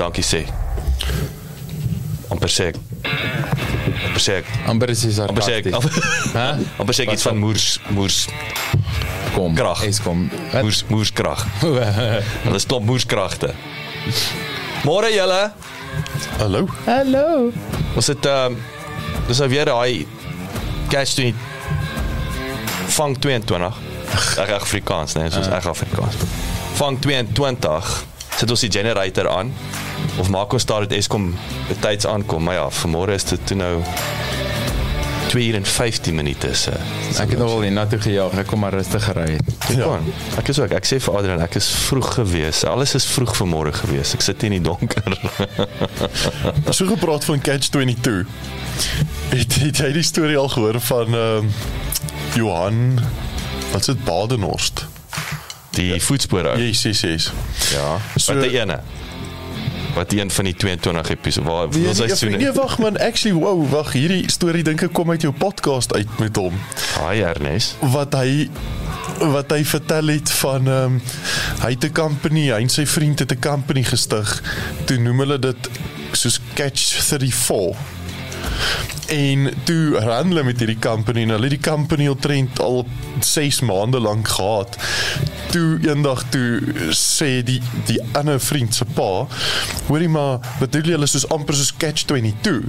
dankie sê. amper sê ek amper sê ek Amper is hy amper sê ek. Hæ? amper sê ek iets van moers moers Kom. Krag. Eskom. Wat? moers moerskrag. Hulle is klop moerskragte. Môre julle. Hallo. Hallo. Ons het ehm um, dis nou weer daai catch 20 vang 22. Reg Afrikaans, nee, soos reg Afrikaans. Vang 22. Sit ons die generator aan of maak ons daar dit Eskom betyds aankom. Maar ja, vanmôre is dit toe nou 2 uur en 15 minute se. Ek het nog wel hiernatoe gejaag. Ek kom maar rustig gery. Ja. Kon. Ek is ook. Ek sê vir Adrian, ek is vroeg gewees. Alles is vroeg vanmôre gewees. Ek sit hier in die donker. So gepraat van Catch 22. Het, het jy die storie al gehoor van ehm Johan wat is dit Badenhorst? Die voetspore. Yes, yes, yes. Ja. So- Wat die ene? Wat een van die 22 episode waar Nee, hoeveel nee, seisoene? nee, wag man, actually wow, wag, hierdie storie dink ek kom uit jou podcast uit met hom. Haai Ernest. Wat hy wat hy vertel het van ehm um, hy het 'n company, hy en sy vriend het 'n company gestig. Toe noem hulle dit soos Catch 34. En toe ran hulle met hierdie company en hulle het die company al trend al 6 maande lank gehad. Toe eendag toe sê die die ander vriend se pa, hoorie maar, bedoel jy hulle soos amper soos Catch 22?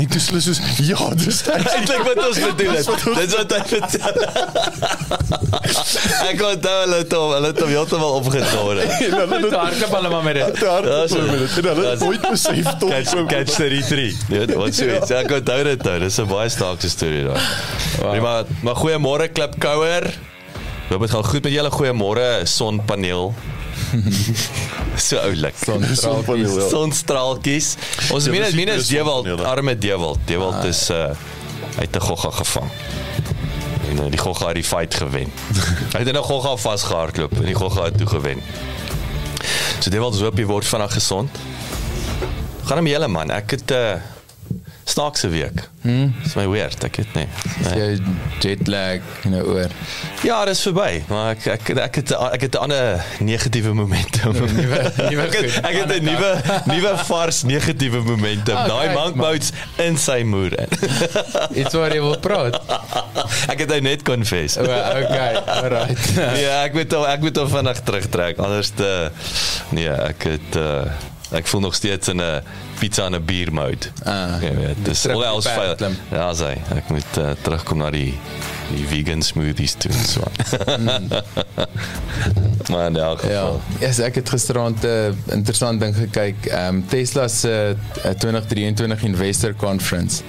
En toe sê hulle soos ja, dis Eintlik wat ons bedoel het. Dis wat hy vertel. Ek onthou hulle het hom, hulle het hom heeltemal en hulle het hardloop hulle maar met dit. te hard Ja, so- met dit. En hulle Ja, het so- nooit besef tot Catch catch 33. Nee, wat sou dit? Ek onthou dit nou. Dis 'n baie snaakse storie daai. Wow. Maar maar goeiemôre Klipkouer. Hoop dit gaan goed met julle. Goeiemôre sonpaneel. so oulik. Sonpaneel, ja. Sonstraaltjies. Ons Ja, minus dis die minus Dewald, arme Dewald. Dewald is uh uit 'n gogga gevang. En uh, die gogga het die fight gewen. hy het in 'n gogga vasgehardloop en die gogga het toe gewen. So Dewald hoop jy word vinnig gesond. Gaan hom julle man. Ek het 'n uh, snaakse week. Hmm? Dis my weird, ek het nee. nee. Jy jetlag in 'n oor. Ja, dis verby, maar ek ek ek het ek het 'n ander negatiewe momentum. Nuwe- nuwe ek het ek het 'n nuwe nuwe vars negatiewe momentum. Ah, Daai kyk, monkboats in sy moer. Iets waar jy wil praat. ek het nou net confess. O, okay. Alright. ja, ek moet hom ek moet hom vinnig terugtrek anders te nee, ek het uh, ek voel nog steeds in 'n pizza en 'n bier mode. Ah, Jy weet, dis terug al op else die pad fail. klim. Ja, sê, ek moet uh, terugkom na die die vegan smoothies toe en so. maar in elk Ja, geval. yes, ek het gisterand 'n uh, interessant ding gekyk. Ehm um, Tesla se uh, 2023 Investor Conference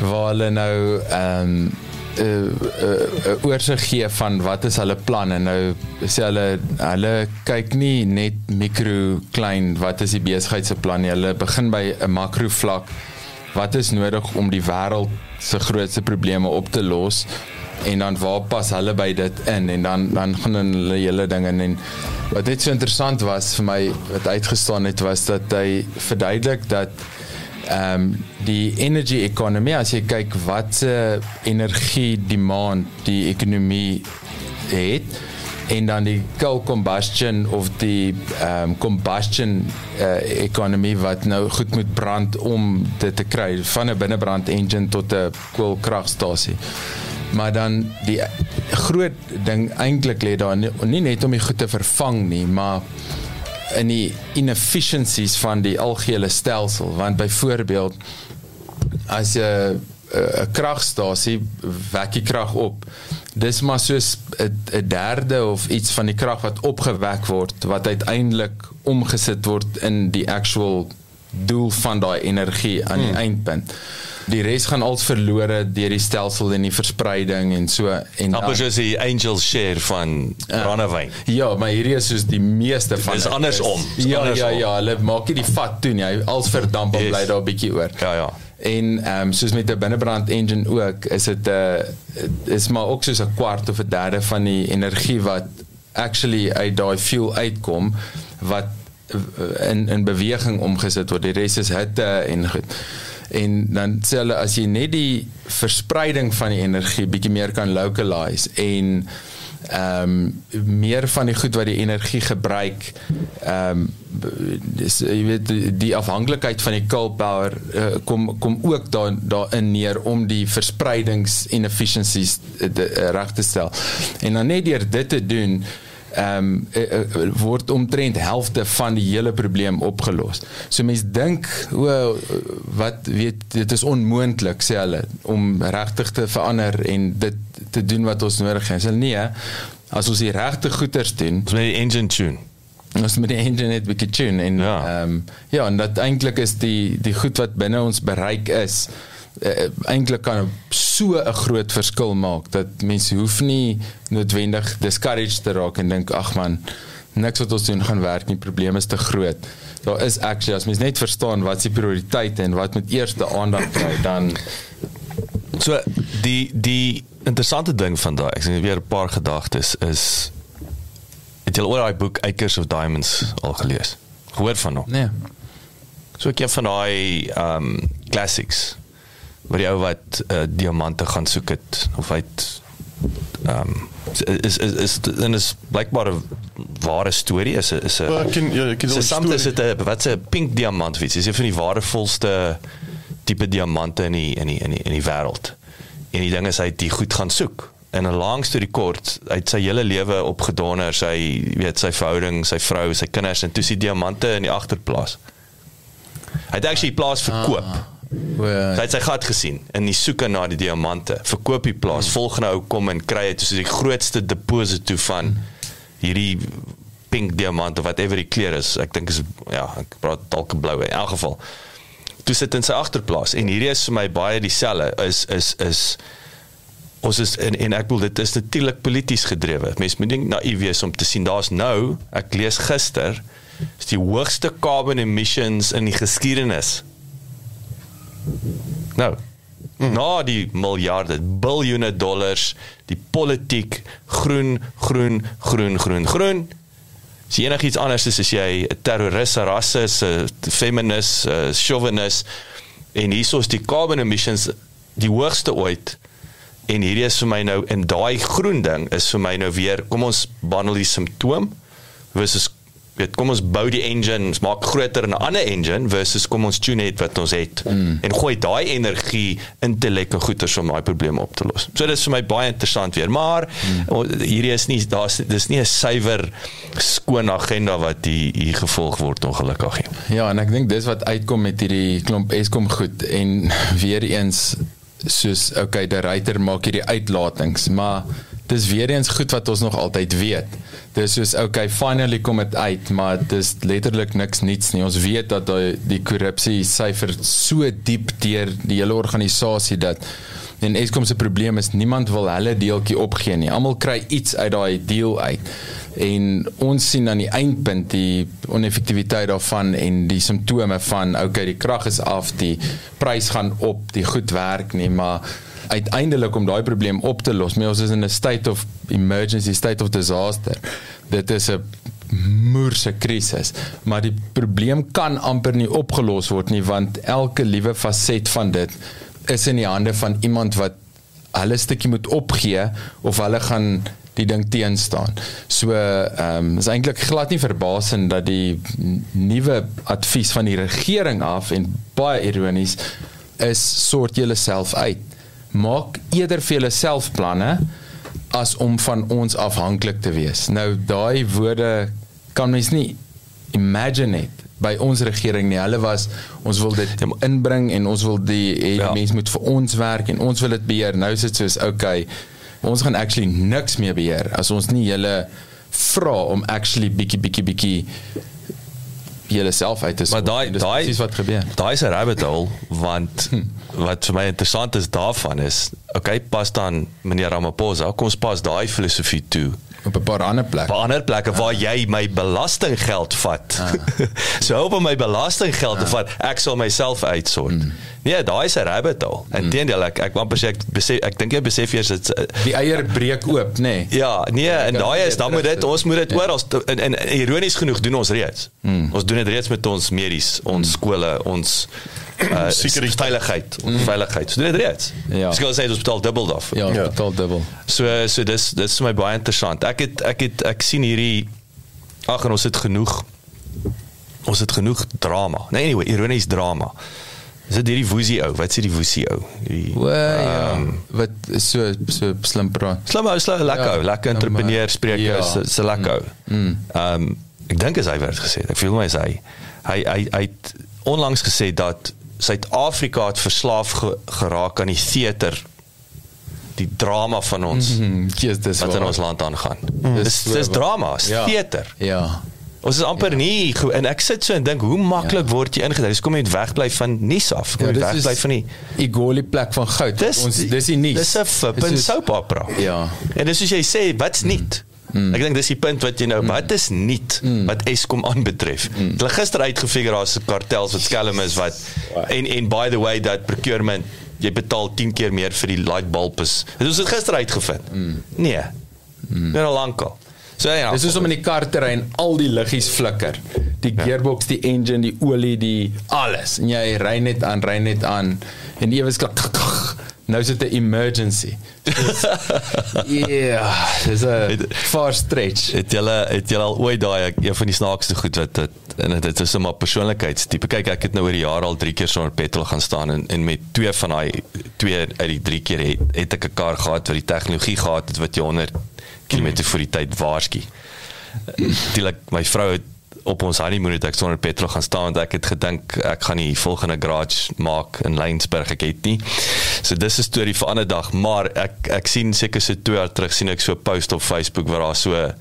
waar hulle nou ehm um, 'n uh, uh, uh, oorsig gee van wat is hulle planne. Nou sê hulle hulle kyk nie net mikro klein wat is die besigheid se plan nie. Hulle begin by 'n makro vlak. Wat is nodig om die wêreld se grootste probleme op te los? en dan waar pas hulle by dit in en dan dan gaan hulle hele ding in en wat net so interessant was vir my wat uitgestaan het was dat hy verduidelik dat ehm um, die energy economy as jy kyk wat se energie demand die ekonomie het en dan die coal combustion of die ehm um, combustion uh, economy wat nou goed moet brand om dit te kry van 'n binnebrand engine tot 'n koelkragstasie maar dan die groot ding eintlik lê daar nie, nie net om die goed te vervang nie, maar in die inefficiencies van die algehele stelsel want byvoorbeeld as 'n 'n kragstasie wek die krag op dis maar soos 'n derde of iets van die krag wat opgewek word wat uiteindelik omgesit word in die actual doel van daai energie aan die hmm. eindpunt die res gaan als verlore deur die stelsel en die verspreiding en so en Amper soos die angel share van brandewyn. Ja, maar hierdie is soos die meeste van Dis dit andersom. Dis Ja, andersom. ja, ja, hulle maak nie die vat toe nie. Hy als verdamp en Yes. bly daar 'n bietjie oor. Ja, ja. En ehm um, soos met 'n binnebrand engine ook, is dit 'n uh, is maar ook soos 'n kwart of 'n derde van die energie wat actually uit daai fuel uitkom wat uh, in in beweging omgesit word. Die res is hitte en goed. En dan sê hulle as jy net die verspreiding van die energie bietjie meer kan localize en ehm um, meer van die goed wat die energie gebruik ehm um, dis jy weet die, afhanklikheid van die coal power uh, kom kom ook daar daarin neer om die verspreidings inefficiencies uh, reg te stel. En dan net deur dit te doen ehm um, uh, word omtrent helfte van die hele probleem opgelos. So mense dink o wat weet dit is onmoontlik sê hulle om regtig te verander en dit te doen wat ons nodig het. Hulle nee, as ons die regte goeders doen, ons met die engine tune. Ons met die engine net 'n bietjie tune en Ja. um, ja, en dat eintlik is die die goed wat binne ons bereik is uh, eintlik kan so 'n groot verskil maak dat mense hoef nie noodwendig discouraged te raak en dink ag man niks wat ons doen gaan werk nie probleme is te groot daar is actually as mens net verstaan wat se prioriteite en wat moet eerste aandag kry dan So die die interessante ding van daai, ek sien weer 'n paar gedagtes is het jy al daai boek Acres of Diamonds al gelees? Gehoor van hom? nee So ek een van daai um classics waar die ou wat uh, diamante gaan soek het of hy het um is is is en is blykbaar 'n ware storie is is 'n Wel, ek ken- ja, ken So die soms is dit 'n wat 'n pink diamant of iets. Dis een van die waardevolste tipe diamante in die in die in die in die wêreld. En die ding is hy het die goed gaan soek. In 'n lang storie kort, hy het sy hele lewe opgedonder, sy jy weet sy verhouding, sy vrou, sy kinders en toe sy diamante in die agterplaas. Hy het actually die plaas verkoop. Ah. Hy het sy gat gesien in die soeke na die diamante. Verkoop die plaas. Volgende ou kom en kry dit soos die grootste deposito van hierdie pink diamant of whatever die kleur is. Ek dink is ja, ek praat dalk 'n blou in elk geval. Toe sit in sy agterplaas en hierdie is vir my baie dieselfde is is is ons is en, en ek bedoel dit is natuurlik polities gedrewe. Mense moet nie naïef wees om te sien daar's nou, ek lees gister, is die hoogste carbon emissions in die geskiedenis. Nou, mm. na die miljarde, biljoene dollars, die politiek, groen, groen, groen, groen, groen. Jy enigiets anders is as jy 'n terroris, 'n rasis, 'n feminist, 'n chauvinist en hiersoos die carbon emissions die hoogste ooit en hierdie is vir my nou in daai groen ding is vir my nou weer kom ons behandel die simptoom versus weet kom ons bou die engine ons maak groter 'n ander engine versus kom ons tune net wat ons het mm. en gooi daai energie intellek en goeters om daai probleme op te los. So dis vir my baie interessant weer, maar mm. hierdie is nie daar's dis nie 'n suiwer skoon agenda wat hier, hier gevolg word ongelukkig nie. Ja, en ek dink dis wat uitkom met hierdie klomp Eskom goed en weer eens soos okay, die ryter maak hierdie uitlatings, maar dis weer eens goed wat ons nog altyd weet. Dis soos okay, finally kom dit uit, maar dis letterlik niks niets nie. Ons weet dat die, die korrupsie syfer so diep deur die hele organisasie dat en Eskom se probleem is niemand wil hulle deeltjie opgee nie. Almal kry iets uit daai deal uit. En ons sien aan die eindpunt die oneffektiwiteit daarvan en die simptome van okay, die krag is af, die prys gaan op, die goed werk nie, maar uiteindelik om daai probleem op te los, maar ons is in 'n state of emergency, state of disaster. Dit is 'n moerse krisis, maar die probleem kan amper nie opgelos word nie want elke liewe faset van dit is in die hande van iemand wat hulle stukkie moet opgee of hulle gaan die ding teenstaan. So ehm um, is eintlik glad nie verbasend dat die nuwe advies van die regering af en baie ironies is sort julleself uit. Maak eerder vir julleself planne as om van ons afhanklik te wees. Nou daai woorde kan mens nie imagine it by ons regering nie. Hulle was ons wil dit inbring en ons wil die eh, Ja. mense moet vir ons werk en ons wil dit beheer. Nou is dit soos okay, ons gaan actually niks meer beheer as ons nie julle vra om actually bietjie bietjie bietjie julle self uit te Maar sort. daai daai presies wat gebeur. Daai is 'n rabbit hole want wat vir my interessant is daarvan is okay, pas dan meneer Ramaphosa, kom ons pas daai filosofie toe op 'n paar ander plekke. op ander plekke waar jy my belastinggeld vat. so help om my belastinggeld te vat, ek sal myself uitsort. Nee, daai is 'n rabbit hole. Inteendeel ek ek amper sê ek besef ek dink jy besef eers dit Die eier breek oop, nê. Nee. Ja, nee, en daai is dan moet dit ons moet dit Ja. oral en, en ironies genoeg doen ons reeds. Hmm. Ons doen dit reeds met ons medies, ons skole, ons uh, Sekuriteit. veiligheid, mm. veiligheid. So dit reeds. Ja. Ek sê ons betaal dubbel daarvoor. Ja, Ja. ja. totaal dubbel. So so dis dis vir my baie interessant. Ek het ek het ek sien hierdie ag en ons het genoeg ons het genoeg drama. Nee anyway, ironies drama. Is dit hierdie woesie ou? Wat sê die woesie ou? Die O ja. ehm, Wat is so so slim praat. Slim ou, slim lekker Ja. ou, lekker entrepreneur spreek Ja. ja. is is lekker ou. Mm. Ehm um, ek dink as hy werd gesê, ek voel my is hy hy hy hy het onlangs gesê dat Suid-Afrika het verslaaf ge, geraak aan die teater die drama van ons mm Hm, yes, wat in waar. ons land aangaan. Dis Dis dis drama, is Ja. teater. Ja. Ons is amper ja. nie en ek sit so en dink hoe maklik ja. word jy ingedruk? Dis kom jy wegbly van nuus af. Kom Ja, jy dis wegbly van die Igoli plek van goud. Dis ons dis die nuus. Dis 'n flippin soap opera. Ja. En dis soos jy sê, wat's nuut? Mm. Ek dink dis die punt wat jy nou, mm. wat is nuut mm. wat Eskom aanbetref? Mm. Hulle gister uitgefigure daar's kartels wat skelm is wat en en by the way dat procurement jy betaal 10 keer meer vir die light bulb is. Dit is dit gister uitgevind. Mm. Nee. Mm. Al lankal. So ja. Dis soos om in die kar te ry en al die liggies flikker. Die gearbox, die engine, die olie, die alles. En jy ry net aan, ry net aan en ewe skak. Nou is dit 'n emergency. Ja, dis 'n far stretch. Het julle het julle al ooit daai een van die snaakste goed wat dit en dit is 'n maar persoonlikheidstipe. Kyk, ek het nou oor die jare al 3 keer sonder petrol gaan staan en en met twee van daai twee uit die 3 keer het, het ek 'n kar gehad wat die tegnologie gehad het wat jy 100 km vir die tyd waarsku. Natuurlik my vrou het op ons honeymoon het ek sonder petrol gaan staan want ek het gedink ek gaan die volgende garage maak in Lensburg ek het nie. So dis 'n storie vir 'n ander dag, maar ek ek sien seker so 2 jaar terug sien ek so 'n post op Facebook waar daar so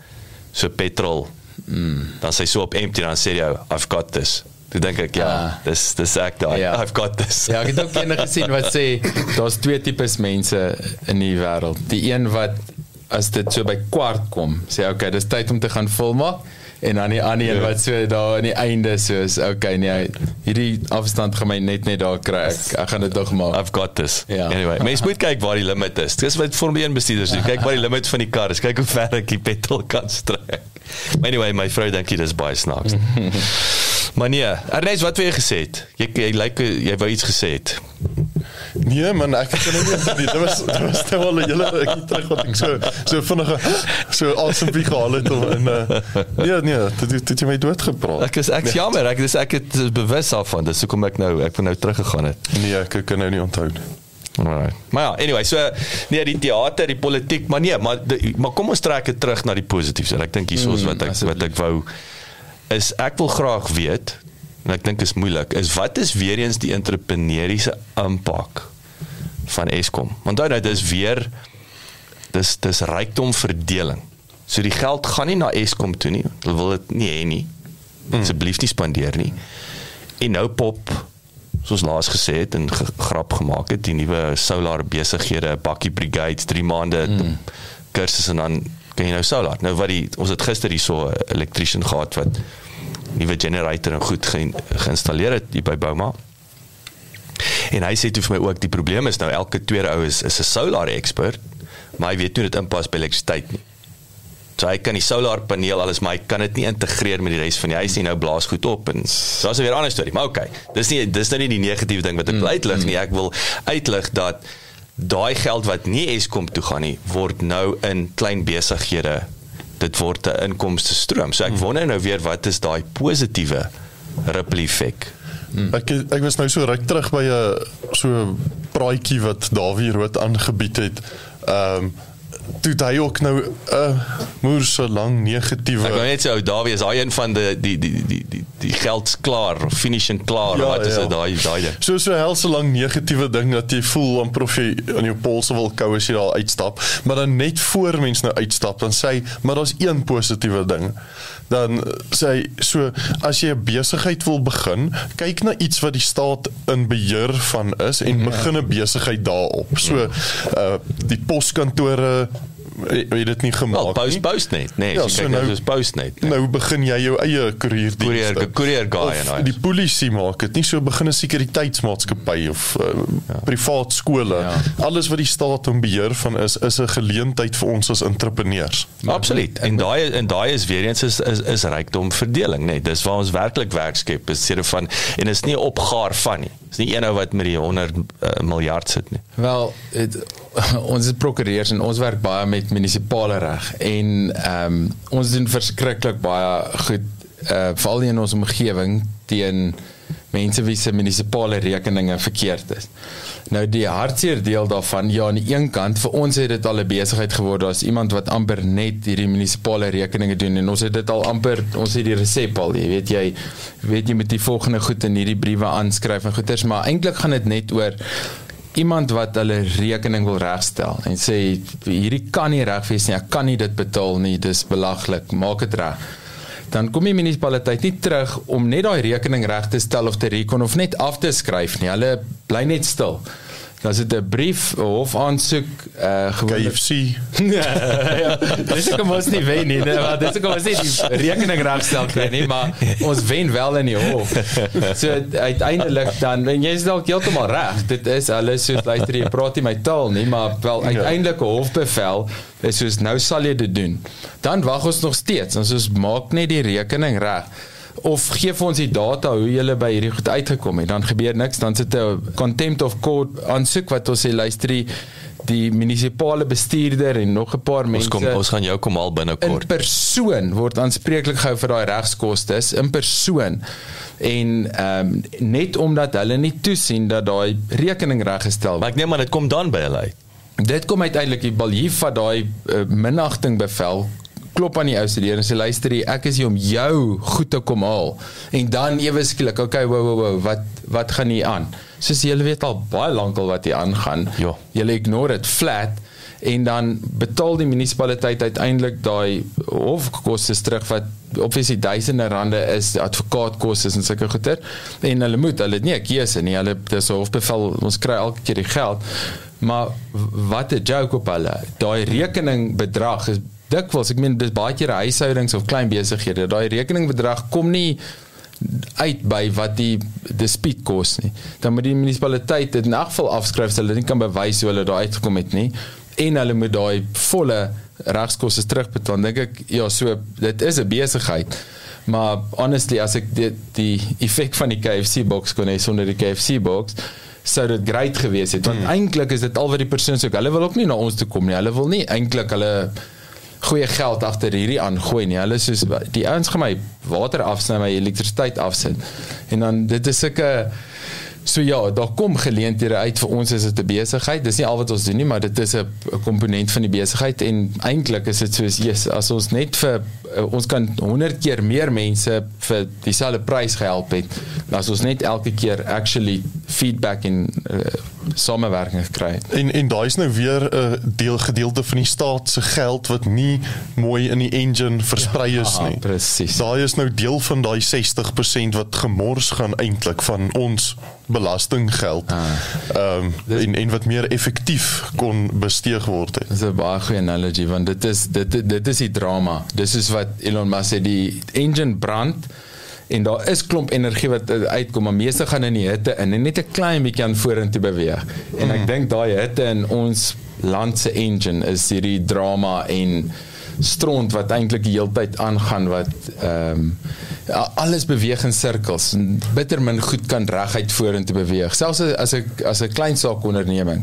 so petrol mm. dan sê so op empty dan sê jy I've got this. Toe dink ek ja, Ah. dis dis ek daai. Ja. I've got this. Ja, ek het ook eendag gesien wat sê daar's twee tipes mense in die wêreld. Die een wat as dit so by kwart kom, sê okay, dis tyd om te gaan volmaak en dan die ander een Ja. wat so daar aan die einde soos okay, nee, hierdie afstand gaan my net net daar kry. Ek, ek gaan dit tog maak. I've got this. Ja. Anyway, mens moet kyk waar die limit is. Dis wat Formule 1 bestuurders doen. Kyk waar die limit van die kar is. Kyk hoe ver ek die petrol kan strek. Anyway, my vrou dink dit is baie snaaks. maar nee, Ernest, wat wou jy gesê het? Jy jy lyk jy wou iets gesê het. Nee man, ek het nou nie dit was dit was nou al 'n hele rukkie terug wat ek so so vinnige so asempie gehaal het om in uh, nee nee, dit het- het jy my dood gepraat. Ek is ek is jammer, ek dis ek het bewus daarvan. Dis hoekom ek nou ek wou nou teruggegaan het. Nee, ek kan nou nie onthou nie. Alright. Maar ja, anyway, so nee, die teater, die politiek, maar nee, maar die, maar kom ons trek dit terug na die positiefs. Ek dink hier is wat ek wat ek wou is ek wil graag weet en ek dink is moeilik is wat is weer eens die entrepreneuriese impak van Eskom. Onthou nou dis weer dis dis rykdomverdeling. So die geld gaan nie na Eskom toe nie. Hulle wil dit nie hê nie. Asseblief nie spandeer nie. En nou pop soos laas gesê het en ge grap gemaak het die nuwe solar besighede bakkie brigades 3 maande mm. kursus en dan kan jy nou solar. Nou wat die ons het gister hierso 'n elektriesien gehad wat nuwe generator en goed ge, geïnstalleer het hier by Bouma. En hy sê toe vir my ook die probleem is nou elke tweede ou is is 'n solar expert, maar hy weet nie hoe dit inpas by elektrisiteit nie. So hy kan die solarpaneel alles maar hy kan dit nie integreer met die res van die huis nie. Nou blaas goed op en so is 'n weer ander storie. Maar okay, dis nie dis nou nie die negatiewe ding wat ek wil uitlig nie. Ek wil uitlig dat daai geld wat nie Eskom toe gaan nie, word nou in klein besighede dit word 'n inkomste stroom. So ek wonder nou weer wat is daai positiewe ripple effek? Ek ek was nou so ruk terug by 'n so praatjie wat Dawie Rood aangebied het. Ehm um, toe hy ook nou 'n uh, moer so lank negatiewe Ek wou net sê ou Dawie is daai een van die die die die die, die geld's klaar of finishing klaar Ja, ja, wat is ja. dit daai daai ding? So so hel so lank negatiewe ding dat jy voel amper jy aan jou polse wil kou as jy daar uitstap, maar dan net voor mens nou uitstap dan sê hy, maar daar's een positiewe ding. Dan sê hy so as jy 'n besigheid wil begin, kyk na iets wat die staat in beheer van is en begin 'n besigheid daarop. So uh die poskantore het jy dit nie gemaak post nie. post net, nee, Ja, ja, so so nou- is post net. Nee. Nou begin jy jou eie koerierdienste. Koerier- koerier guy en daai. Die polisie maak dit nie so begin 'n sekuriteitsmaatskappy of uh, ja. privaat skole. Ja. Ja. Alles wat die staat in beheer van is, is 'n geleentheid vir ons as entrepreneurs. Absoluut. En daai en daai is weer eens is is, is rykdomverdeling, nee. Dis waar ons werklik werk skep, is seker van en is nie opgaar van nie. Dis nie een ou wat met die 100 uh, miljard sit nie. Wel, het, ons is prokureurs en ons werk baie met munisipale reg en ehm um, ons doen verskriklik baie goed uh veral in ons omgewing teen mense wie se munisipale rekeninge verkeerd is. Nou die hartseer deel daarvan, ja aan die een kant vir ons het dit al 'n besigheid geword. Daar's iemand wat amper net hierdie munisipale rekeninge doen en ons het dit al amper ons het die resep al, jy weet jy weet jy met die volgende goed in hierdie briewe aanskryf en goeters, maar eintlik gaan dit net oor iemand wat hulle rekening wil regstel en sê hierdie kan nie reg wees nie. Ek kan nie dit betaal nie. Dis belaglik. Maak dit reg dan kom die munisipaliteit nie terug om net daai rekening reg te stel of te rekon of net af te skryf nie. Hulle bly net stil. Dan sit 'n brief hof aansoek uh gewoonlik KFC. ja. Dis ek mos nie wen nie, nee, maar dis ek mos nie die rekening regstel kry nie, maar ons wen wel in die hof. So uiteindelik dan en jy's dalk heeltemal reg. Dit is alles so luister jy praat nie my taal nie, maar wel ja. uiteindelik 'n hofbevel is soos nou sal jy dit doen. Dan wag ons nog steeds. Ons ons maak net die rekening reg of gee vir ons die data hoe jy by hierdie goed uitgekom het. Dan gebeur niks. Dan sit 'n contempt of court aansoek wat ons sê luister die die munisipale bestuurder en nog 'n paar mense ons kom ons gaan jou kom al binnekort. In persoon word aanspreeklik gehou vir daai regskoste in persoon. En ehm um, net omdat hulle nie toesien dat daai rekening reggestel word maar ek neem maar dit kom dan by hulle uit. Dit kom uiteindelik die balief van daai uh, minagting bevel klop aan die ou se deur en sê luister jy ek is hier om jou goed te kom haal. En dan ewe skielik okay wow wow wow wat wat gaan hier aan? Soos julle weet al baie lank al wat hier aangaan ja. julle ignore dit flat en dan betaal die munisipaliteit uiteindelik daai hofkoste terug wat obviously duisende rande is advokaatkoste en sulke goeder en hulle moet hulle nie 'n keuse nie. Hulle dis hofbevel ons kry elke keer die geld. Maar wat 'n joke op hulle. Daai rekening bedrag is dikwels ek meen dis baie keer huishoudings of klein besighede daai rekeningbedrag kom nie uit by wat die dispuut kos nie. Dan moet die munisipaliteit dit in elk geval afskryf sodat hulle nie kan bewys hoe hulle daar uitgekom het nie en hulle moet daai volle regskoste terugbetaal. Dink ek ja so dit is 'n besigheid. Maar honestly as ek die, die effek van die KFC box kon hê sonder die KFC box sou dit great gewees het. Want hmm. eintlik is dit al wat die persoon sê hulle wil ook nie na ons toe kom nie. Hulle wil nie eintlik hulle goeie geld agter hierdie aangooi nie. Hulle soos die ouens gaan my water afsny, my elektrisiteit afsit. En dan dit is sulke So ja, daar kom geleenthede uit vir ons is dit 'n besigheid. Dis nie al wat ons doen nie, maar dit is 'n komponent van die besigheid en eintlik is dit soos yes, as ons net vir uh, ons kan 100 keer meer mense vir dieselfde prys gehelp het, as ons net elke keer actually feedback en uh, samewerking kry. En en daai is nou weer 'n uh, deel gedeelte van die staat se geld wat nie mooi in die engine versprei ja, is nie. Presies. Daai is nou deel van daai 60% wat gemors gaan eintlik van ons belastinggeld. Ah. Ehm um, en en wat meer effektief kon besteeg word het. Dis 'n baie goeie analogy want dit is dit dit is die drama. Dis is wat Elon Musk sê die engine brand en daar is klomp energie wat uitkom maar meeste gaan in die hitte in en net 'n klein bietjie aan vorentoe beweeg. En ek mm. dink daai hitte in ons land se engine is hierdie drama en stront wat eintlik die hele tyd aangaan wat ehm um, alles beweeg in sirkels en bitter min goed kan reguit vorentoe beweeg. Selfs as ek as 'n klein saak onderneming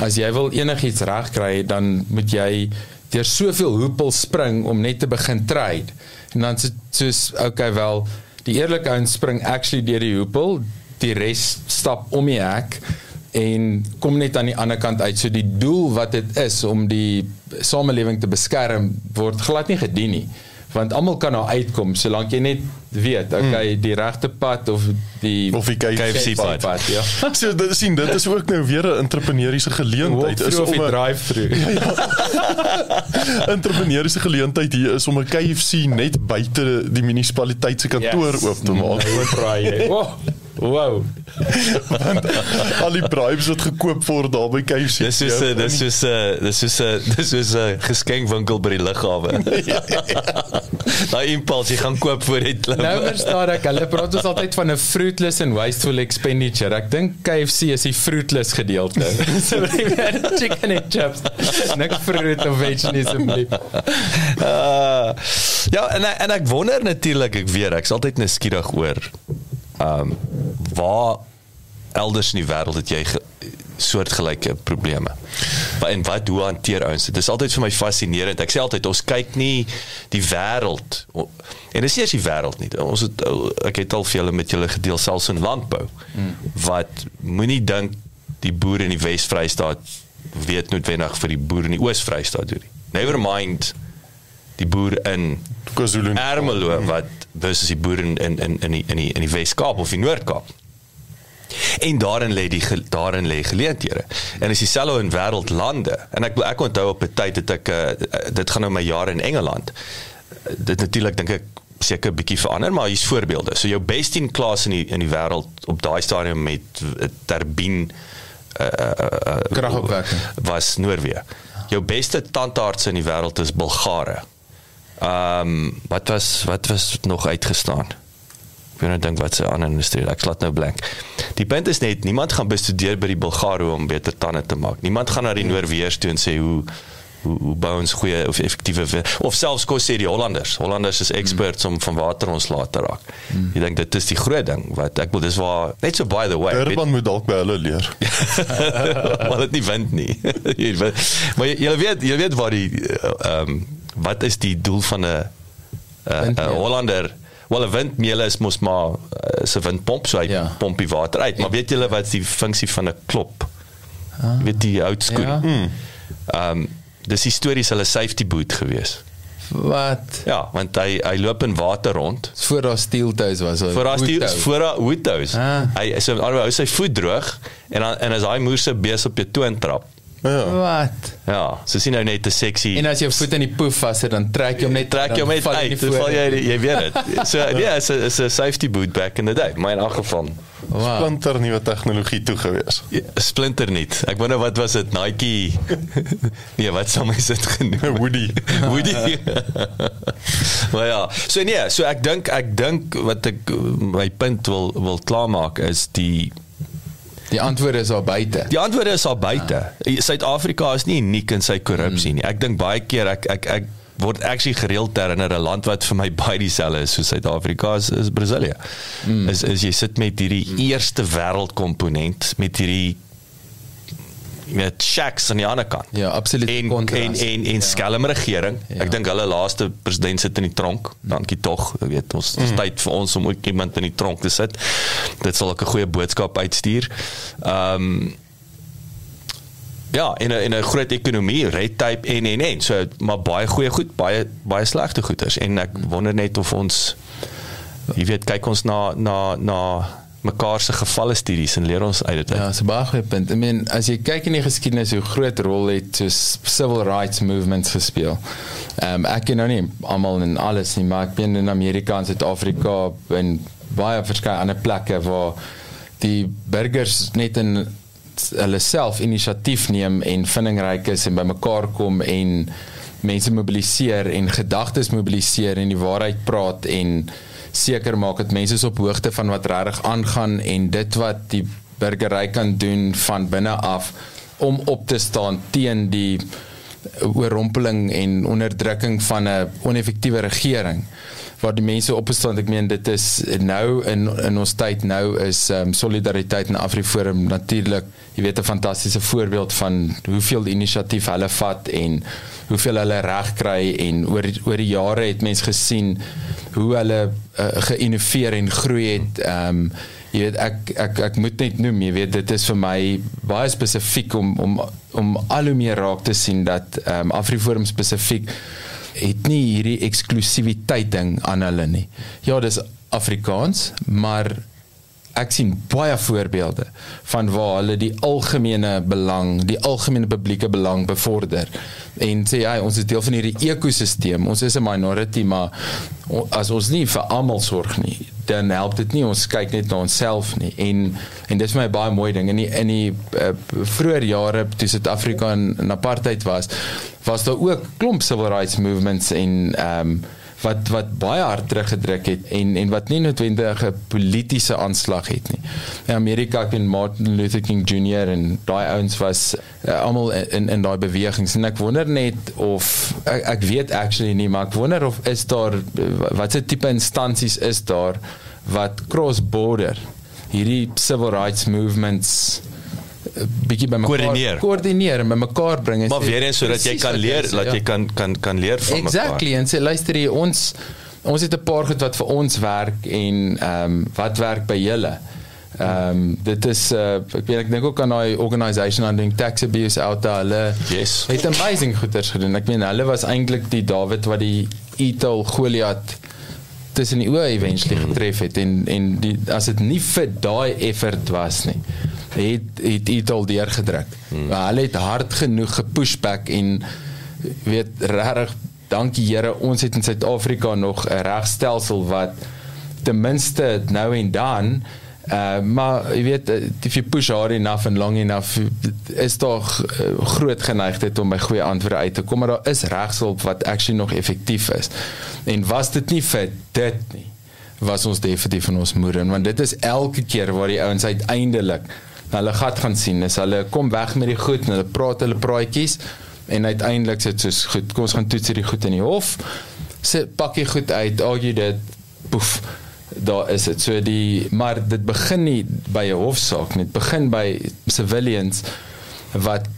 as jy wil enigiets regkry dan moet jy deur soveel hoepels spring om net te begin trade. En dan so soos okay wel die eerlike ouens spring actually deur die hoepel die res stap om die hek en kom net aan die ander kant uit. So die doel wat dit is om die samelewing te beskerm word glad nie gedien nie. Want almal kan daar uitkom solank jy net weet, okay, hmm. die regte pad of die of die KFC pad. pad ja. so dit sien dit is ook nou weer 'n entrepreneursiese geleentheid is om 'n drive-through. ja, ja. entrepreneursiese geleentheid hier is om 'n KFC net buite die munisipaliteit se kantoor yes. oop te maak. Nou braai jy. Wow. Want al die bribes wat gekoop word daar by KFC. Dis is dis is dis is dis is 'n geskenkwinkel by die lughawe. Daai impuls jy gaan koop voor dit. Nou verstaan ek, hulle praat ons altyd van 'n fruitless and wasteful expenditure. Ek dink KFC is die fruitless gedeelte. so baie chicken and chips. Nik fruit of veganism. Uh, ja, en en ek wonder natuurlik ek weer, ek's altyd nuuskierig oor ehm um, waar elders in die wêreld het jy ge, soortgelyke probleme. Wat en wat hoe hanteer ouens dit? Dis altyd vir my fascinerend. Ek sê altyd ons kyk nie die wêreld en dis nie eers die wêreld nie. Ons het ek het al vir julle met julle gedeel selfs in landbou. Hmm. Wat moenie dink die boere in die Wes-Vrystaat weet noodwendig vir die boere in die Oos-Vrystaat doen nie. Never mind die boer in KwaZulu Ermelo wat versus die boer in in in in die in die, in die Wes-Kaap of die Noord-Kaap. En daarin lê die daarin lê geleenthede. En as dieselfde in wêreldlande en ek ek onthou op 'n tyd het ek uh, dit gaan nou my jare in Engeland. Dit natuurlik dink ek seker bietjie verander, maar hier's voorbeelde. So jou best in class in die in die wêreld op daai stadium met turbine uh, uh, uh, kragopwekking was Noorwe. Jou beste tandarts in die wêreld is Bulgare. Ehm um, wat was wat was nog uitgestaan? Ek weet nou dink wat se ander industrie. Ek slaat nou blank. Die punt is net niemand gaan bestudeer by die Bulgare om beter tande te maak. Niemand gaan na die Noorweërs toe en sê hoe hoe hoe bou ons goeie of effektiewe of selfs kos sê die Hollanders. Hollanders is experts mm. om van water ontslae te raak. Mm. Ek dink dit is die groot ding wat ek wil dis waar net so by the way. Durban moet dalk by hulle leer. maar dit nie wind nie. maar jy, jy weet jy weet waar die ehm um, wat is die doel van 'n 'n Hollander? Wel 'n windmeul is mos maar uh, se windpomp so hy ja. pomp die water uit. Maar weet julle wat is die funksie van 'n klop? Ah, weet die oud skool. Ja. Hmm. Ehm um, dis histories hulle safety boot gewees. Wat? Ja, want hy hy loop in water rond. Voor daar steel toes was. Voor daar steel voor daar wood toes. Ah. Hy so hou sy voet droog en dan en as hy moerse bees op jou toon trap. Ja. Wat? Ja, so sien nou net 'n seksie. En as jy jou voet in die poef vas het, dan trek jy hom net trek jy hom net uit. Dan val jy jy weet dit. So ja, yeah, is 'n is 'n safety boot back in the day. My in elk geval. Wow. Splinter nuwe tegnologie toe gewees. Ja, splinter nie. Ek wonder wat was dit Nike? nee, wat sou my sit genoem? Woody. Woody. maar ja, so nee, so ek dink ek dink wat ek my punt wil wil klaarmaak is die Die antwoord is al buite. Die antwoord is al buite. Ja. Suid-Afrika is nie uniek in sy korrupsie hmm. nie. Ek dink baie keer ek ek ek word actually gereeld herinner 'n land wat vir my baie dieselfde is soos Suid-Afrika is, is Brasilië. Mm. Is is jy sit met hierdie mm. eerste wêreld komponent met hierdie met shacks aan die ander kant. Ja, absoluut. En en en en ja. skelm regering. Ja. Ek dink hulle laaste president sit in die tronk. Dankie tog. Jy weet ons mm. tyd vir ons om ook iemand in die tronk te sit. Dit sal ook 'n goeie boodskap uitstuur. Ehm um, Ja, in 'n in 'n groot ekonomie, red tape en en en. So maar baie goeie goed, baie baie slegte goeders en ek wonder net of ons jy weet kyk ons na na na mekaar se gevalle studies en leer ons uit dit. Ja, so baie goeie punt. I mean, as jy kyk in die geskiedenis hoe groot rol het so civil rights movements gespeel. Ehm um, ek ken nou nie almal en alles nie, maar ek ben in Amerika en Suid-Afrika en baie verskeie ander plekke waar die burgers net in hulle self inisiatief neem en vindingryk is en bymekaar kom en mense mobiliseer en gedagtes mobiliseer en die waarheid praat en seker maak dat mense is op hoogte van wat regtig aangaan en dit wat die burgery kan doen van binne af om op te staan teen die oorrompeling en onderdrukking van 'n oneffektiewe regering waar die mense opgestaan ek meen dit is nou in in ons tyd nou is um, solidariteit en Afriforum natuurlik jy weet 'n fantastiese voorbeeld van hoeveel inisiatief hulle vat en hoeveel hulle reg kry en oor oor die jare het mense gesien hoe hulle uh, geïnnoveer en groei het. Ehm um, jy weet ek ek ek moet net noem jy weet dit is vir my baie spesifiek om om om al hoe meer raak te sien dat ehm um, Afriforum spesifiek het nie hierdie eksklusiwiteit ding aan hulle nie. Ja, dis Afrikaans, maar ek sien baie voorbeelde van waar hulle die algemene belang, die algemene publieke belang bevorder en sê ja, ons is deel van hierdie ekosisteem. Ons is 'n minority, maar as ons nie vir almal sorg nie, dan help dit nie ons kyk net na onsself nie. En en dis vir my baie mooi ding in die in die uh, vroeë jare toe Suid-Afrika in apartheid was, was daar ook klomp civil rights movements en ehm um, wat wat baie hard teruggedruk het en en wat nie noodwendig 'n politieke aanslag het nie. In Amerika het Martin Luther King Jr en daai ouens was uh, almal in in daai bewegings en ek wonder net of ek, ek weet actually nie maar ek wonder of is daar watse tipe instansies is daar wat cross border hierdie civil rights movements eh, bietjie by mekaar Koördineer. koördineer en by mekaar bring en Maar sê, weer eens sodat jy kan leer, dat ja. jy kan kan kan leer van Exactly en sê luister hier ons ons het 'n paar goed wat vir ons werk en ehm um, wat werk by julle. Ehm um, dit is uh, ek weet ek dink ook aan daai organisation aan ding tax abuse out daar hulle Yes. het amazing goeders gedoen. Ek meen hulle was eintlik die Dawid wat die Etal Goliat tussen die oë eventually getref het en en die as dit nie vir daai effort was nie het het Etal deurgedruk. Hmm. Maar hulle het hard genoeg gepush back en weet regtig dankie Here ons het in Suid-Afrika nog 'n regstelsel wat ten minste nou en dan Uh, maar jy weet uh, if you push hard enough and long enough is daar uh, groot geneigtheid om by goeie antwoorde uit te kom maar daar is regshulp wat actually nog effektief is en was dit nie vir dit nie was ons definitief van ons moeder want dit is elke keer waar die ouens uiteindelik hulle gat gaan sien. Is hulle kom weg met die goed en hulle praat hulle praatjies en uiteindelik sit soos goed kom ons gaan toets hierdie goed in die hof. Sit pak jy goed uit argue dit poef daar is dit so die maar dit begin nie by 'n hofsaak nie. Dit begin by civilians wat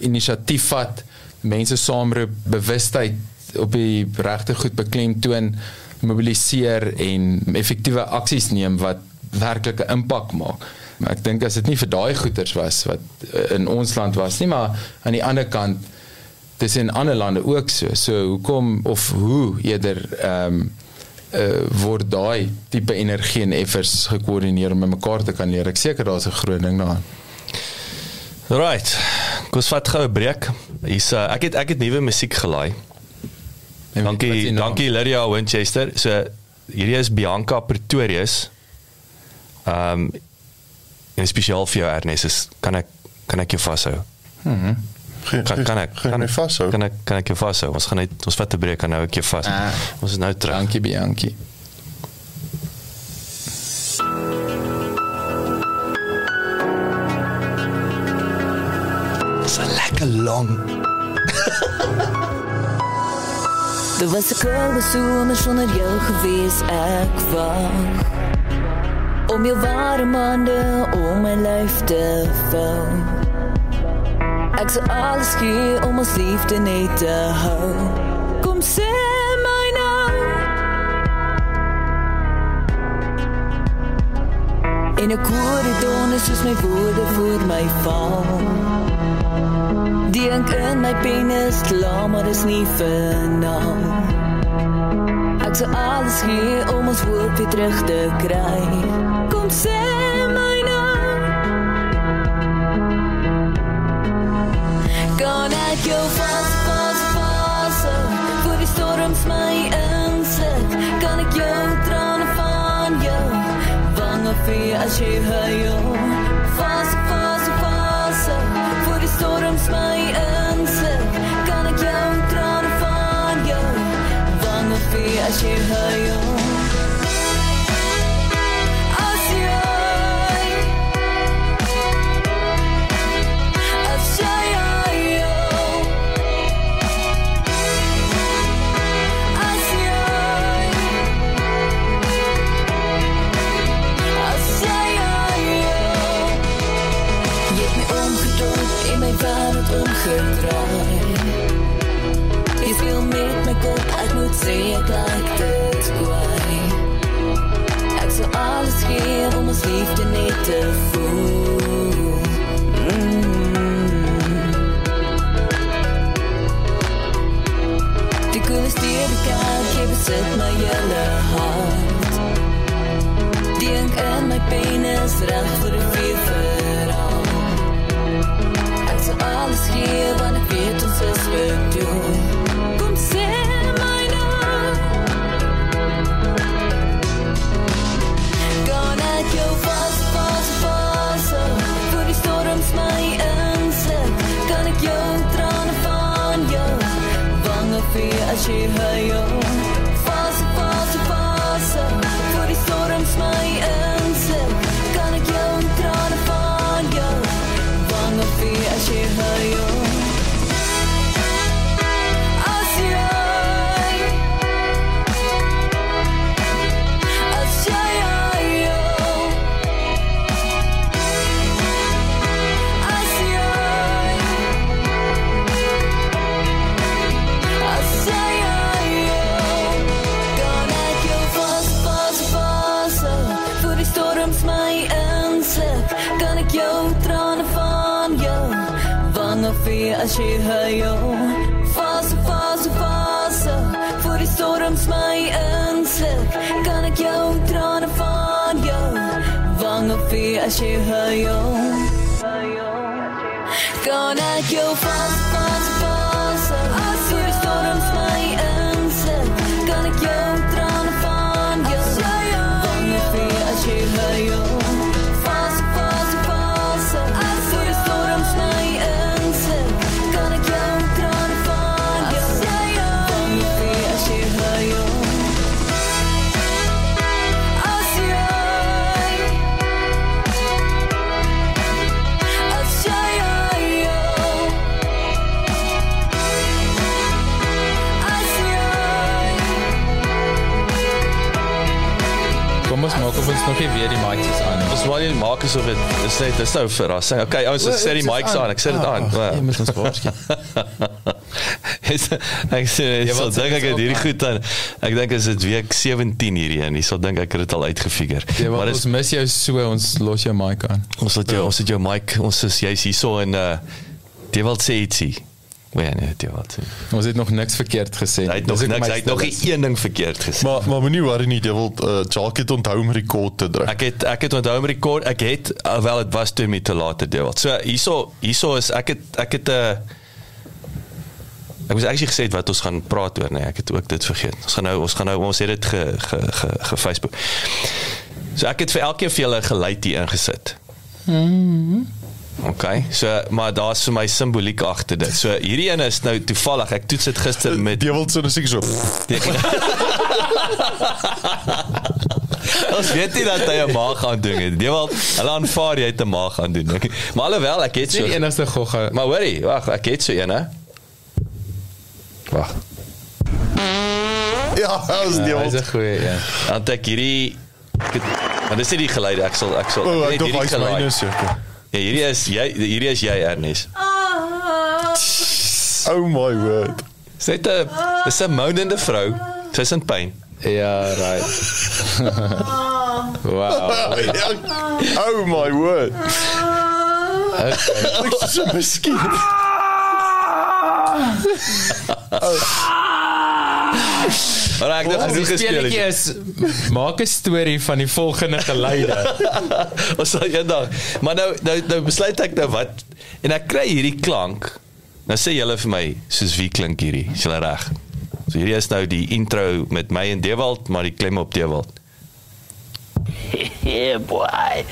inisiatief vat mense saamroep bewustheid op die regte goed beklemtoon mobiliseer en effektiewe aksies neem wat werklike impak maak ek dink as dit nie vir daai goeters was wat eh, in ons land was nie maar aan die ander kant dis in ander lande ook so so hoekom of hoe eerder ehm um, uh, word daai tipe energie en effers gekoördineer om met mekaar te kan leer. Ek seker daar's 'n groot ding daarin. Right. Ons vat gou 'n breek. Hier's uh, ek het ek het nuwe musiek gelaai. En Dankie, dankie Lydia Winchester. So hierdie is Bianca Pretorius. Ehm um, en spesiaal vir jou Ernest is kan ek kan ek jou vashou? Mhm. Geen- Kan kan ek kan my vashou. Kan ek kan ek jou vashou? Ons gaan net ons vat 'n breek en nou ek jou vas. Ah. Ons is nou terug. Dankie Bianchi. Dis lekker lang. Dit was 'n koue somer sonder jou gewees ek wag Om jou warm hande om my lyf te vou Ek sou alles gee om ons liefde net te hou Kom sê my nou In 'n korridor is soos my woorde voor my val Dink in my penis klaar, maar dis nie vir nou. Ek sou alles gee om ons woord weer terug te kry. Kom sê my nou. Kan ek jou vas, vas, vas Voor die storms my insit Kan ek jou trane van jou Wange vir as jy huil Vas, vas, vas Voor die storms my insit Kan ek jou trane van jou Wange vir as jy huil moet sê ek like dit kwaai Ek sal alles gee om ons liefde net te voel mm. Die koele stedekaart, jy besit my hele hart. Dink in my penis, reg vir die vier verhaal. Ek sal alles gee, want ek weet ons is bedoel vir as as jy huil. Fase, fase, fase, voor die storms my insit, kan ek jou trane van jou wange vir as jy huil. Kan ek jou vas, ons nog nie weer die mics aan nie. Ons wil nie maak asof dit dis net dis nou verrassing. Okay, ouens, ek sê die mics aan. Ek sê dit aan. Jy moet ons waarsku. Is- ek sê ek Jy sal dink ek het hierdie goed aan. Ek dink is dit week 17 hierdie een. Ek sal dink ek het dit al uitgefigure. Wil Maar ons mis jou so ons los jou mic aan. ons het jou ons het jou mic. Ons is jy's hierso en uh jy wil sê ietsie. Ja nee, wil sê. Ons het nog niks verkeerd gesê. Hy het nog niks, hy het nog een ding verkeerd gesê. Maar maar moenie worry nie, jy wil uh, Jacques het onthou om rekord te druk. Ek het ek het onthou om rekord. Ek het alhoewel dit was toe met te later deel. So hierso hierso is ek het ek het 'n uh, Ek moes actually gesê wat ons gaan praat oor, nee, ek het ook dit vergeet. Ons gaan nou ons gaan nou ons het dit ge ge ge, ge Facebook. So ek het vir elkeen vir julle geluid hier ingesit. Mhm. Okay. So maar daar's vir my simboliek agter dit. So hierdie een is nou toevallig. Ek toets dit gister met Jy wil so seker so. Ons weet nie dat hy 'n maag gaan doen het. Jy wil hulle aanvaar jy het 'n maag gaan doen. Okay. Maar alhoewel ek het so die enigste gogga. Maar hoorie, wag, ek het so een hè. Wag. Ja, as jy Ja, wil. Dis 'n goeie een. Dan ek hierdie ek het, maar dis nie die geluide ek sal ek sal O, net ek dink hierdie hy's myne geluid. seker. Ja, hierdie is jy hierdie is jy Ernest. Oh my word. Sy het 'n dis 'n moanende vrou. Sy's in pyn. Ja, right. wow. Oh my word. Okay. Ek is so miskien. Maar ek die genoeg gespeel. het. maak 'n storie van die volgende geluide. Ons sal eendag. Maar nou nou nou besluit ek nou wat en ek kry hierdie klank. Nou sê julle vir my soos wie klink hierdie? Is julle reg? So hierdie is nou die intro met my en Dewald, maar die klem op Dewald. Yeah, boy.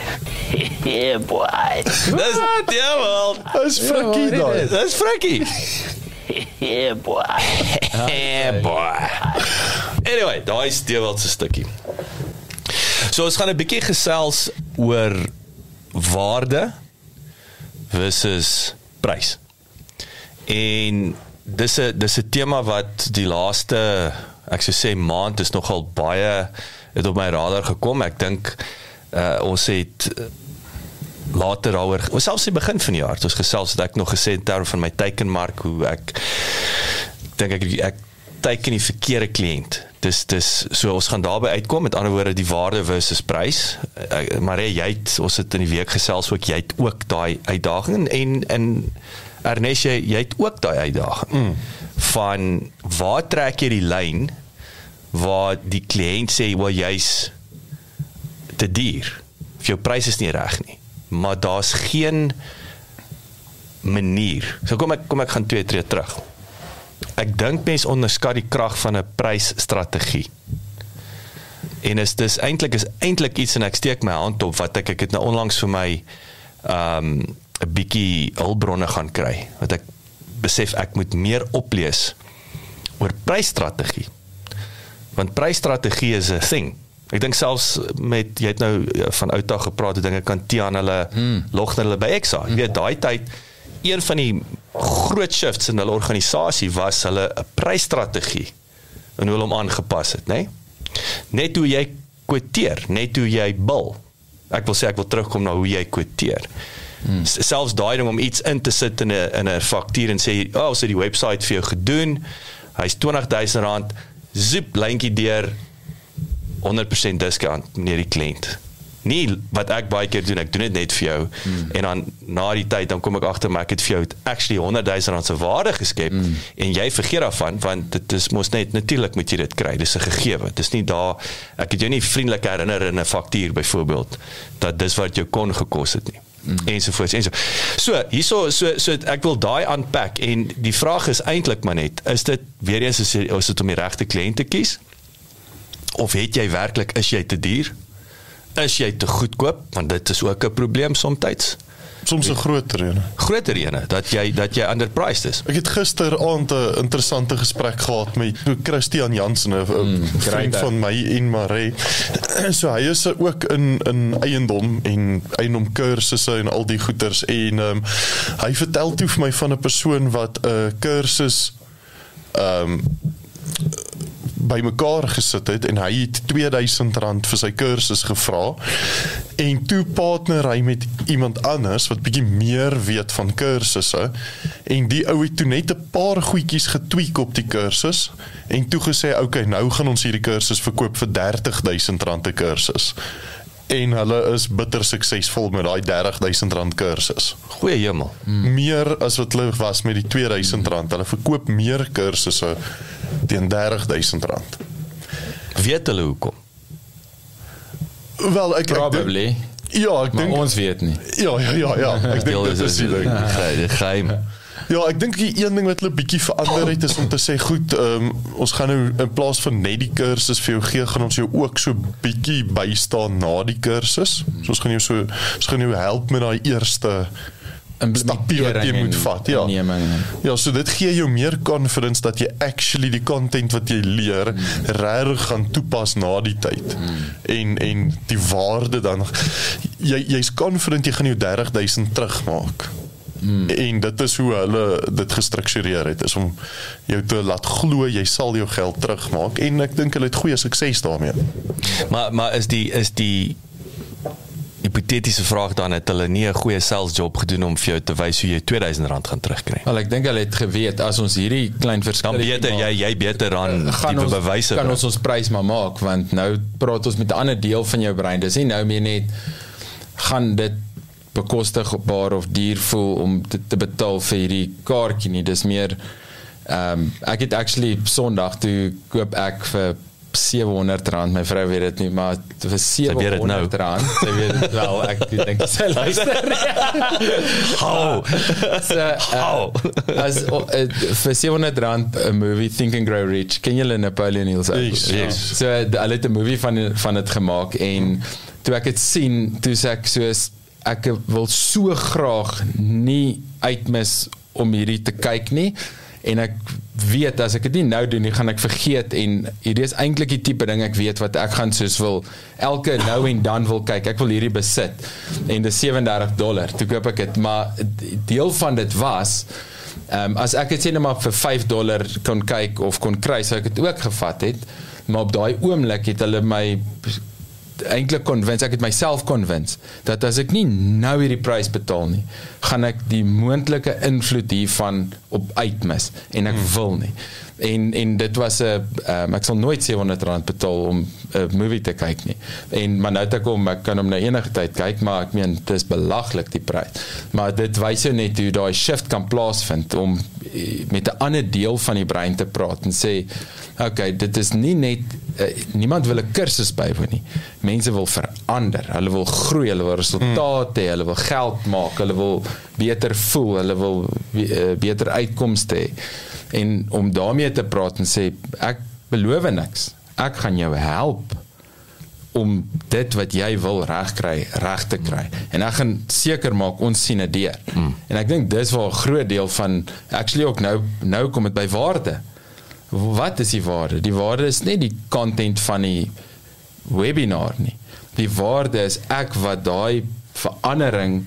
Yeah, boy. Dis Dewald. Dis frikkie Ja, dit Dis Frikkie. Boy. Hey boy. Anyway, daai is Dewald se stukkie. So ons gaan 'n bietjie gesels oor waarde versus prys. En dis 'n dis 'n tema wat die laaste ek sou sê maand is nogal baie het op my radar gekom. Ek dink uh, ons het later daaroor ons selfs die begin van die jaar ons gesels het ek nog gesê in terme van my teikenmark hoe ek dink ek ek teiken die verkeerde kliënt. Dis dis so ons gaan daarby uitkom met ander woorde die waarde versus prys. Uh, maar jy het ons het in die week gesels ook jy het ook daai uitdaging en en Ernest jy, jy het ook daai uitdaging mm. van waar trek jy die lyn waar die kliënt sê wel jy's te duur of jou prys is nie reg nie maar daar's geen manier. So kom ek kom ek gaan twee tree terug. Ek dink mense onderskat die krag van 'n prysstrategie. En is dis eintlik is eintlik iets en ek steek my hand op wat ek ek het nou onlangs vir my um 'n bietjie hulpbronne gaan kry. Wat ek besef ek moet meer oplees oor prysstrategie. Want prysstrategie is 'n thing ek dink selfs met jy het nou van outa gepraat hoe dinge kan Tian hulle hmm. log hulle by Exa jy weet daai tyd een van die groot shifts in hulle organisasie was hulle 'n prysstrategie en hoe hulle hom aangepas het nê nee? net hoe jy kwoteer net hoe jy bil ek wil sê ek wil terugkom na hoe jy kwoteer Hmm. Selfs daai ding om iets in te sit in 'n in 'n faktuur en sê, "O, oh, ons het die webwerf vir jou gedoen. Hy's R20000, zoep lyntjie deur 100% discount meneer die kliënt." Nie wat ek baie keer doen, ek doen dit net vir jou. Mm. En dan na die tyd dan kom ek agter maar ek het vir jou actually 100 000 rand se waarde geskep mm. en jy vergeet daarvan want dit is mos net natuurlik moet jy dit kry. Dis 'n gegewe. Dis nie daar ek het jou nie vriendelik herinner in 'n faktuur byvoorbeeld dat dis wat jou kon gekos het nie. Mm. ensovoorts enso. So, hierso so so ek wil daai unpack en die vraag is eintlik maar net, is dit weer eens is, is dit om die regte kliënt te kies? Of het jy werklik is jy te duur? Is jy te goedkoop? Want dit is ook 'n probleem soms. Soms 'n groter een. Groter ene dat jy dat jy underpriced is. Ek het gisteraand 'n interessante gesprek gehad met Christian Jansen, 'n mm, vriend van my en Maree. So hy is ook in in eiendom en eiendom kursusse en al die goeders en um, hy vertel toe vir my van 'n persoon wat 'n kursus ehm um, bymekaar gesit het en hy het R2000 vir sy kursus gevra en toe partner hy met iemand anders wat bietjie meer weet van kursusse en die ou het toe net 'n paar goedjies getweek op die kursus en toe gesê okay nou gaan ons hierdie kursus verkoop vir R30000 'n kursus en hulle is bitter suksesvol met daai R30000 kursus. Goeie hemel. Hmm. Meer as wat hulle was met die R2000. Hulle verkoop meer kursusse teen R30000. Weet hulle hoekom? Wel, ek probably. Ek, ja, ek dink ons weet nie. Ja, ja, ja, ja. Ek dink dit is die geheim. Ja, ek dink die een ding wat hulle bietjie verander het is om te sê goed, um, ons gaan nou in plaas van net die kursus vir jou gee, gaan ons jou ook so bietjie bystaan na die kursus. So ons gaan jou so ons gaan jou help met daai eerste stapie wat jy moet vat. Ja. Nee, man. Ja, so dit gee jou meer confidence dat jy actually die content wat jy leer mm. reg gaan toepas na die tyd. Mm. En en die waarde dan jy jy's confident jy gaan jou 30000 terugmaak. Mm. En dit is hoe hulle dit gestruktureer het is om jou te laat glo jy sal jou geld terugmaak en ek dink hulle het goeie sukses daarmee. Maar maar is die is die hipotetiese vraag dan het hulle nie 'n goeie sales job gedoen om vir jou te wys hoe jy R2000 gaan terugkry. Wel ek dink hulle het geweet as ons hierdie klein verskil dan beter jy jy beter dan die bewyse kan ons ons prys maar maak want nou praat ons met 'n ander deel van jou brein. Dis nie nou meer net gaan dit bekostigbaar of duur voel om te, te betaal vir hierdie kaartjie nie. Dis meer ehm um, ek het actually Sondag toe koop ek vir 700 rand my vrou weet dit nie maar vir 700 nou. rand. Sy weet dit wel ek dink sy luister. how so how uh, as uh, vir 700 rand 'n movie think and grow rich. Ken julle Napoleon Hills yes, yes. so hulle het 'n movie van van dit gemaak en toe ek dit sien toe sê ek soos ek wil so graag nie uitmis om hierdie te kyk nie. En ek weet as ek dit nie nou doen nie gaan ek vergeet en hierdie is eintlik die tipe ding ek weet wat ek gaan soos wil elke nou en dan wil kyk. Ek wil hierdie besit en dis 37 dollar. Toe koop ek dit. Maar deel van dit was um, as ek dit sê net maar vir 5 dollar kon kyk of kon kry sou ek dit ook gevat het. Maar op daai oomblik het hulle my eintlik konwins ek het myself konwins dat as ek nie nou hierdie prys betaal nie gaan ek die moontlike invloed hiervan op uitmis en ek hmm. wil nie en en dit was 'n um, ek sal nooit 700 rand betaal om 'n movie te kyk nie. En maar nou te kom ek kan hom nou enige tyd kyk maar ek meen dit is belaglik die prys maar dit wys jou net hoe daai shift kan plaasvind om eh, met 'n ander deel van die brein te praat en sê okay dit is nie net uh, niemand wil 'n kursus bywoon nie. Mense wil verander. Hulle wil groei. Hulle wil resultate hê. Hulle wil geld maak. Hulle wil beter voel. Hulle wil uh, beter uitkomste hê en om daarmee te praat en sê ek beloof niks. Ek gaan jou help om dit wat jy wil regkry reg te kry. En ek gaan seker maak ons sien dit deur. Mm. En ek dink dis waar 'n groot deel van actually ook nou nou kom dit by waarde. Wat is die waarde? Die waarde is nie die content van die webinar nie. Die waarde is ek wat daai verandering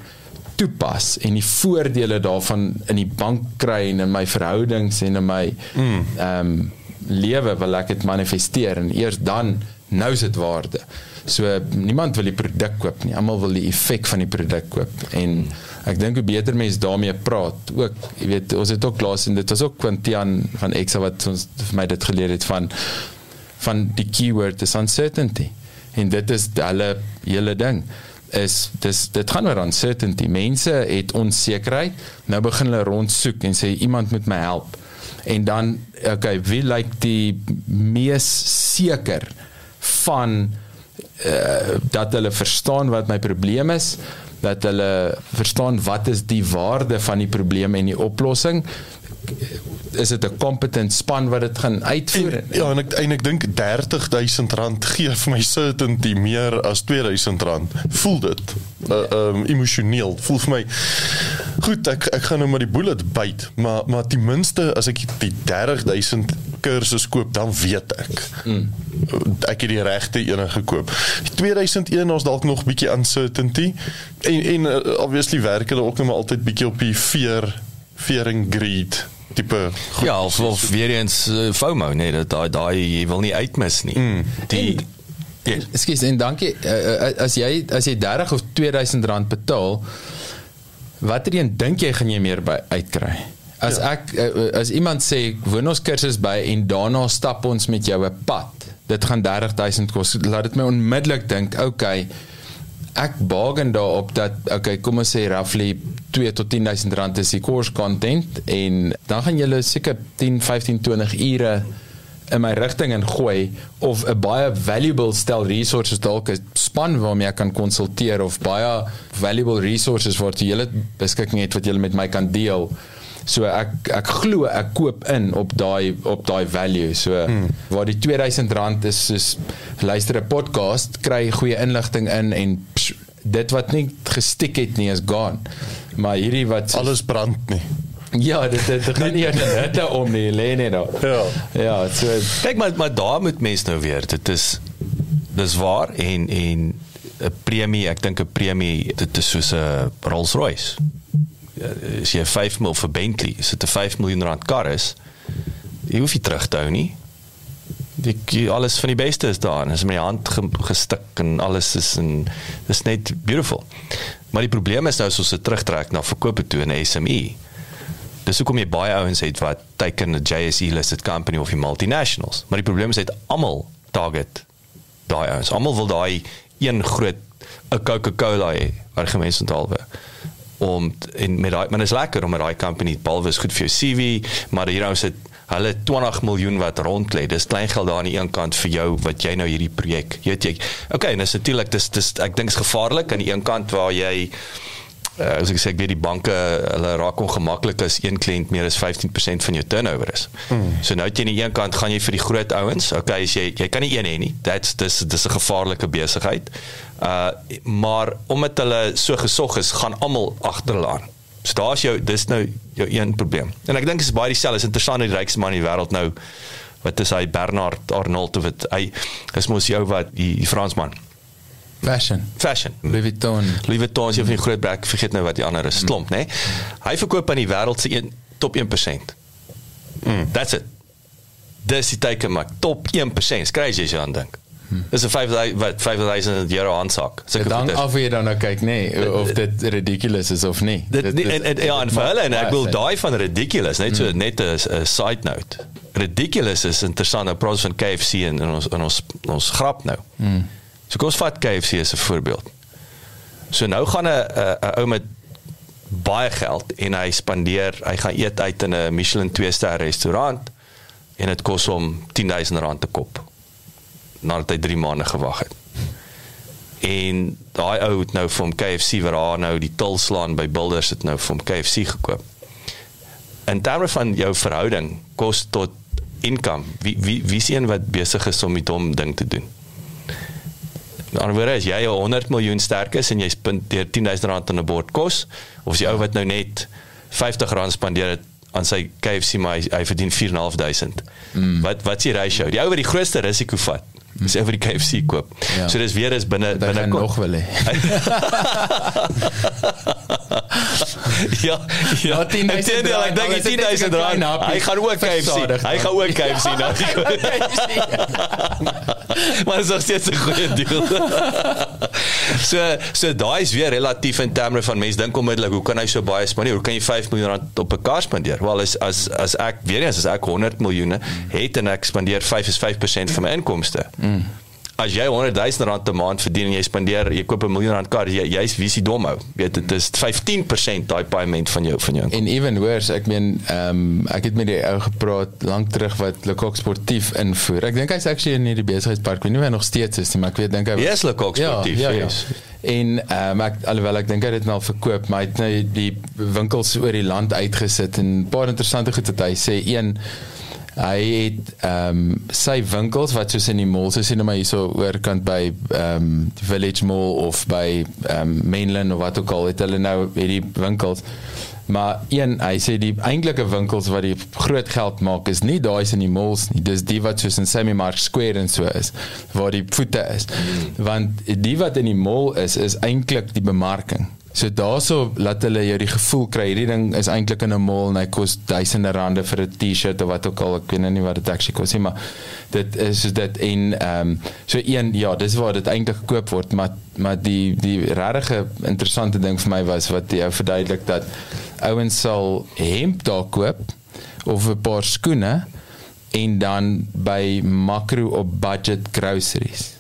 toepas en die voordele daarvan in die bank kry en in my verhoudings en in my mm. ehm mm. um, lewe wil ek dit manifesteer en eers dan nou is dit waarde. So niemand wil die produk koop nie. Almal wil die effek van die produk koop en ek dink hoe beter mense daarmee praat. Ook, jy weet, ons het ook laas en dit was ook Quintian van Exa wat ons vir my dit geleer het van van die keyword is uncertainty En dit is hulle hele ding is dis dit gaan oor uncertainty. Mense het onsekerheid. Nou begin hulle rondsoek en sê iemand moet my help. En dan okay, wie lyk die mees seker van uh, dat hulle verstaan wat my probleem is, dat hulle verstaan wat is die waarde van die probleem en die oplossing is dit 'n competent span wat dit gaan uitvoer En, ja, en ek en ek dink R30000 gee vir my certainty meer as R2000. Voel dit? Uh, um emosioneel. Voel vir my Goed, ek ek gaan nou maar die bullet byt, maar maar ten minste as ek die 30000 kursus koop, dan weet ek. Mm. Ek het die regte een gekoop. Die 2001 ons dalk nog bietjie uncertainty en en uh, obviously werk hulle ook nog maar altyd bietjie op die fear fear and greed tipe goed. Ja, of, of weer eens uh, FOMO, nee, dat daai daai jy wil nie uitmis nie. Mm. Die yes. Ekskuus en dankie uh, as jy as jy 30 of 2000 rand betaal watter een dink jy gaan jy meer by uitkry? As ja. ek uh, as iemand sê woon ons kursus by en daarna stap ons met jou 'n pad. Dit gaan 30000 kos. Laat dit my onmiddellik dink, okay, ek bargain daarop dat okay, kom ons sê roughly 2 tot 10000 rand is die course content en dan gaan jy seker 10, 15, 20 ure in my rigting en gooi of 'n baie valuable stel resources dalk 'n span waarmee ek kan konsulteer of baie valuable resources wat jy hele beskikking het wat jy met my kan deel. So ek ek glo ek koop in op daai op daai value. So hmm. waar die R2000 is soos luister 'n podcast, kry goeie inligting in en psh, dit wat nie gestik het nie is gone. Maar hierdie wat soos, alles brand nie. Ja, dit dit gaan nie aan hitte om nie, lê net daar. Ja. Ja, so kyk maar maar daar moet mense nou weer. Dit is dis waar en en 'n premie, ek dink 'n premie dit is soos 'n Rolls-Royce. As jy 5 mil vir Bentley, is dit 'n 5 miljoen rand kar is. Jy hoef nie terug te hou nie. Die alles van die beste is daar. Is met die hand gestik en alles is en dis net beautiful. Maar die probleem is nou as ons dit terugtrek na verkope toe in 'n SME Dis hoekom jy baie ouens het wat teken 'n JSE listed company of die multinationals. Maar die probleem is dit almal target daai ouens. Almal wil daai een groot 'n Coca-Cola hê, argumente onthaalwe om en met daai maar is lekker om met daai company behalwe is goed vir jou CV, maar hier nou sit hulle 20 miljoen wat rond lê. Dis klein geld daar aan die een kant vir jou wat jy nou hierdie projek. Jy weet jy. Okay, en dis natuurlik dis dis ek dink is gevaarlik aan die een kant waar jy uh, as ek sê ek weet die banke hulle raak ongemaklik as een kliënt meer as 15% van jou turnover is. Hmm. So nou het jy aan die een kant gaan jy vir die groot ouens, okay, as jy jy kan nie een hê nie. That's dis dis 'n gevaarlike besigheid. Uh maar omdat hulle so gesog is, gaan almal agter hulle aan. So daar's jou dis nou jou een probleem. En ek dink dit is baie dieselfde, is interessant die rykste man in die wêreld nou wat is hy Bernard Arnault of dit hy is mos jou wat die, die Fransman. Fashion. Fashion. Louis Vuitton. Louis Vuitton is een van die groot brek, vergeet nou wat die ander is, klomp, né? Nee? Hy verkoop aan die wêreld se top 1%. Mm. That's it. Dis die teken maar top 1%. Crazy as jy aan dink. Dis 'n 5000 wat 5000 euro aansak. So dan af jy dan nou kyk nê nee, of dit ridiculous is of nie. Dit, dit en, en, ja, en vir hulle en ek wil daai van ridiculous net so mm. net 'n side note. Ridiculous is interessant. Nou praat van KFC en, en ons en ons ons grap nou. Mm. So kom ons vat KFC as 'n voorbeeld. So nou gaan 'n 'n ou met baie geld en hy spandeer, hy gaan eet uit in 'n Michelin 2-ster restaurant en dit kos hom 10000 rand te kop. Nadat hy 3 maande gewag het. En daai ou het nou vir hom KFC wat daar nou die til slaan by Builders het nou vir hom KFC gekoop. En terme van jou verhouding kos tot income. Wie wie wie sien wat besig is om met hom ding te doen? Anderswoorde as jy 100 miljoen sterk is en jy spandeer 10000 rand aan 'n bord kos of as jy ou wat nou net 50 rand spandeer het aan sy KFC maar hy, hy verdien 4.500. Mm. Wat wat is die ratio? Die ou wat die grootste risiko vat is mm. vir die KFC koop. Ja. So dis weer is binne binne nog wil hê. ja, ja. Ek dink ek dink dit is 10000 rand. Hy gaan ook KFC. Hy gaan ook KFC nou. maar dit is steeds 'n goeie deal. so so daai is weer relatief in terme van mense dink onmiddellik hoe kan hy so baie spandeer? Hoe kan jy 5 miljoen rand op 'n kar spandeer? Wel as as as ek weer eens as ek 100 miljoen het en ek spandeer 5 is 5% van my inkomste. Mm. As jy 100 000 rand 'n maand verdien en jy spandeer jy koop 'n miljoen rand kar jy jy's wie se dom hou weet dit is 15% daai paaiement van jou van jou En even worse, ek meen ehm um, ek het met die ou gepraat lank terug wat Lekok sportief invoer. Ek dink hy's actually in hierdie besigheidspark. Weet nie of hy nog steeds is nie, maar ek weet dink hy Yes, Lecoq sportief, Ja, ja, yes. ja. En ehm um, ek alhoewel ek dink hy het dit nou al verkoop, maar hy het nou die winkels oor die land uitgesit en 'n paar interessante goed wat hy sê. Een hy het ehm um, sy winkels wat soos in die mall, so sien maar hierso oorkant by ehm um, Village Mall of by ehm um, Mainland of wat ook al het hulle nou hierdie winkels. Maar een, hy sê die eintlike winkels wat die groot geld maak is nie daai in die malls nie. Dis die wat soos in Sammy Mark Square en so is waar die voete is. Want die wat in die mall is is eintlik die bemarking. So daarso laat hulle jou die gevoel kry. Hierdie ding is eintlik in 'n mall en hy kos duisende rande vir 'n T-shirt of wat ook al. Ek weet nou nie wat dit actually kos nie maar dit is dit. En ehm um, so een ja dis waar dit eintlik gekoop word. Maar maar die die regte interessante ding vir my was wat jy verduidelik dat ouens sal hemp daar koop of 'n paar skoene en dan by makro op budget groceries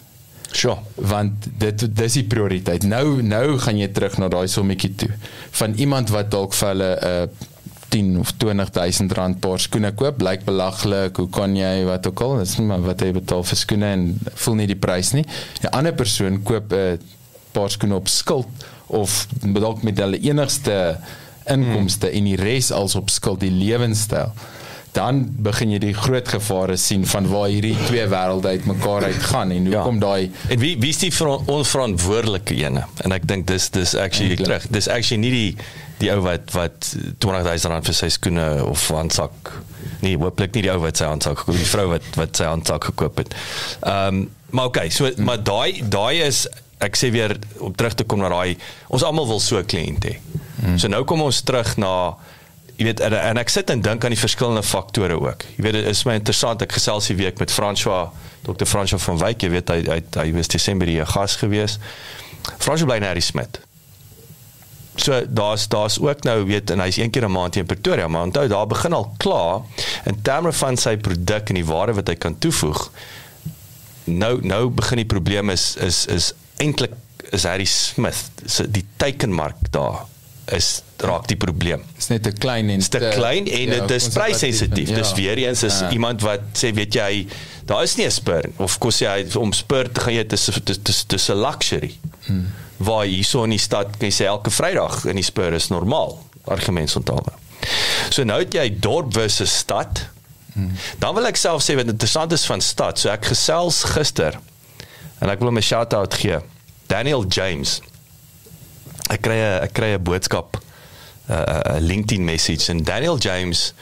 Sure. want dit dis die prioriteit. Nou nou gaan jy terug na daai sommetjie toe van iemand wat dalk vir hulle 'n uh, 10 of 20000 rand paar skoene koop, lyk belaglik. Hoe kan jy wat ook al, dis nie maar wat jy betaal vir skoene en voel nie die prys nie. 'n Ander persoon koop 'n paar skoene op skuld of dalk met hulle enigste inkomste hmm. en die res als op skuld die lewenstyl dan begin jy die groot gevare sien van waar hierdie twee wêrelde uitmekaar uitgaan en hoekom ja. daai En wie wie is die ver- onverantwoordelike ene? En ek dink dis dis actually Eintlik. terug. Dis actually nie die die ou wat wat 20000 rand vir sy skoene of handsak nee, hooplik nie die ou wat sy handsak gekoop het, die vrou wat wat sy handsak gekoop het. Ehm um, maar okay, so hmm. maar daai daai is ek sê weer om terug te kom na daai ons almal wil so 'n kliënt hê. Hmm. So nou kom ons terug na jy weet en, en ek sit en dink aan die verskillende faktore ook. Jy weet dit is my interessant ek gesels die week met François Dr. François van Wyk, jy weet hy hy hy was Desember hier 'n gas gewees. François bly in Harry Smith. So daar's daar's ook nou weet en hy's een keer 'n maand hier in Pretoria, maar onthou daar begin al klaar in terme van sy produk en die waarde wat hy kan toevoeg. Nou nou begin die probleem is is is eintlik is Harry Smith se die teikenmark daar is raak die probleem is net te klein en is te klein en dit is pryssensitief. Ja. Dis weer eens is Ja. iemand wat sê weet jy hy daar is nie 'n spur of kos jy hy om spur te gaan jy dis dis dis dis 'n luxury. Hmm. Waar hierso in die stad kan jy sê elke Vrydag in die spur is normaal argumentsontawe. So nou het jy dorp versus stad. Hmm. Dan wil ek self sê wat interessant is van stad. So ek gesels gister en ek wil hom 'n shout-out gee. Daniel James. Ek kry 'n ek kry 'n boodskap 'n uh, LinkedIn message en Daniel James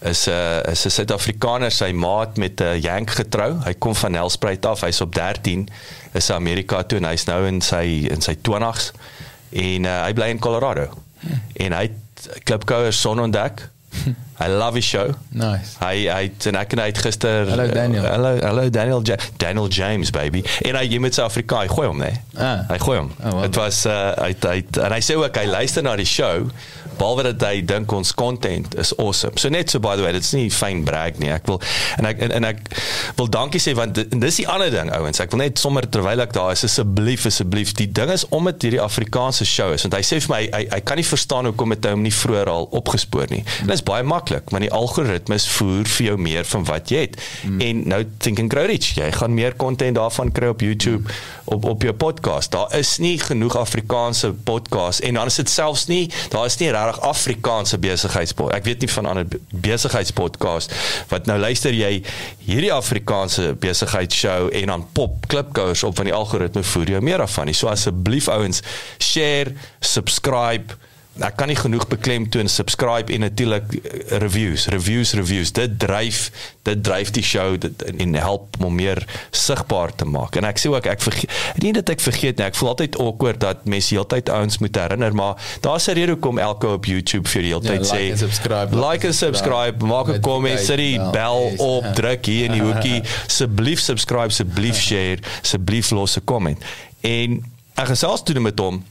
is 'n uh, is 'n Suid-Afrikaner, sy maat met 'n uh, Yank getrou. Hy kom van Nelspruit af. Hy's op 13 is Amerika toe en hy's nou in sy in sy 20's en uh, hy bly in Colorado. Hmm. En hy het klipkouer son ontdek. I love his show. Nice. Hy hy en ek en hy het gister Hallo, Daniel. Uh, hallo hallo Daniel ja Daniel James baby. En hy jy met sy Afrika, hy gooi hom nee. Ah. Hy gooi hom. Oh, wow. Dit was uh, hy hy en hy sê ook hy luister na die show behalwe dat hy dink ons content is awesome. So net so by the way, dit's nie fyn brag nie. Ek wil en ek en, en ek wil dankie sê want dit, dis die ander ding ouens. Ek wil net sommer terwyl ek daar is asseblief asseblief die ding is om dit hierdie Afrikaanse show is want hy sê vir my hy hy kan nie verstaan hoekom hy hom nie vroeër al opgespoor nie. En dit is baie maklik want die algoritmes voer vir jou meer van wat jy het. Mm. En nou Think and Grow Rich, jy gaan meer content daarvan kry op YouTube, mm. op op jou podcast. Daar is nie genoeg Afrikaanse podcasts en dan is dit selfs nie, daar is nie regtig Afrikaanse besigheidspodcast. Ek weet nie van ander be- besigheidspodcast wat nou luister jy hierdie Afrikaanse besigheidsshow en dan pop klipkouers op van die algoritme voer jou meer af van nie. So asseblief ouens, share, subscribe ek kan nie genoeg beklemtoon subscribe en natuurlik eh, reviews reviews reviews. Dit dryf dit dryf die show dit en help om meer sigbaar te maak. En ek sê ook ek vergeet nie dat ek vergeet nie ek voel altyd awkward dat mense heeltyd ouens moet herinner maar daar's 'n rede hoekom elke op YouTube vir die heeltyd Ja, like sê subscribe, like en subscribe. maak 'n comment sit die bel Yes. op druk hier in die hoekie asseblief subscribe asseblief share asseblief los 'n comment. En ek gesels toe met hom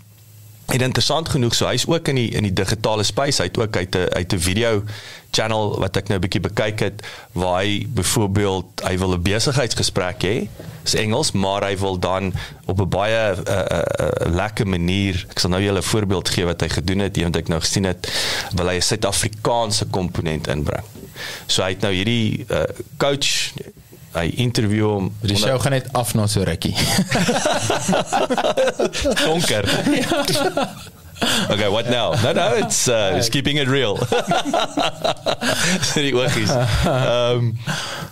En interessant genoeg, so hy's ook in die in die digitale space. Hy het ook uit 'n uit 'n video channel wat ek nou 'n bietjie bekyk het waar hy byvoorbeeld hy wil 'n besigheidsgesprek hê. Dis Engels, maar hy wil dan op 'n baie uh, uh, uh, lekker manier. Ek sal nou julle 'n voorbeeld gee wat hy gedoen het, wat ek nou gesien het, wil hy 'n Suid-Afrikaanse komponent inbring. So hy het nou hierdie uh, coach hy interview hom Die show gaan net af na so rukkie. donker. okay, what now? No, no, it's uh, it's keeping it real. die oogies. Ehm um,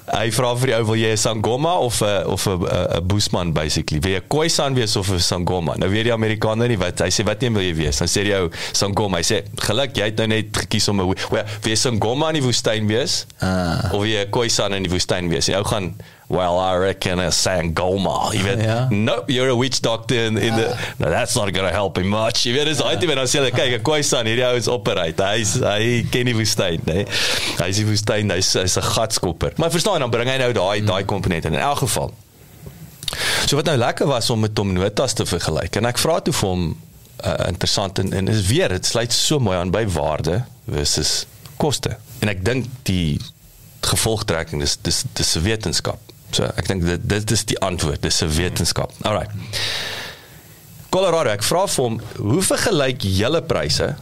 hy vra vir jou wil jy 'n sangoma of 'n of 'n 'n boesman basically. Wil jy 'n khoisan wees of 'n sangoma? Nou weet die Amerikaner nie wat hy sê wat neem wil jy wees? Dan sê hy jou sangoma. Hy sê geluk jy het nou net gekies om 'n well, wil jy sangoma in die woestyn wees? Ah. Of jy 'n khoisan in die woestyn wees? Jy gaan Well, I reckon a sangoma. Weet, Ja. nope, you're a witch doctor in, in the. No, that's not to help him much. Jy weet, dis altyd wanneer as jy kyk, 'n khoisan hierdie ou is operate. Hy's hy ken die woestyn, nê. Hy's die woestyn, hy's hy's 'n gatskopper. Maar verstaan, dan bring hy nou daai daai komponente in elk geval. So wat nou lekker was om met hom notas te vergelyk en ek vra toe vir hom uh, interessant en en is weer dit sluit so mooi aan by waarde versus koste. En ek dink die gevolgtrekking dis dis dis 'n wetenskap. So ek dink dit dit is die antwoord, dis 'n wetenskap. Alright. Colorado, ek vra vir hom, hoe vergelyk julle pryse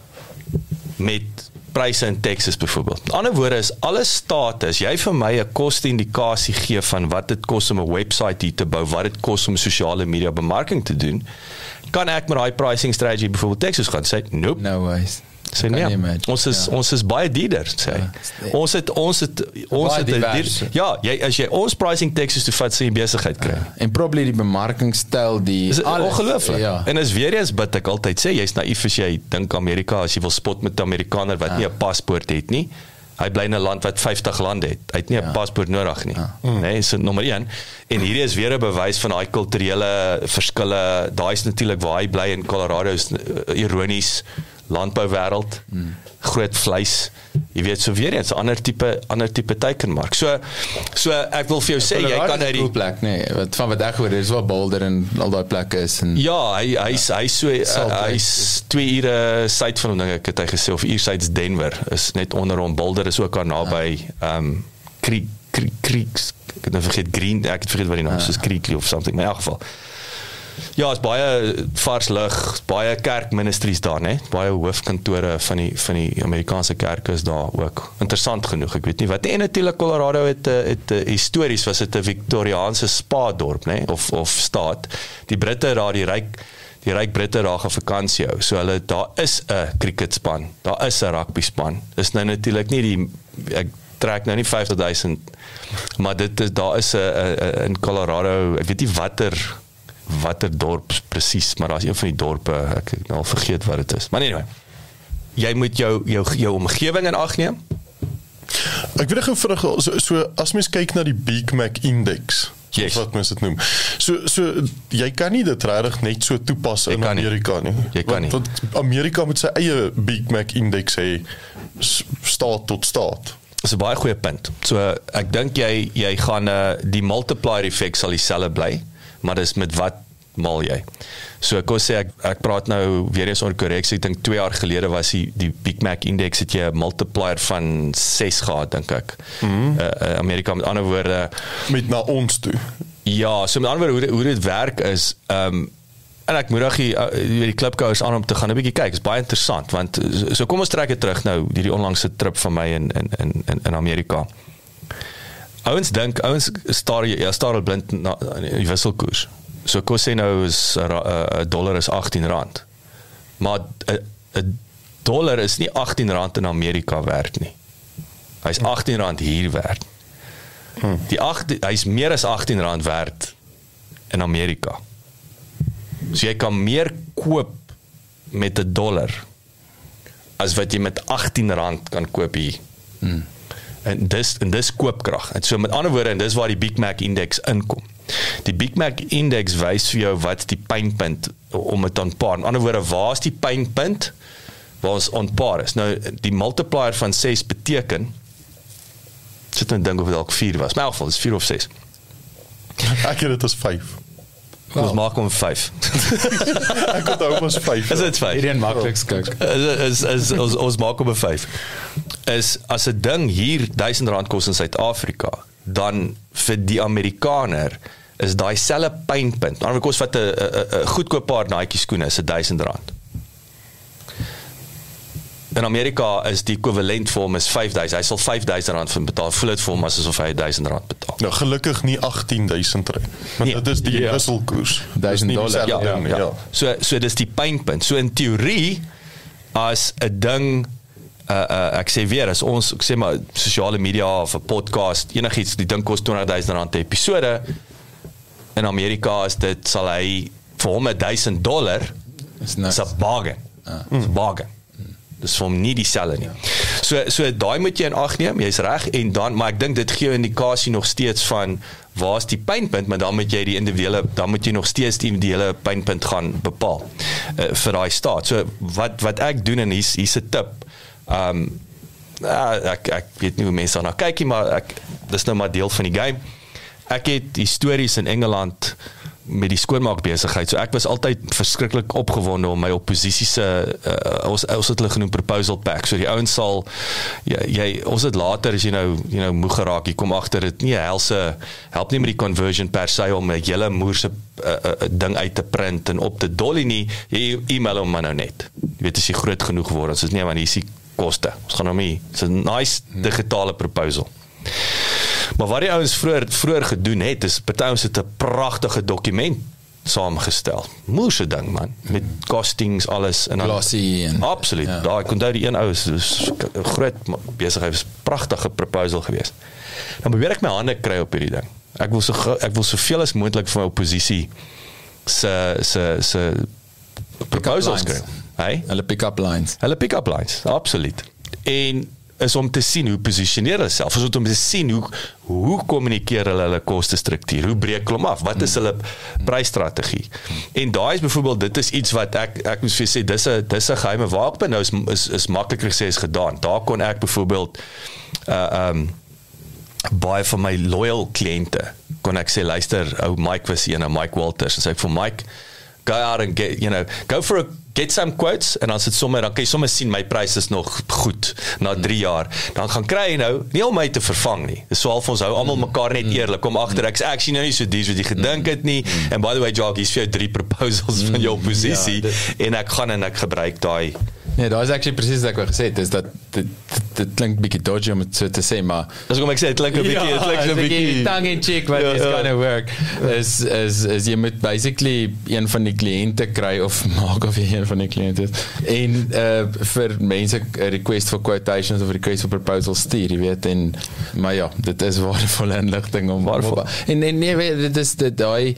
met pryse in Texas byvoorbeeld? Met ander woorde is alle state, as jy vir my 'n koste-indikasie gee van wat dit kos om 'n webwerf hier te bou, wat dit kos om sosiale media bemarking te doen, kan ek met daai pricing strategy byvoorbeeld Texas gaan sê, nope. No ways. Sê nee. Ons is Ja. ons is baie duurder sê. Ja. Ons het ons het ons Baie het divers. dier- Ja, jy as jy ons pricing Texas toe vat sê jy besigheid kry. En probably die bemarkingstyl die Dis alles. ongelooflik. Ja. En as weer eens bid ek altyd sê jy's naïef as jy dink Amerika as jy wil spot met 'n Amerikaner wat nie 'n paspoort het nie. Hy bly in 'n land wat 50 lande het. Hy het nie 'n Ja. paspoort nodig nie. Nee, so nommer 1. En hierdie is weer 'n bewys van daai kulturele verskille. Daai is natuurlik waar hy bly in Colorado is uh, ironies landbouwêreld. Groot vleis. Jy weet so weer eens 'n ander tipe ander tipe teikenmark. So so ek wil vir jou sê jy kan uit die plek nee, wat van wat ek hoor is waar Boulder en al daai plekke is en Ja, hy hy's hy's so Salt uh, Lake. hy's 2 ure suid van hom dink ek het hy gesê of uur suids Denver is net onder hom Boulder is ook daar naby ehm um, Creek Creek Creeks ek het nou vergeet Green ek het vergeet wat die naam is soos Creekly of something maar in elk geval Ja, is baie vars lug, baie kerkministeries daar, né? Baie hoofkantore van die van die Amerikaanse kerke is daar ook. Interessant genoeg, ek weet nie wat. En natuurlik Colorado het 'n het 'n histories was dit 'n Victoriaanse spa dorp, né? Of of staat. Die Britte daar, die ryk die ryk Britte daar gaan vakansie hou. So hulle daar is 'n cricketspan, daar is 'n rugby span. Dis nou natuurlik nie die ek trek nou nie 50000 maar dit is daar is 'n 'n- 'n in Colorado, ek weet nie watter watter dorp presies, maar daar's een van die dorpe, ek het nou al vergeet wat dit is. Maar anyway, jy moet jou jou jou omgewing in ag neem. Ek wil gou vinnig so, so as mens kyk na die Big Mac Index, Yes. wat mens dit noem. So so jy kan nie dit regtig net so toepas Jy in kan nie. Amerika nie. Jy kan nie. Want, want Amerika moet sy eie Big Mac Index hê staat tot staat. Dis 'n baie goeie punt. So ek dink jy jy gaan uh, die multiplier effek sal dieselfde bly, maar dis met wat maal jy. So ek kon sê ek ek praat nou weer eens onder korreksie. Ek dink 2 jaar gelede was die die Big Mac index het jy 'n multiplier van 6 gehad dink ek. Mm -hmm. uh, uh, Amerika met ander woorde met na ons toe. Ja, so met ander woorde hoe dit- hoe dit werk is ehm um, en ek moedig die uh, jy weet die klipkouers aan om te gaan 'n bietjie kyk. Dit is baie interessant want so, kom ons trek dit terug nou hierdie onlangse trip van my in in in in, in Amerika. Ouens dink ouens staar ja staar al blind na die wisselkoers. So kom sê nou is 'n ra- 'n dollar is 18 rand. Maar 'n 'n dollar is nie 18 rand in Amerika werd nie. Hy's 18 rand hier werd. Die 8 hy's meer as 18 rand werd in Amerika. So jy kan meer koop met 'n dollar as wat jy met 18 rand kan koop hier. Hmm. En dis en dis koopkrag. En so met ander woorde en dis waar die Big Mac indeks inkom. Die Big Mac indeks wys vir jou wat die pynpunt om dit aan paar. Met ander woorde, waar's die pynpunt? Waar ons onpaar is. Nou die multiplier van 6 beteken sit nou dink of dit dalk 4 was. Maar in elk geval, dis 4 of 6. Ek het dit as 5. Kom ons maak hom 5. Ek onthou ons 5. Is dit 5? Hierdie een maklik skik. is is, is ons ons maak op 'n 5. Is as 'n ding hier R1000 kos in Suid-Afrika, dan vir die Amerikaner is daai selfe pynpunt. Maar kos wat 'n goedkoop paar Nike skoene is R1000. In Amerika is die ekwivalent vir hom is 5000. Hy sal R5000 vir hom betaal. Voel dit vir hom as asof hy R1000 betaal. Nou gelukkig nie 18000 rand. Want Nee. dit is die Ja. wisselkoers. Nie dollar. dieselfde Ja, ding nie, ja. So so dis die pynpunt. So in teorie as 'n ding uh, uh ek sê weer as ons ek sê maar sosiale media of 'n podcast enigiets die ding kos R20000 per episode in Amerika is dit sal hy vir hom 1000 dollar is nice. 'n bargain. Dis 'n bargain. Dis vir hom nie dieselfde nie. So so daai moet jy in ag neem. Jy's reg en dan maar ek dink dit gee 'n indikasie nog steeds van waar's die pynpunt, maar dan moet jy die individuele dan moet jy nog steeds die individuele pynpunt gaan bepaal uh, vir daai staat. So wat wat ek doen en hier's hier's 'n tip. Um ja, ek ek weet nie hoe mense daarna kyk nie, maar ek dis nou maar deel van die game. Ek het histories in Engeland met die skoonmaak besigheid. So ek was altyd verskriklik opgewonde om my oppositie se uh, ons ons het hulle genoem proposal pack. So die ouens sal jy, jy ons het later as jy nou jy nou moeg geraak, jy kom agter dit nie helse help nie met die conversion per se om 'n hele moerse uh, uh, ding uit te print en op te dolly nie. Jy e-mail hom maar nou net. Jy weet as jy groot genoeg word, as dit nie want hier is die koste. Ons gaan hom nie. Dis 'n nice digitale proposal. Maar wat die ouens vroeër vroeër gedoen het is party ons het 'n pragtige dokument saamgestel. Moeëse ding man met costings alles en dan Glossy en- Absoluut. ja. Daar ek onthou die een ou is is groot besigheid was pragtige proposal geweest. Dan probeer ek my hande kry op hierdie ding. Ek wil so ek wil soveel as moontlik van my oppositie se se se proposals kry. Hey? Hulle pick-up lines. Hulle pick-up lines, absoluut. En is om te sien hoe posisioneer hulle self, is om te sien hoe hoe kommunikeer hulle hulle koste struktuur, hoe breek hulle af, wat is hulle prysstrategie. En daai is byvoorbeeld dit is iets wat ek ek moet vir sê dis 'n dis 'n geheime wapen nou is is, is makliker gesê as gedaan. Daar kon ek byvoorbeeld uh um baie van my loyal kliënte kon ek sê luister ou Mike was een, ou Mike Walters en sê vir Mike go out and get you know go for a get some quotes en dan sit sommer dan kan jy sommer sien my pryse is nog goed na 3 jaar. Dan gaan kry jy nou nie om my te vervang nie. Dis swaar vir ons hou almal mekaar net eerlik. Kom agter ek's actually nou nie so dies wat jy gedink het nie. En by the way Jacques hier's vir jou drie proposals van jou posisie Ja, dit- en ek gaan en ek gebruik daai Nee, daar is actually presies wat ek wou gesê het, is dat dit dit, klink bietjie dodgy om dit so te sê, maar dis hoekom ek sê dit klink 'n bietjie dit klink 'n bietjie tongue in cheek wat Ja, is ja. gonna work is is is jy moet basically een van die kliënte kry of maak of jy een van die kliënte is en uh vir mense 'n request for quotations of request for proposals stuur, jy weet en maar ja, dit is waardevolle inligting om Waardevol. om- en nee, nee weet, dit is dit daai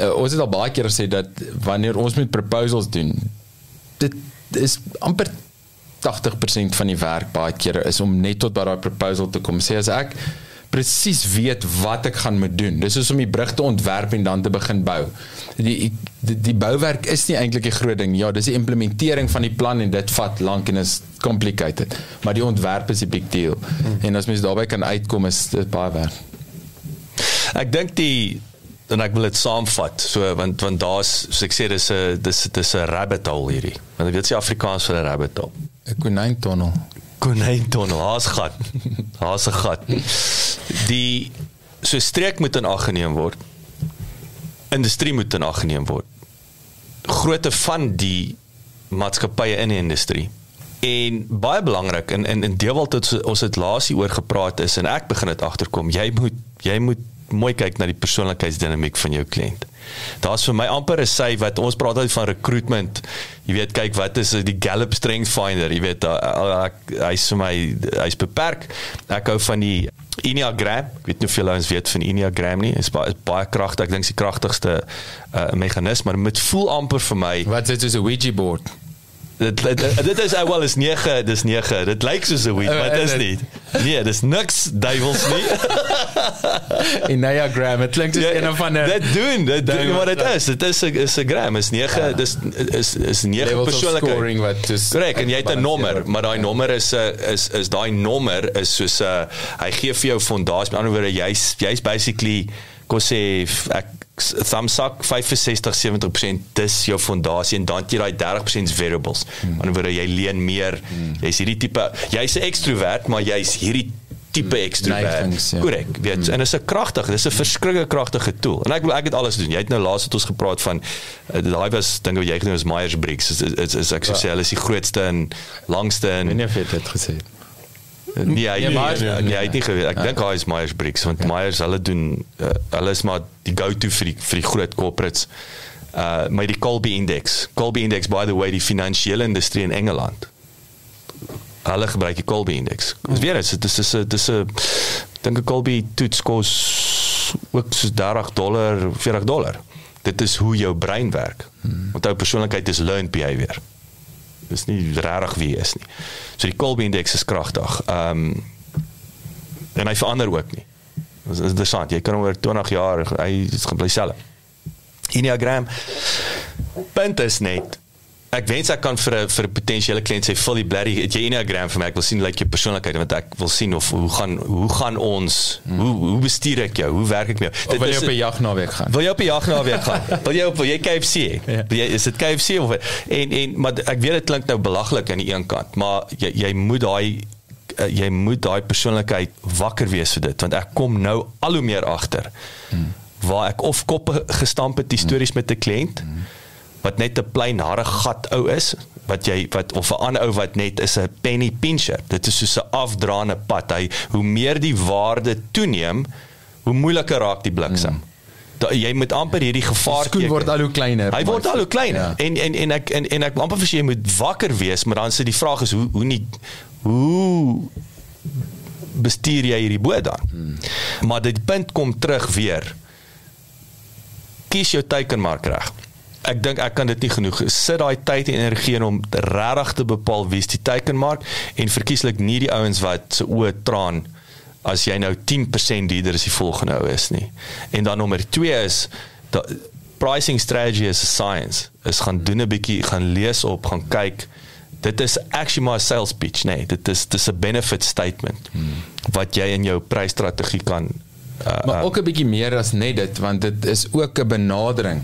uh, ons het al baie keer gesê dat wanneer ons met proposals doen dit is amper 80% van die werk baie kere is om net tot by daai proposal te kom. Sê as ek presies weet wat ek gaan moet doen. Dis soos om die brug te ontwerp en dan te begin bou. Die die, die bouwerk is nie eintlik 'n groot ding. Ja, dis die implementering van die plan en dit vat lank en is complicated. Maar die ontwerp is 'n big deal. Hmm. En as mens daarbey kan uitkom is dit baie werk. Ek dink die en ek wil dit saamvat. So want want daar's so ek sê dis 'n dis dis 'n rabbit hole hierdie. Want ek weet se Afrikaans vir 'n rabbit hole. 'n Konyntunnel. Konyntunnel, haas gat. Haas gat. Die so streek moet in ag geneem word. Industrie moet in ag geneem word. Grootte van die maatskappye in die industrie. En baie belangrik in in in Dewald het ons- ons het laas hier oor gepraat is en ek begin dit agterkom. Jy moet jy moet mooi kyk na die persoonlikheidsdinamiek van jou kliënt. Daar's vir my amper 'n sy wat ons praat altyd van recruitment. Jy weet kyk wat is die Gallup Strength Finder, jy weet hy's vir my hy's beperk. Ek hou van die Enneagram. Ek weet nie julle ons weet van Enneagram nie. Dit is baie baie kragtig. Ek dink die kragtigste uh, meganisme, maar dit voel amper vir my Wat is dit soos 'n Ouija board? Dit dit, dit is uh, wel is 9, dis 9. Dit lyk soos 'n weed, maar dit is nie. Nee, dis niks duiwels nie. En Diagram, dit klink soos een of ander Dit doen, dit doen wat dit ja. is. Dit is 'n is 'n gram, is 9, Ja. dis is is 9 levels of persoonlikheid. scoring wat soos Korrek, en jy het 'n nommer, maar daai nommer is 'n is is daai nommer is soos 'n hy gee vir jou fondasie. Met ander woorde, jy's jy's basically kom sê ek s- thumbs up 65 70% dis jou fondasie en dan het jy daai 30% variables. Hmm. Aan die ander wyse jy leen meer. Hmm. Jy's hierdie tipe jy's 'n ekstrovert, maar jy's hierdie tipe ekstrovert. Neigings, ja. Korrek, weet. Mm. En dit is 'n kragtige, dis 'n verskriklike kragtige tool. En ek wil ek het alles doen. Jy het nou laas het ons gepraat van uh, daai was dink wat jy genoem is Myers-Briggs. Is, is, is, ek sou sê hulle is die grootste en langste en Ek jy dit gesê het. Nee, hy Nee, nee, Myers- nee, nee, nee, hy het nie geweet. Ek Ja. dink hy is Myers Briggs want Myers hulle doen uh, hulle is maar die go-to vir die vir die groot corporates. Uh maar die Colby Index. Colby Index by the way die finansiële industrie in Engeland. Hulle gebruik die Colby Index. Dis weer eens, dit is dis 'n dis 'n dink 'n Colby toets kos ook so 30 dollar, 40 dollar. Dit is hoe jou brein werk. Onthou persoonlikheid is learned behavior. Dis nie regtig wie jy is nie. So die Colby Index is kragtig. Ehm um, en hy verander ook nie. Dit is interessant. Jy kan hom oor 20 jaar hy is gebly self. Enneagram punt is net ek wens ek kan vir 'n vir 'n potensiële kliënt sê vul die blerry het jy Enneagram vir my ek wil sien lyk like jou persoonlikheid want ek wil sien of hoe gaan hoe gaan ons hoe hoe bestuur ek jou hoe werk ek met jou Of wil jy op 'n jagnaweek gaan? Wil jy op 'n jagnaweek gaan? Wil jy op wil jy KFC? Ja. Wil jy is dit KFC of en en maar ek weet dit klink nou belaglik aan die een kant, maar jy jy moet daai uh, jy moet daai persoonlikheid wakker wees vir dit want ek kom nou al hoe meer agter. Hmm. Waar ek of koppe gestamp het stories met 'n kliënt hmm. Wat net 'n plain harde gat ou is wat jy wat of 'n ander ou wat net is 'n penny pincher. Dit is soos 'n afdraande pad. Hy hoe meer die waarde toeneem, hoe moeiliker raak die bliksem. Hmm. Da, jy moet amper hierdie gevaar skoen word al hoe kleiner. Hy word al hoe kleiner. Ja. En en en ek en, en ek amper vir jy moet wakker wees, maar dan sit die vraag is hoe hoe nie hoe bestuur jy hierdie boot dan? Hmm. Maar dit punt kom terug weer. Kies jou teikenmark reg. Ek dink ek kan dit nie genoeg sit daai tyd en energie in om regtig te bepaal wie's die teikenmark en verkieslik nie die ouens wat se oë traan as jy nou 10% duurder as die volgende ou is nie. En dan nommer 2 is dat pricing strategy is a science. Is gaan doen 'n bietjie, gaan lees op, gaan kyk. Dit is actually my sales pitch, nee, dit is dis 'n benefit statement hmm. wat jy in jou prysstrategie kan uh, Maar ook 'n bietjie meer as net dit want dit is ook 'n benadering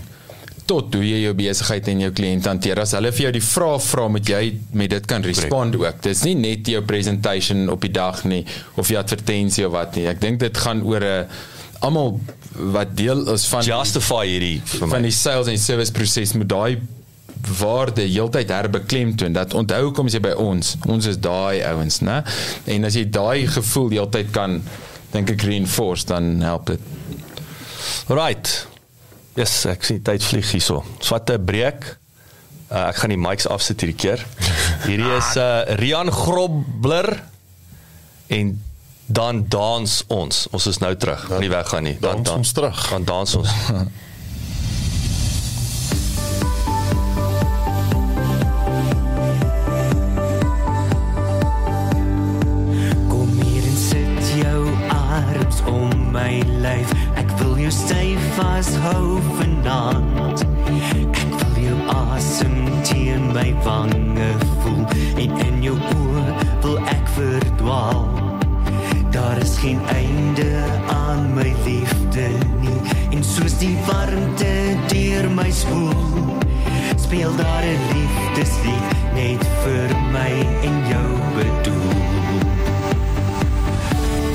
tot hoe jy jou besigheid en jou kliënt hanteer. As hulle vir jou die vrae vra, moet jy met dit kan respond ook. Dis nie net jou presentation op die dag nie of die advertensie of wat nie. Ek dink dit gaan oor 'n almal wat deel is van justify hierdie van die sales en service proses moet daai waarde heeltyd herbeklemtoon dat onthou kom jy by ons ons is daai ouens né en as jy daai gevoel heeltyd kan dink ek reinforce dan help dit Right. Yes, ek sien tyd vlieg hierso. Swat 'n breek. Uh, ek gaan die mics afsit hierdie keer. Hierdie is uh Rian Grobler en dan dans ons. Ons is nou terug. Nie weggaan nie. Dan Dans ons terug. Dan dans ons. Kom hier en sit jou arms om my lyf. Ek wil jou styf vashou vanaand. Ek wil jou asem teen my wange voel en in jou oë wil ek verdwaal. Daar is geen einde aan my liefde nie en soos die warmte deur my spoel speel daar 'n liefdeslied net vir my en jou bedoel.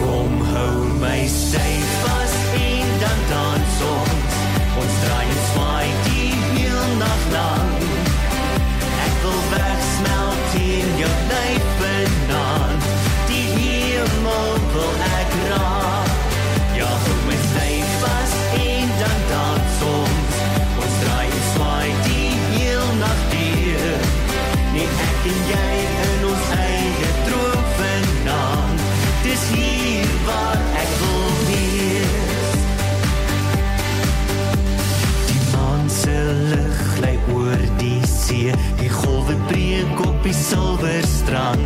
Kom hou my styf wil wegsmelt in jou lyf vanaand. Die hemel wil see. Die golwe breek op die silwer strand.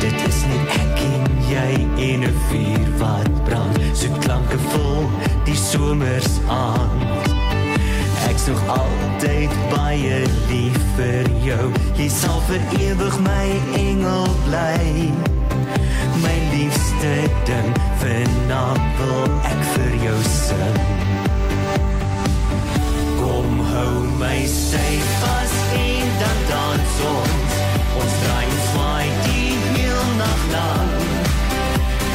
Dit is net ek en jy en 'n vuur wat brand. So klanke vol die somers aand. Ek soek altyd baie lief vir jou. Jy sal vir ewig my engel bly. My liefste ding, vanaand wil ek vir jou sing hou my styf vas en dan dans ons. Ons draai en swaai die heel nag lang.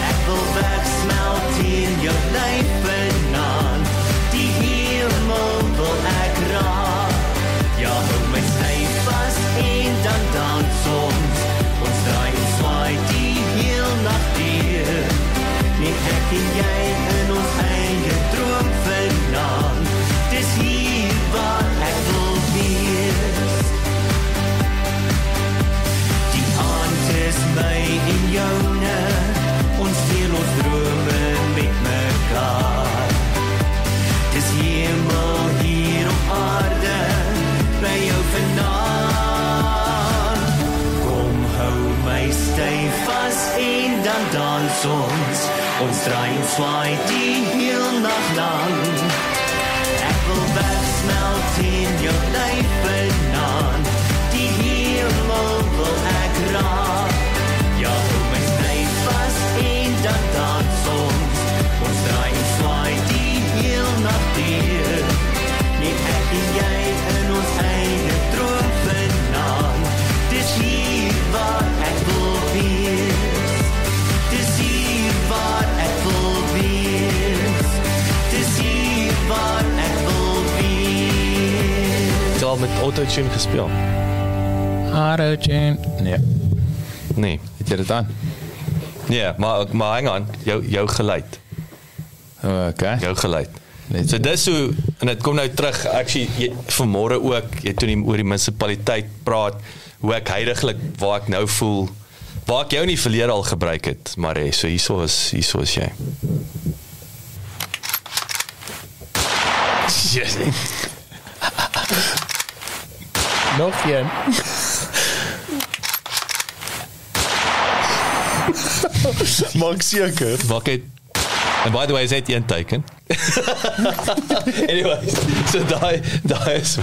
Ek wil wegsmelt in jou lyf benaan. Die hemel wil ek raak. Ja, hou my styf vas en dan dans ons. Ons draai en swaai die heel nag deur. Net ek en jy in ons eie dans ons. Ons draai en swaai die heel nag lang. Ek wil wegsmelt in jou lyf vanaand. Die hemel wil ek raak. Ja, hou my styf vas en dan dans ons. Ons draai en swaai die heel nag deur. Net ek en jy al met autotune gespeel? Auto-tune. Nee, Nee. het jy dit aan? Nee, maar maar hang aan, jou jou geluid, okay. jou geluid. Net So dis so en dit kom nou terug actually jy, vanmôre ook jy toe die oor die munisipaliteit praat hoe ek heidaglik waar ek nou voel waar ek jou in die verlede al gebruik het maar hey, so hierso is hierso is jy. Yes. Nog een. Maak seker. Wag het And by the way, is dit een teken? Anyways, so daai daai is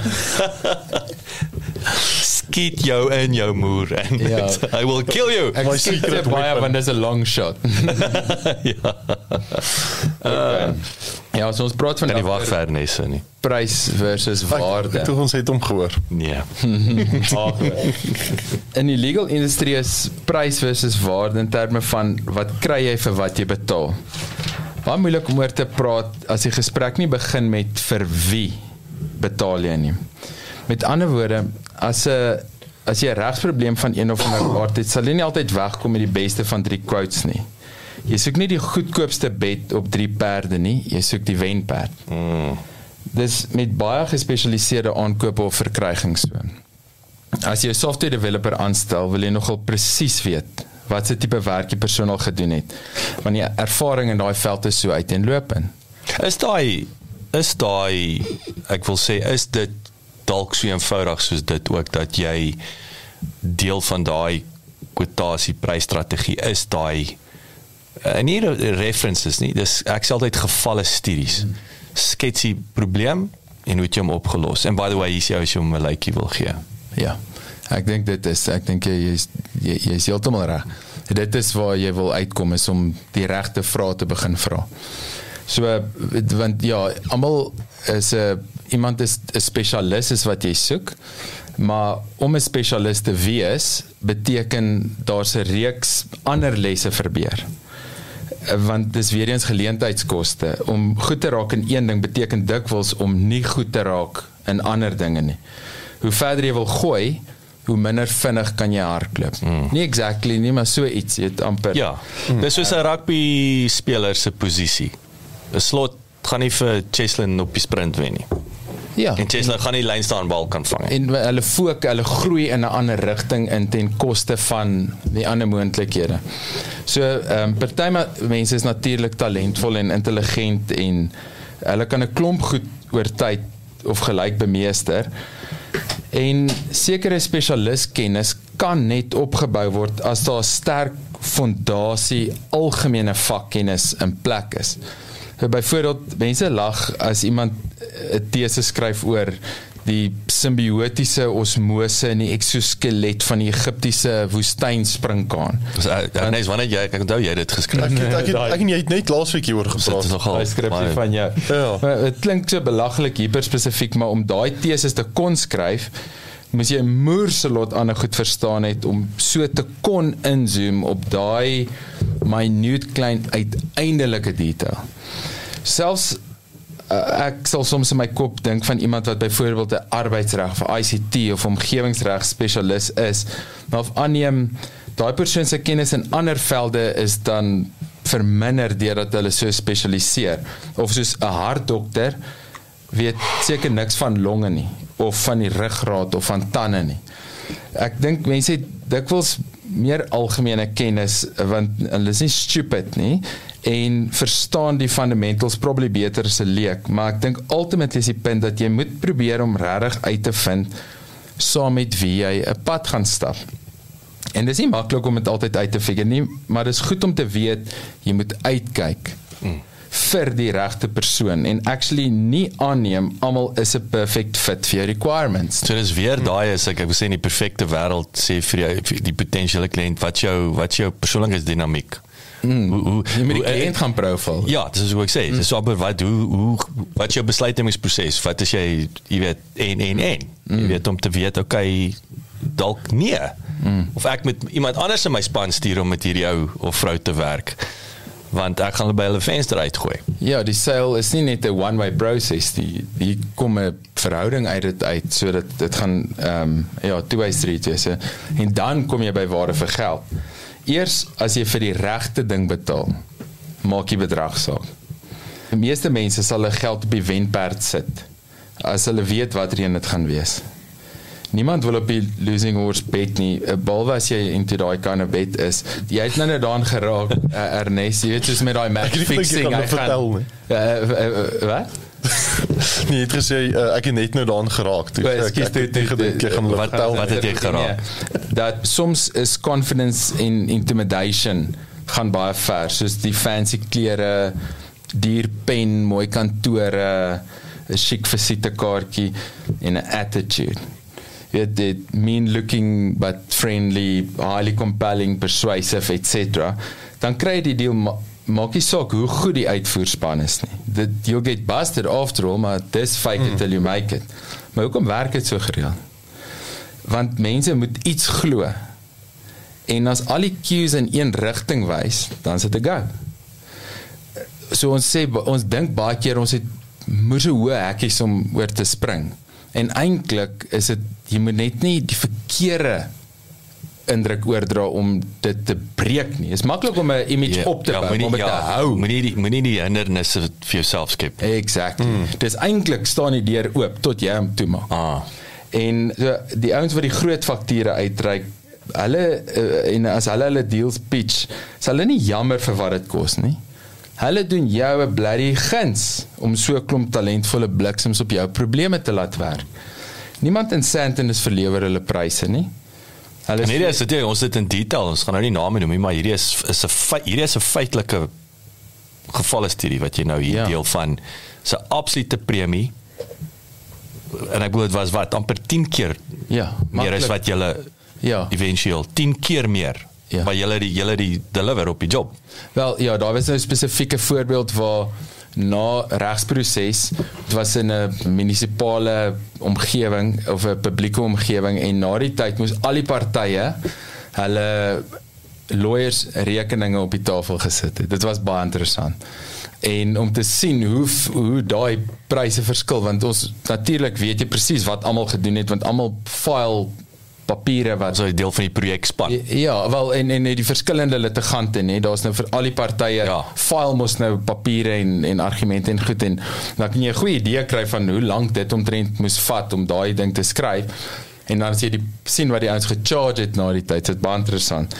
skiet jou in jou moer en Ja. I will kill you. Ek My secret baie weapon. want dis 'n long shot. ja. Okay. Ja, so ons praat Kan nie vandag wag oor vir Nesse nie. prys versus Ek waarde. dink ons het hom gehoor. Nee. In die legal industrie is prys versus waarde in terme van wat kry jy vir wat jy betaal. Baie moeilik om oor te praat as die gesprek nie begin met vir wie betaal jy nie. Met ander woorde, as 'n as jy 'n regsprobleem van een of ander aard het, sal jy nie altyd wegkom met die beste van drie quotes nie. Jy soek nie die goedkoopste bed op drie perde nie, jy soek die wenperd. Mm. Dis met baie gespesialiseerde aankope of verkrygings so. As jy 'n software developer aanstel, wil jy nogal presies weet wat se tipe werk die persoon al gedoen het. Want die ervaring in daai veld is so uiteenlopend. Is daai is daai ek wil sê is dit dalk so eenvoudig soos dit ook dat jy deel van daai kwotasie prysstrategie is daai en nie re- references nie dis ek sê altyd gevalle studies sketsie probleem en hoe het jy hom opgelos en by the way hier is jy as jy hom 'n lykie wil gee Ja. Ek dink dit is ek dink jy is jy, jy is heeltemal reg. Dit is waar jy wil uitkom is om die regte vrae te begin vra. So want ja, almal is 'n uh, iemand is 'n spesialis is wat jy soek. Maar om 'n spesialis te wees beteken daar's 'n reeks ander lesse verbeur want dis weer eens geleentheidskoste om goed te raak in een ding beteken dikwels om nie goed te raak in ander dinge nie. Hoe verder jy wil gooi, hoe minder vinnig kan jy hardloop. Mm. Nie exactly nie, maar so iets, jy het amper ja dis soos 'n rugby speler se posisie 'n slot gaan nie vir Cheslin op die sprint wen nie Ja. en Cheslin gaan nie lyn staan bal kan vang nie en hulle fook, hulle groei in 'n ander rigting in ten koste van die ander moontlikhede. So ehm um, party mense is natuurlik talentvol en intelligent en hulle kan 'n klomp goed oor tyd of gelyk bemeester. En sekere spesialiskennis kan net opgebou word as daar 'n sterk fondasie algemene vakkennis in plek is. Byvoorbeeld mense lag as iemand 'n tese skryf oor die simbiotiese osmose in die eksoskelet van die Egiptiese woestynsprinkaan. Dis uh, nee, wanneer jy ek onthou jy het dit geskryf. Ek het, ek het, Daai- ek en jy het net laasweek hieroor Dit is gepraat. nogal skripsie baie- van jou. Ja. Maar dit klink so belaglik hiperspesifiek, maar om daai teses te kon skryf, moes jy 'n moerselot ander goed verstaan het om so te kon inzoom op daai minute klein uiteindelike detail. Selfs uh, ek sal soms in my kop dink van iemand wat byvoorbeeld 'n arbeidsreg of ICT of omgewingsreg spesialis is, maar of aanneem daai persoon se kennis in ander velde is dan verminder deurdat hulle so spesialiseer of soos 'n hartdokter weet seker niks van longe nie of van die ruggraat of van tande nie. Ek dink mense het dikwels meer algemene kennis want hulle is nie stupid nie en verstaan die fundamentals probably beter as 'n leek, maar ek dink ultimately is die punt dat jy moet probeer om regtig uit te vind saam met wie jy 'n pad gaan stap. En dis nie maklik om dit altyd uit te figure nie, maar dis goed om te weet jy moet uitkyk mm. Vir die regte persoon en actually nie aanneem almal is 'n perfect fit vir jou requirements. So dis weer mm. daai is ek ek wil sê in die perfekte wêreld sê vir jou die potensiële kliënt wat jou wat jou persoonlikheidsdinamiek Mm. Hoe hoe jy met die kliënt gaan profile. Ja, dis is hoe ek sê. Dis so maar wat hoe hoe wat jou besluitnemingsproses? Wat as jy jy weet en en en mm. jy weet om te weet okay dalk nee. Mm. Of ek met iemand anders in my span stuur om met hierdie ou of vrou te werk want ek gaan hulle by hulle venster uitgooi. Ja, die sale is nie net 'n one way process die die kom 'n verhouding uit dit uit sodat dit gaan ehm um, ja, two way street wees. En dan kom jy by waarde vir geld. Eers as jy vir die regte ding betaal, maak jy bedrag saak. Die meeste mense sal hulle geld op die wenperd sit as hulle weet watter een dit gaan wees. Niemand wil op die losing horse bet nie. 'n Behalwe as jy into daai kind of bet is. Jy het nou net daan geraak, uh, Ernest. Jy weet soos met daai match fixing. Ek kan vertel. Uh, uh, uh, wat? nee, het gesê uh, ek het net nou daan geraak toe. Well, ek ek het gedink ek gaan vertel wat het jy geraak? Dat soms is confidence in intimidation gaan baie ver, soos die fancy klere, duur pen, mooi kantore, 'n chic visitekaartjie en 'n attitude weet dit mean looking but friendly, highly compelling, persuasive etc. Dan kry jy die deal ma maak nie saak hoe goed die uitvoerspan is nie. Dit you get busted after all, maar this fake it mm. till you make it. Maar hoekom werk dit so gereeld? Want mense moet iets glo. En as al die cues in een rigting wys, dan is dit 'n go. So ons sê ons dink baie keer ons het moeë hoë hekkies om oor te spring. En eintlik is dit jy moet net nie die verkeerde indruk oordra om dit te breek nie. Is maklik om 'n image ja, op te ja, bou, om dit ja, te hou. Moenie die moenie die hindernisse vir jouself skep. Exactly. Mm. Dis eintlik staan die deur oop tot jy hom toemaak. Ah. En so die ouens wat die groot fakture uitreik, hulle uh, en as hulle hulle deals pitch, sal hulle nie jammer vir wat dit kos nie. Hulle doen jou 'n bloody guns om so 'n klomp talentvolle bliksems op jou probleme te laat werk. Niemand in Sandton is verlewer hulle pryse nie. Hulle Nee, dis dit ons dit in detail. Ons gaan nou nie name noem nie, maar hierdie is is 'n hierdie is 'n feitelike gevalle studie wat jy nou hier ja. deel van. 'n absolute premie. En ek glo dit was wat amper 10 keer. Ja, meer as wat jy ja, eventueel 10 keer meer ja. maar julle die julle die deliver op die job. Wel ja, daar was nou 'n spesifieke voorbeeld waar na regsproses dit was in 'n munisipale omgewing of 'n publieke omgewing en na die tyd moes al die partye hulle lawyers rekeninge op die tafel gesit het. Dit was baie interessant. En om te sien hoe hoe daai pryse verskil want ons natuurlik weet jy presies wat almal gedoen het want almal file papiere wat so 'n deel van die projek span. Ja, wel en en die verskillende litigante nê, daar's nou vir al die partye ja. file mos nou papiere en en argumente en goed en dan kan jy 'n goeie idee kry van hoe lank dit omtrent moes vat om daai ding te skryf. En dan as jy die sien wat die ouens gecharge het na die tyd, dit baie interessant.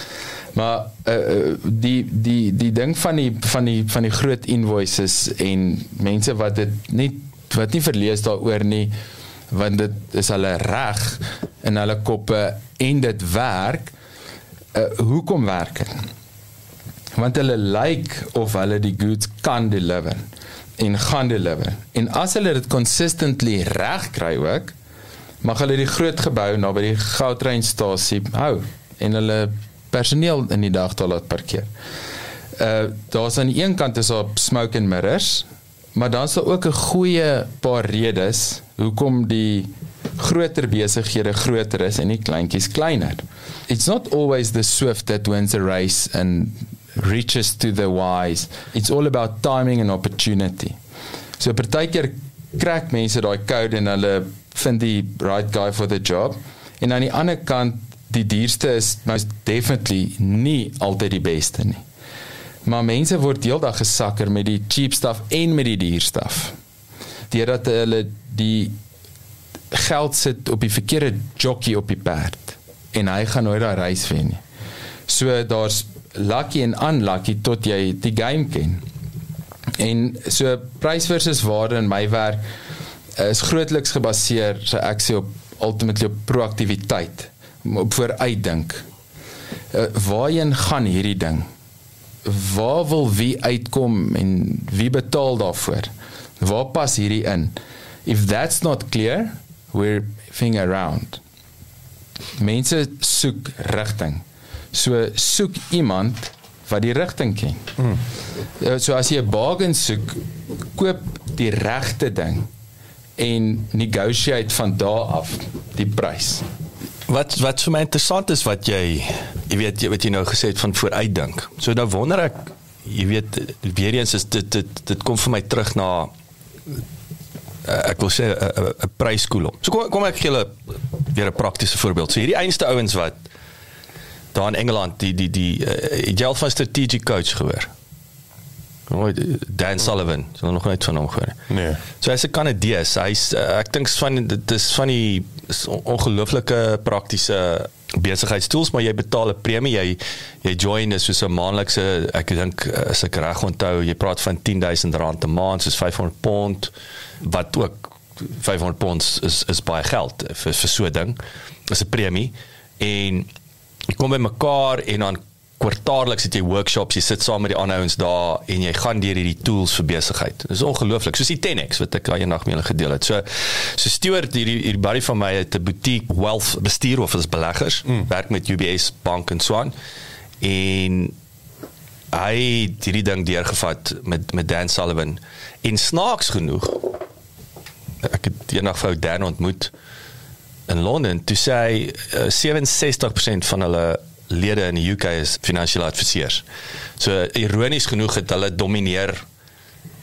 Maar uh, die die die ding van die van die van die groot invoices en mense wat dit nie wat nie verlees daaroor nie want dit is hulle reg in hulle koppe en dit werk. Uh, hoekom werk dit? Want hulle lyk like of hulle die goods kan deliver en gaan deliver. En as hulle dit consistently reg kry ook, mag hulle die groot gebou naby die goudtreinstasie hou en hulle personeel in die dag daar laat parkeer. Uh daar's aan die een kant is daar smoke and mirrors, maar dan is daar ook 'n goeie paar redes hoekom die groter besighede groter is en die kleintjies kleiner. It's not always the swift that wins a race and reaches to the wise. It's all about timing and opportunity. So partykeer krak mense daai code en hulle vind die right guy for the job. En aan die ander kant die duurste is most definitely nie altyd die beste nie. Maar mense word heeldag gesakker met die cheap stuff en met die duur stuff. Deurdat hulle die geld sit op die verkeerde jockey op die perd en hy gaan nooit daai reis wen nie. So daar's lucky en unlucky tot jy die game ken. En so prys versus waarde in my werk is grootliks gebaseer so ek sê op ultimately op proaktiwiteit, op vooruitdink. Uh, waarheen gaan hierdie ding? Waar wil wie uitkom en wie betaal daarvoor? Waar pas hierdie in? If that's not clear, we're thing around. Mense soek rigting. So soek iemand wat die rigting ken. Mm. So as jy 'n bargain soek, koop die regte ding en negotiate van daar af die prys. Wat wat vir my interessant is wat jy jy weet jy wat jy nou gesê het van vooruitdink. So nou wonder ek jy weet weer eens is dit dit dit kom vir my terug na ek wil sê 'n pryskoel op. So kom kom ek gee julle weer 'n praktiese voorbeeld. So hierdie einste ouens wat daar in Engeland die die die uh, jy al van strategic coach gehoor. Nooit Dan Sullivan, so nog nooit van hom gehoor. Nee. So hy's 'n Kanadees. Hy's uh, ek dink van dit is van die ongelooflike praktiese besigheidstools maar jy betaal 'n premie jy jy join is soos 'n maandelikse ek dink as ek reg onthou jy praat van 10000 rand 'n maand soos 500 pond wat ook 500 pond is is baie geld vir vir so 'n ding is 'n premie. En jy kom by mekaar en dan kwartaalliks het jy workshops, jy sit saam met die ander ouens daar en jy gaan deur hierdie tools vir besigheid. Dit is ongelooflik, soos die 10X wat ek daai eendag met julle gedeel het. So so Stewart hierdie hierdie buddy van my het 'n boutique wealth bestuur of as beleggers, mm. werk met UBS bank en so aan. En hy het hierdie ding deurgevat met met Dan Sullivan en snaaks genoeg ek het eendag vir Dan ontmoet in Londen toe sê hy uh, 67% van hulle lede in die UK is finansiële adviseurs. So ironies genoeg het hulle domineer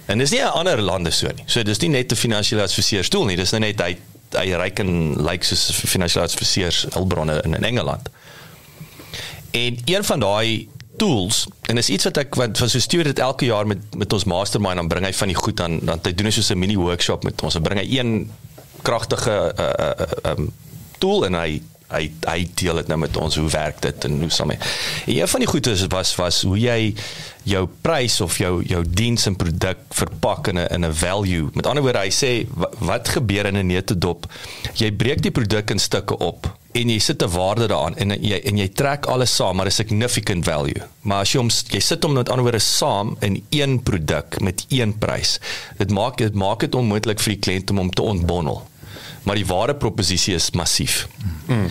en dis nie 'n ander lande so nie. So dis nie net 'n finansiële adviseurs tool nie, dis nou net hy hy ryk en lyk soos finansiële adviseurs hulpbronne in, in Engeland. En een van daai tools en is iets wat ek wat van so stuur dit elke jaar met met ons mastermind dan bring hy van die goed aan dan hy doen hy soos 'n mini workshop met ons. Hy bring hy een kragtige uh, uh, um tool en hy hy hy deel dit nou met ons hoe werk dit en hoe sal my. En een van die goeie was was hoe jy jou prys of jou jou diens en produk verpak in 'n in 'n value. Met ander woorde, hy sê wat, gebeur in 'n neutedop? Jy breek die produk in stukke op en jy sit 'n waarde daaraan en jy en jy trek alles saam maar 'n significant value. Maar as jy hom jy sit hom met ander woorde saam in een produk met een prys. Dit maak dit maak dit onmoontlik vir die kliënt om hom te ontbondel maar die ware proposisie is massief. Mm.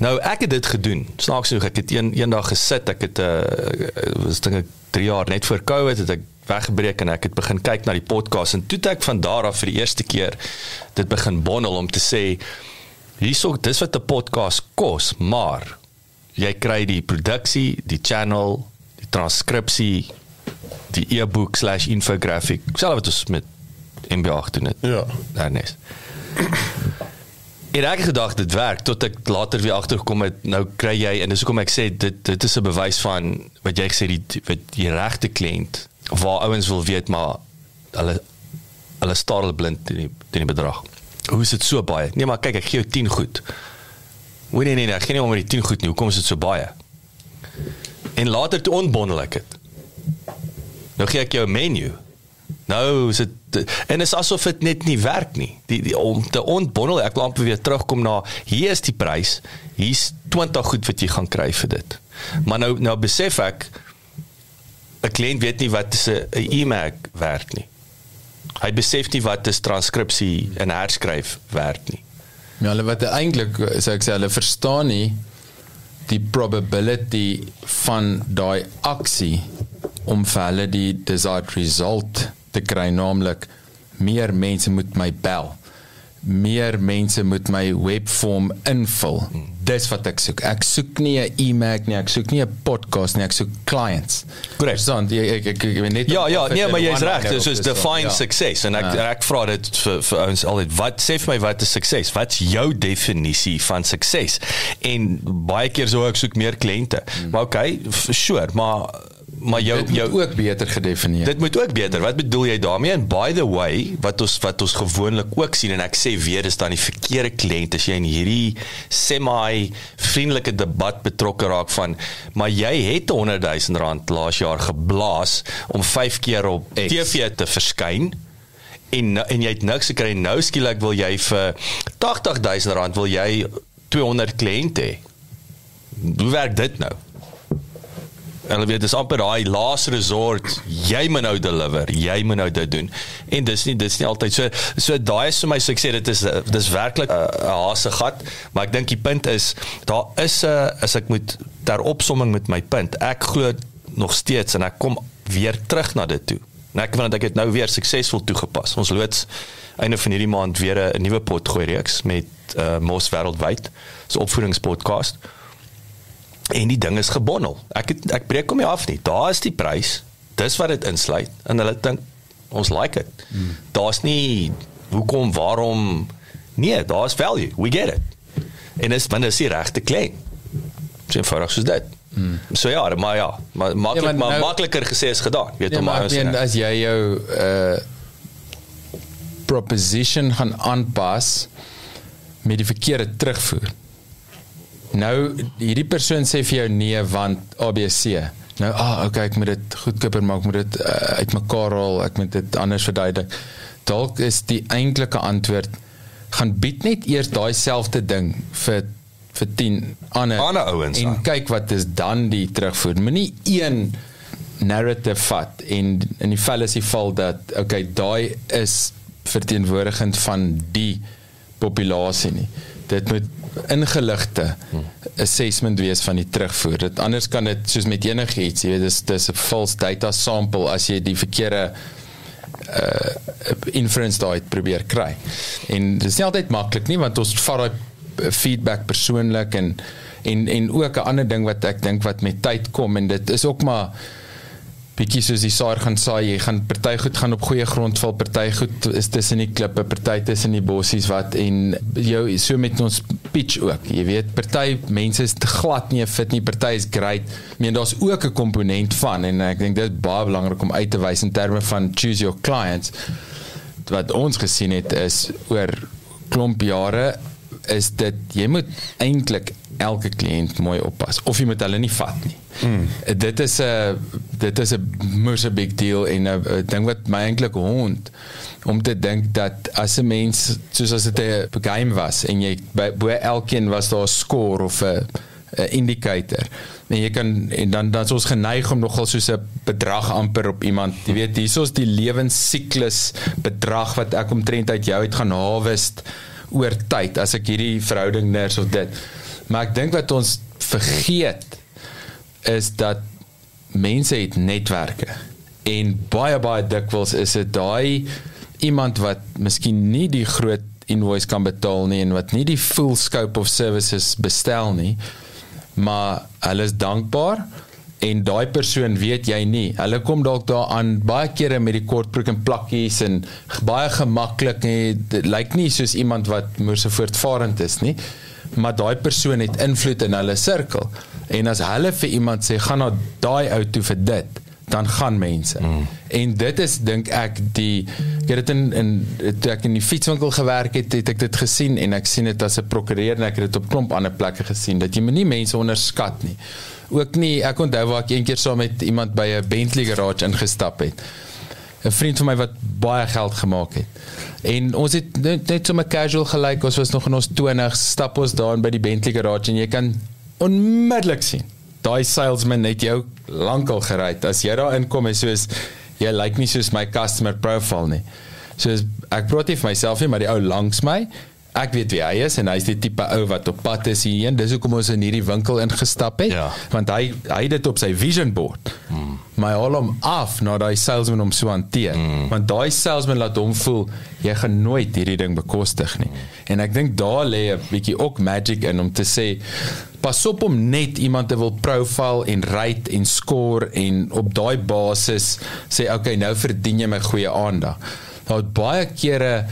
Nou ek het dit gedoen. Snaaks genoeg ek het een eendag gesit, ek het 'n uh, was dink ek 3 jaar net voor Covid het ek weggebreek en ek het begin kyk na die podcast en toe het ek van daar af vir die eerste keer dit begin bondel om te sê hierso dis wat 'n podcast kos, maar jy kry die produksie, die channel, die transkripsie, die e-book/infographic, selfs wat ons met MB8 doen het. Ja. Daarnes. Ek het gedag dit werk tot ek later weer agtergekom het nou kry jy en dis hoekom ek sê dit dit is 'n bewys van wat jy gesê die wat die regte kliënt waar ouens wil weet maar hulle hulle staar blind teen die teen die bedrag. Hoe is dit so baie? Nee maar kyk ek gee jou 10 goed. Hoe nee nee nee, ek gee nie om met die 10 goed nie. Hoekom is dit so baie? En later toe ontbondel ek dit. Nou gee ek jou 'n menu. Nou is dit en is asof dit net nie werk nie. Die, die om te ontbondel, ek wil amper weer terugkom na hier is die prys. Hier's 20 goed wat jy gaan kry vir dit. Maar nou nou besef ek 'n kliënt weet nie wat 'n e-mag werd nie. Hy besef nie wat 'n transkripsie en herskryf werd nie. Ja, hulle wat eintlik sê ek sê hulle verstaan nie die probability van daai aksie om vir hulle die desired result te kry naamlik meer mense moet my bel meer mense moet my webform invul dis wat ek soek. Ek soek nie 'n e-mac nie, ek soek nie 'n podcast nie, ek soek clients. Korrek. Verstaan? Ek ek ek, ek, ek net Ja ja, nee, maar jy's reg. Dis is define success en ek Ja. ek vra dit vir vir ons altyd. Wat sê vir my wat is sukses? Wat's jou definisie van sukses? En baie keer sou ek soek meer kliënte. Maar okay, sure, maar maar jou Dit moet jou ook beter gedefinieer. Dit moet ook beter. Wat bedoel jy daarmee? En by the way, wat ons wat ons gewoonlik ook sien en ek sê weer dis dan die verkeerde kliënt as jy in hierdie semi vriendelike debat betrokke raak van maar jy het 100 000 rand laas jaar geblaas om 5 keer op X. TV te verskyn en nou- en jy het niks gekry nou skielik wil jy vir 80 000 rand wil jy 200 kliënte hê. Hoe werk dit nou? Hulle weet dis amper daai last resort. Jy moet nou deliver. Jy moet nou dit doen. En dis nie dis nie altyd so so daai is vir my so ek sê dit is eh, dis werklik 'n uh, haase gat, maar ek dink die punt is daar is 'n uh, as ek moet ter opsomming met my punt. Ek glo nog steeds en ek kom weer terug na dit toe. En ek vind dat ek dit nou weer suksesvol toegepas. Ons loods einde van hierdie maand weer 'n nuwe pot gooi reeks met uh, Mos wêreldwyd. So opvoedingspodcast. En die ding is gebondel. Ek het, ek breek hom nie af nie. Daar is die prys. Dis wat dit insluit en hulle dink ons like dit. Hmm. Daar's nie hoekom, waarom nee, daar's value. We get it. En dis binne is die regte klein. So eenvoudig soos dit. Hmm. So ja, maar ja, maar maklik Ja, ja, maar maar nou- makliker gesê as gedaan. Weet Ja, om maar meen as jy jou uh proposition gaan aanpas met die verkeerde terugvoer. Nou hierdie persoon sê vir jou nee want ABC. Nou ah okay, ek moet dit goedkoper maak, moet dit uh, uitmekaar haal, ek moet dit anders verduidelik. Dalk is die eintlike antwoord gaan bied net eers daai selfde ding vir vir 10 ander Ander ouens en aan. kyk wat is dan die terugvoer. Moenie een narrative vat en in die fallacy val dat okay, daai is verteenwoordigend van die populasie nie. Dit moet ingeligte assessment wees van die terugvoer. Dit anders kan dit soos met enigiets, jy weet dis dis 'n false data sample as jy die verkeerde uh inference daai probeer kry. En dit is nie altyd maklik nie want ons vat daai feedback persoonlik en en en ook 'n ander ding wat ek dink wat met tyd kom en dit is ook maar bietjie soos die saaier gaan saai, jy gaan party goed gaan op goeie grond val, party goed is tussen die klippe, party tussen die bossies wat en jou so met ons pitch ook. Jy weet, party mense is te glad nie fit nie, party is great. Ek meen daar's ook 'n komponent van en ek dink dit is baie belangrik om uit te wys in terme van choose your clients. Wat ons gesien het is oor klomp jare is dit jy moet eintlik elke kliënt mooi oppas of jy moet hulle nie vat nie. Mm. Dit is 'n dit is 'n moeë big deal en 'n ding wat my eintlik hond om te dink dat as 'n mens soos as dit 'n game was en jy by bo elkeen was daar 'n score of 'n 'n indicator en jy kan en dan dan is ons geneig om nogal soos 'n bedrag amper op iemand jy weet hiersoos die lewensiklus bedrag wat ek omtrent uit jou uit gaan harvest oor tyd as ek hierdie verhouding ners of dit maar ek dink wat ons vergeet is dat mense het netwerke. En baie baie dikwels is dit daai iemand wat miskien nie die groot invoice kan betaal nie en wat nie die full scope of services bestel nie maar hulle is dankbaar en daai persoon weet jy nie. Hulle kom dalk daaraan baie kere met die kortbroek en plakkies en baie gemaklik nie dit lyk nie soos iemand wat moerse voortvarend is nie maar daai persoon het invloed in hulle sirkel en as hulle vir iemand sê gaan na daai ou toe vir dit dan gaan mense. Mm. En dit is dink ek die ek het dit in in toe ek in die fietswinkel gewerk het, het ek dit gesien en ek sien dit as 'n prokureur en ek het dit op klomp ander plekke gesien dat jy moenie mense onderskat nie. Ook nie ek onthou waar ek eendag saam met iemand by 'n Bentley garage ingestap het. 'n vriend van my wat baie geld gemaak het. En ons het net, net so 'n casual gelyk, ons was nog in ons 20s, stap ons daar in by die Bentley garage en jy kan onmiddellik sien. Daai salesman het jou lankal gery. As jy daar inkom en soos jy lyk nie soos my customer profile nie. Soos ek praat nie vir myself nie, maar die ou langs my ek weet wie hy is en hy's die tipe ou wat op pad is hierheen. Dis hoekom ons in hierdie winkel ingestap het, Ja. want hy hy het dit op sy vision board. Mm. Maar haal hom af na daai salesman hom so hanteer, mm. want daai salesman laat hom voel jy gaan nooit hierdie ding bekostig nie. En ek dink daar lê 'n bietjie ook magic in om te sê pas op om net iemand te wil profile en rate en score en op daai basis sê okay nou verdien jy my goeie aandag. Daar het baie kere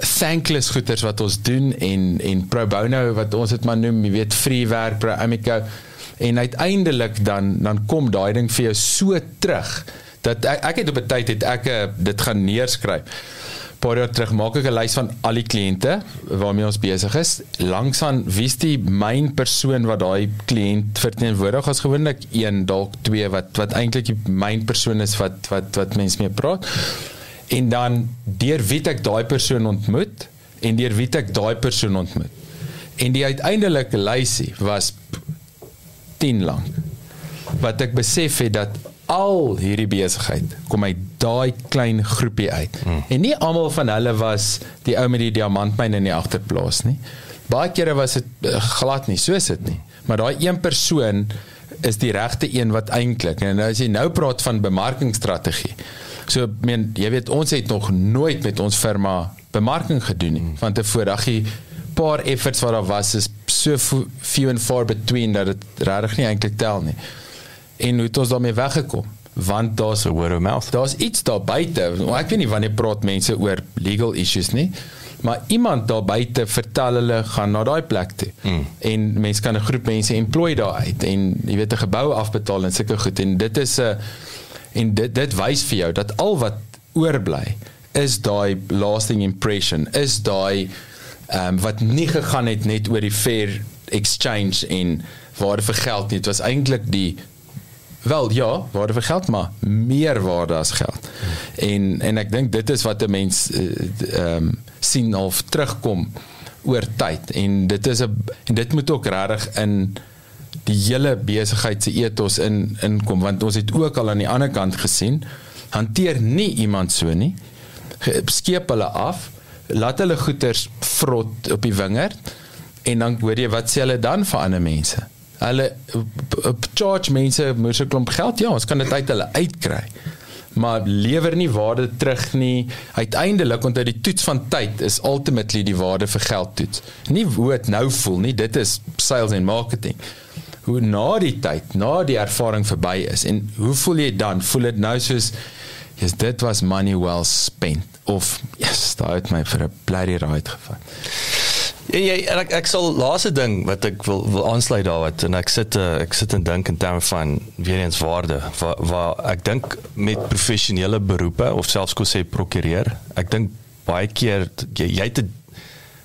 thankless goeders wat ons doen en en pro bono wat ons dit maar noem, jy weet free werk, pro amico en uiteindelik dan dan kom daai ding vir jou so terug dat ek, ek het op 'n tyd het ek eh, dit gaan neerskryf. Paar jaar terug maak ek 'n lys van al die kliënte waarmee ons besig is. Langs aan wie's die myn persoon wat daai kliënt verteenwoordig as gewoonlik een dalk twee wat wat eintlik die myn persoon is wat wat wat mense mee praat. En dan deur wie ek daai persoon ontmoet en deur wie ek daai persoon ontmoet. En die uiteindelike lysie was 10 lank. Wat ek besef het dat al hierdie besigheid kom uit daai klein groepie uit. Hmm. En nie almal van hulle was die ou met die diamantmyn in die agterplaas nie. Baie kere was dit uh, glad nie, so is dit nie. Maar daai een persoon is die regte een wat eintlik en as jy nou praat van bemarkingsstrategie. So men jy weet ons het nog nooit met ons firma bemarking gedoen nie. Van tevore ag jy paar efforts wat daar was is so few and far between dat dit regtig nie eintlik tel nie. En hoe het ons daarmee weggekom? Want daar's So word of mouth. daar's iets daar buite. Ek weet nie wanneer praat mense oor legal issues nie. Maar iemand daar buite vertel hulle gaan na daai plek toe. Mm. En mense kan 'n groep mense employ daar uit en jy weet 'n gebou afbetaal en sulke goed en dit is 'n en dit dit wys vir jou dat al wat oorbly is daai lasting impression, is daai ehm um, wat nie gegaan het net oor die fair exchange en waarde vir geld nie. Dit was eintlik die Wel ja, waarde vir geld maar meer waarde as geld. En en ek dink dit is wat 'n mens ehm um, sien of terugkom oor tyd en dit is 'n en dit moet ook regtig in die hele besigheid se ethos in inkom want ons het ook al aan die ander kant gesien hanteer nie iemand so nie skeep hulle af laat hulle goeders vrot op die wingerd en dan hoor jy wat sê hulle dan vir ander mense? Hulle charge mense moes 'n klomp geld ja ons kan dit uit hulle uitkry maar lewer nie waarde terug nie. Uiteindelik onthou die toets van tyd is ultimately die waarde vir geld toets. Nie hoe dit nou voel nie dit is sales en marketing hoe na die tyd na die ervaring verby is. En hoe voel jy dan? Voel dit nou soos yes, dit was money well spent. Of yes daai het my vir 'n bloody ride gevat. En jy en ek ek sal laaste ding wat ek wil wil aansluit daar wat en ek sit uh, ek sit en dink in terme van weer eens waarde waar, waar ek dink met professionele beroepe of selfs kos sê prokureur ek dink baie keer jy, jy het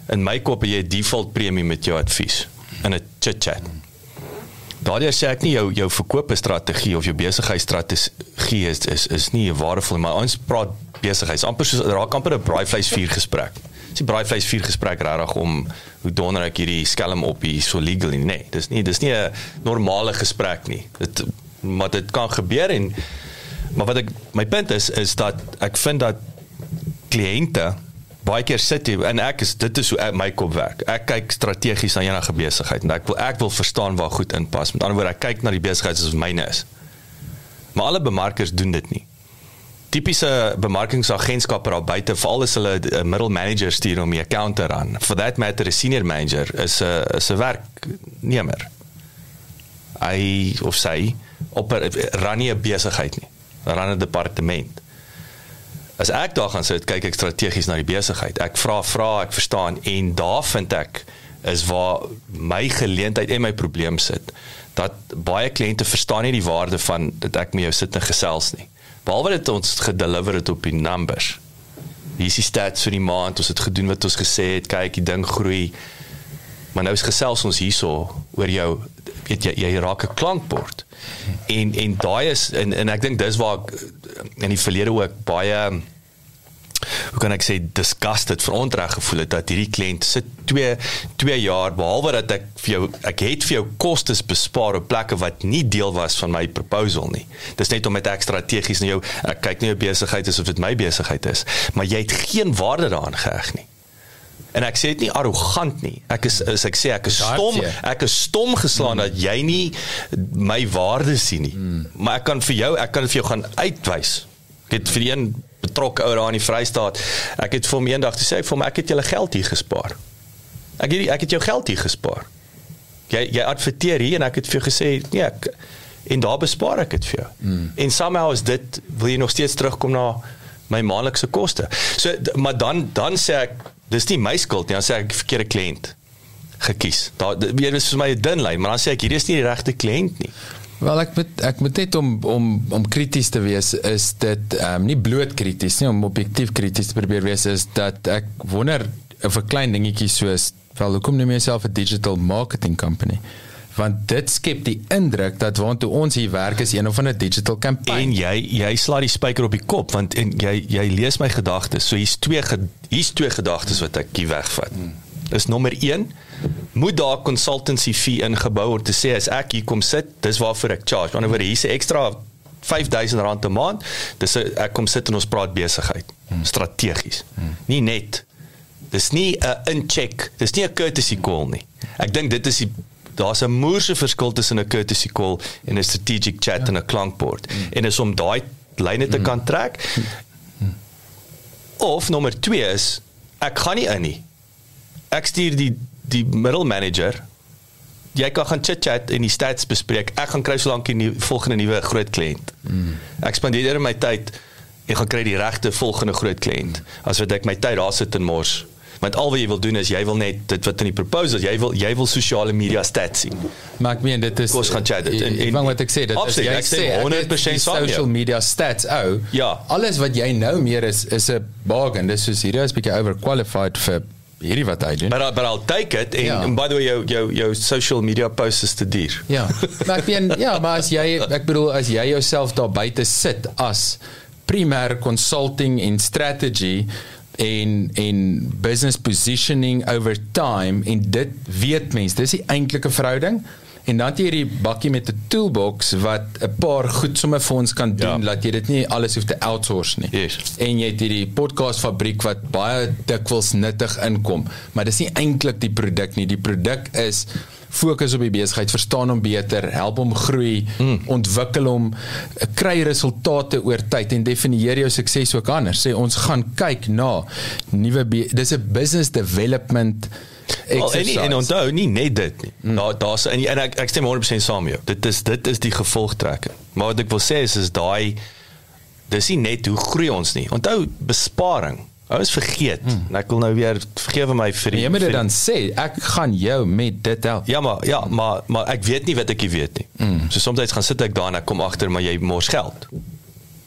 in my kop jy default premie met jou advies in 'n chit chat Daardie sê ek nie jou jou verkoopstrategie of jou besigheidsstrategie is is is nie waardevol maar ons praat besigheids amper soos raak amper 'n braaivleisvuur gesprek. Dis nie braaivleisvuur gesprek regtig om hoe donder ek hierdie skelm op hier so legal nie. Nee, dis nie dis nie 'n normale gesprek nie. Dit maar dit kan gebeur en maar wat ek my punt is is dat ek vind dat kliënte baie keer sit jy en ek is dit is hoe ek my kop werk. Ek kyk strategies na enige besigheid en ek wil ek wil verstaan waar goed inpas. Met ander woorde, ek kyk na die besigheid soos myne is. Maar alle bemarkers doen dit nie. Tipiese bemarkingsagentskappe daar buite, veral as hulle 'n middle manager stuur om die account te ran. For that matter, 'n senior manager is 'n is 'n werknemer. Hy of sy op 'n ran nie 'n besigheid nie. Ran 'n departement as ek daar gaan sit, kyk ek strategies na die besigheid. Ek vra vra, ek verstaan en daar vind ek is waar my geleentheid en my probleem sit. Dat baie kliënte verstaan nie die waarde van dat ek met jou sit en gesels nie. Behalwe dit ons gedeliver het op die numbers. Hier is die stats vir die maand, ons het gedoen wat ons gesê het, kyk, die ding groei. Maar nou is gesels ons hierso oor jou weet jy jy raak 'n klankbord. En en daai is en en ek dink dis waar ek in die verlede ook baie hoe kan ek sê disgusted verontreg gevoel het dat hierdie kliënt sit 2 2 jaar behalwe dat ek vir jou ek het vir jou kostes bespaar op plekke wat nie deel was van my proposal nie. Dis net om met ek strategies na jou ek kyk nie jou besigheid asof dit my besigheid is, maar jy het geen waarde daaraan geheg nie. En ek sê dit nie arrogant nie. Ek is is ek sê ek is stom. Ek is stom geslaan mm. dat jy nie my waarde sien nie. Mm. Maar ek kan vir jou, ek kan vir jou gaan uitwys. Ek het vir die een betrokke ou daar in die Vrystaat. Ek het vir hom eendag gesê ek vir hom ek het julle geld hier gespaar. Ek het ek het jou geld hier gespaar. Jy jy adverteer hier en ek het vir jou gesê nee, ek, en daar bespaar ek dit vir jou. Mm. En somehow is dit wil jy nog steeds terugkom na my maandelikse koste. So maar dan dan sê ek dis nie my skuld nie, dan sê ek verkeerde kliënt gekies. Daar weer is vir my 'n dun lyn, maar dan sê ek hier is nie die regte kliënt nie. Wel ek moet ek moet net om om om krities te wees is dit ehm um, nie bloot krities nie om objektief krities te probeer wees is dat ek wonder of 'n klein dingetjie soos wel hoekom noem jy jouself 'n digital marketing company? Want dit skep die indruk dat waantoe ons hier werk is een of ander digital En campaign. jy jy sla die spyker op die kop want en jy jy lees my gedagtes. So hier's twee ge- hier's twee gedagtes wat ek hier wegvat. Dis nommer 1 moet daar consultancy fee ingebou word te sê as ek hier kom sit, dis waarvoor ek charge. Aan die ander wyse hier's 'n ekstra R5000 'n maand. Dis 'n ek kom sit en ons praat besigheid. Strategies. Nie net Dis nie 'n incheck, dis nie 'n courtesy call nie. Ek dink dit is die daar's 'n moerse verskil tussen 'n courtesy call en 'n strategic chat ja. en 'n klankbord. Mm. En is om daai lyne te mm. kan trek. Of nommer 2 is ek gaan nie in nie. Ek stuur die die middelmanager. Jy kan gaan chit-chat en die stats bespreek. Ek gaan kry solank die volgende nuwe groot kliënt. Mm. Ek spandeer my tyd en gaan kry die regte volgende groot kliënt as wat ek my tyd daar sit en mors. Want al wat jy wil doen is jy wil net dit wat in die proposal, jy wil jy wil sosiale media stats sien. Maar ek meen dit is Kom ons gaan chat dit. En- En, en wat ek sê dit is Absoluut, jy ek stem sê ek 100% het die saam met jou. social media stats ou. Ja. Alles wat jy nou meer is is 'n bargain. Dis soos hierdie is bietjie overqualified vir hierdie wat hy doen. But I, but I'll take it en, Ja. en by the way jou jou jou social media posts is te duur. Ja, maar ek meen ja, maar as jy ek bedoel as jy jouself daar buite sit as primêr consulting en strategy en en business positioning over time en dit weet mense dis die eintlike verhouding en dan het jy hierdie bakkie met 'n toolbox wat 'n paar goed sommer vir ons kan doen Ja. dat jy dit nie alles hoef te outsource nie. Yes. En jy het hierdie podcast fabriek wat baie dikwels nuttig inkom, maar dis nie eintlik die produk nie. Die produk is fokus op die besigheid, verstaan hom beter, help hom groei, mm. ontwikkel hom, kry resultate oor tyd en definieer jou sukses ook anders. Sê ons gaan kyk na nuwe dis 'n business development Well, en, exercise. en onthou nie net dit nie. Mm. Daar daar's en, en ek ek stem 100% saam met jou. Dit is dit is die gevolgtrekking. Maar wat ek wil sê is is daai dis nie net hoe groei ons nie. Onthou besparing. Ou is vergeet. Mm. En ek wil nou weer vergewe my vir die jy moet dit dan sê, ek gaan jou met dit help. Ja maar ja, maar maar ek weet nie wat ek nie weet nie. Mm. So soms gaan sit ek daar en ek kom agter maar jy mors geld.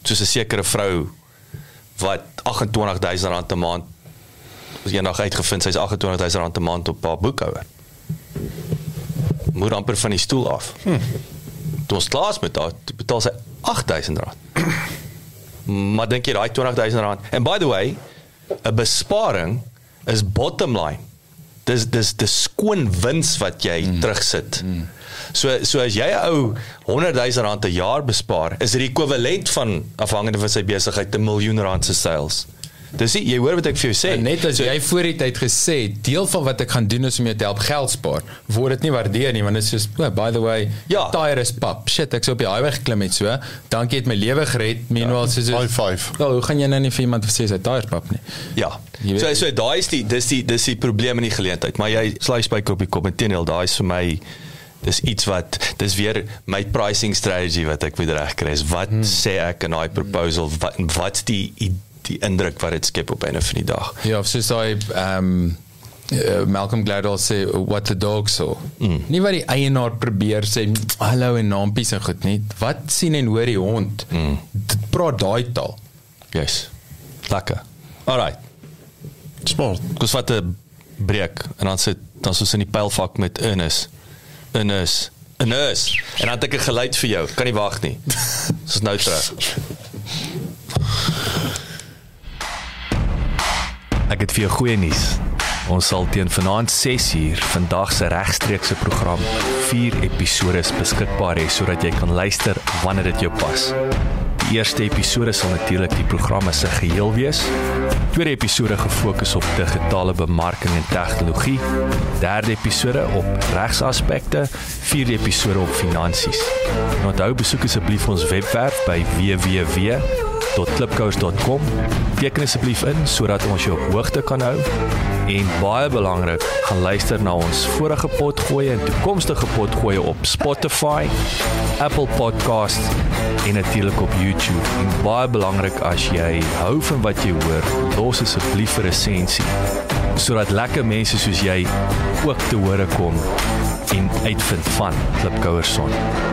Soos 'n sekere vrou wat R28000 'n maand was eendag uitgevind sy's R28000 'n maand op haar boekhouer. Moet amper van die stoel af. Hm. Toe ons klaar is met haar, toe betaal sy R8000. maar dink jy daai R20000 en by the way, 'n besparing is bottom line. Dis dis dis skoon wins wat jy mm. terugsit. Mm. So so as jy 'n ou 100 000 rand 'n jaar bespaar, is dit die ekwivalent van afhangende van sy besigheid 'n miljoen rand se sales. Dis nie, jy hoor wat ek vir jou sê. En net as so, jy voor die tyd gesê het, deel van wat ek gaan doen is om jou te help geld spaar, word dit nie waardeer nie want dit is soos oh, by the way, Ja. tire is pap. Shit, ek sou op die highway geklim het so. Dankie het my lewe gered. Meanwhile ja. soos High five. Wel, hoe gaan jy nou nie vir iemand sê sy tire is pap nie? Ja. Weet- So so daai is die dis die dis die probleem in die geleentheid, maar jy sly spyker op die kop en teenoor daai is vir my dis iets wat dis weer my pricing strategy wat ek moet regkry is wat hmm. sê ek in daai proposal wat wat's die die indruk wat dit skep op 'n of die dag. Ja, of soos daai ehm um, uh, Malcolm Gladwell sê what the dog saw. Mm. Nie wat die eienaar probeer sê hallo en naampies en goed nie. Wat sien en hoor die hond? Mm. Dit praat daai taal. Yes. Lekker. Alright. Smart. Kus wat 'n breek en dan sit dan soos in die pylvak met Ernest. Ernest. Ernest. En dan het ek 'n geluid vir jou. Kan nie wag nie. Soos nou terug. Ek het vir jou goeie nuus. Ons sal teen vanaand 6uur vandag se regstreekse program 4 episode beskikbaar hê sodat jy kan luister wanneer dit jou pas. Die eerste episode sal natuurlik die programme se geheel wees Tweede episode gefokus op digitale bemarking en tegnologie. Derde episode op regsaspekte, vierde episode op finansies. En onthou besoek asseblief ons webwerf by www.klipkous.com. Teken asseblief in sodat ons jou op hoogte kan hou. En baie belangrik, gaan luister na ons vorige potgoeie en toekomstige potgoeie op Spotify, Apple Podcasts en natuurlik op YouTube. En baie belangrik as jy hou van wat jy hoor, los asseblief 'n resensie sodat lekker mense soos jy ook te hore kom en uitvind van Klipkouerson.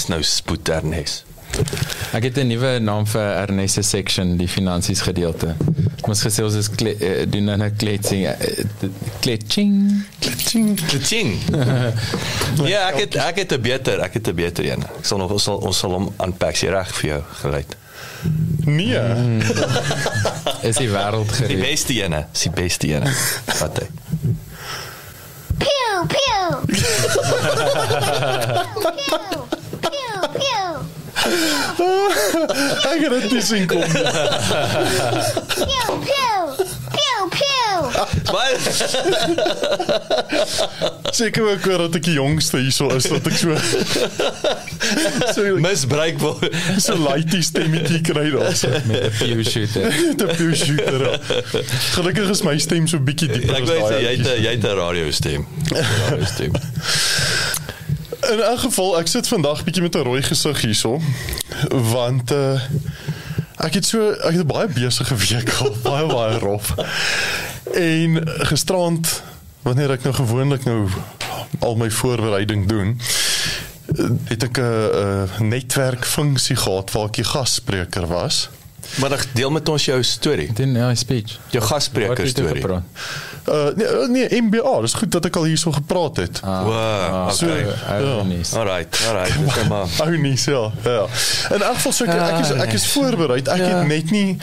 Was nou spoed Ernest. Ek het 'n nuwe naam vir Ernest se section, die finansies gedeelte. Ons gesê ons is kle, uh, doen nou 'n kletsing uh, kletsing. Klitsing. ja, ek het ek het 'n beter, ek het 'n beter een. Ek sal nog ons sal ons sal hom aanpak sy reg vir jou gelei. Nee. Is die wêreld Die gereed? beste ene, is die beste ene. Wat hy. Pew, pew. pew, pew, pew. Ek het dit nie sien kom. nie. Pew, pew. Pew, pew. Maar Seker ook oor dat ek die jongste hierso is dat ek so so misbruik word. so lighty stemmetjie kry daar. So. met 'n pew shooter. Met 'n pew shooter. ja. Gelukkig is my stem so bietjie dieper Ek as weet daai. jy het jy het 'n radio stem. Radio stem. In elk geval, ek sit vandag bietjie met 'n rooi gesig hierso want uh ek het so ek het 'n baie besige week gehad, baie baie rof. En gisterand wanneer ek nou gewoonlik nou al my voorbereiding doen, het ek 'n 'n netwerkfunksie gehad waar ek die gasspreker was. Maar dan deel met ons jou storie. Doen ja, speech. Jou gasspreker storie. Uh nee, nee MBA, dis goed dat ek al hierso gepraat het. Ah, Wow, ah, okay. ou nee. Alright, alright. Dis maar. Ou nie ja. Ja. In elk geval so ek, ek is ek is voorberei. Ek het net nie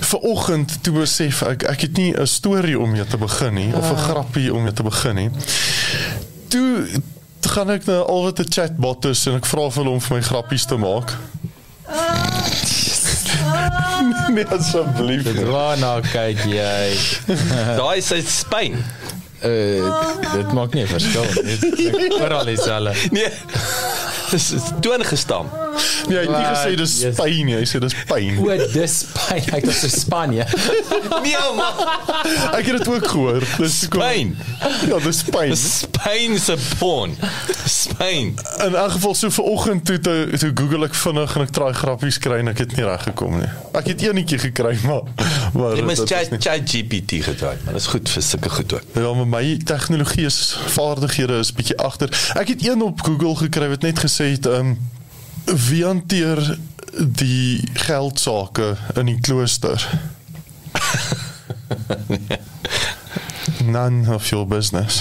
ver oggend toe besef ek ek het nie 'n storie om mee te begin nie of 'n grappie om mee te begin nie. Toe gaan ek na al wat 'n chatbot is en ek vra vir hom vir my grappies te maak. nee asseblief. Dit waarna kyk jy? Daai is uit Spanje. Uh, dit maak nie 'n verskil nie. Oral dieselfde. Nee. Dis is toon gestam. Nee, hy het nie gesê dis Yes. pyn nie, hy sê dis pyn. O, dis pyn. Ek dink dis Spanje. Nee man, Ek het dit ook gehoor. Dis Spyn. Ja, dis pyn. Spanje se porn. Spanje. In elk geval so ver oggend toe toe, toe Google ek vinnig en ek traai grappies kry en ek het nie reg gekom nie. Ek het eenetjie gekry maar maar Jy dit- moet dit is chat chat GPT gebruik. Man, dis goed vir sulke goed ook. Ja, maar my tegnologie is vaardighede is bietjie agter. Ek het een op Google gekry wat net gesê het ehm um, wie hanteer die geldsaake in die klooster? None of your business.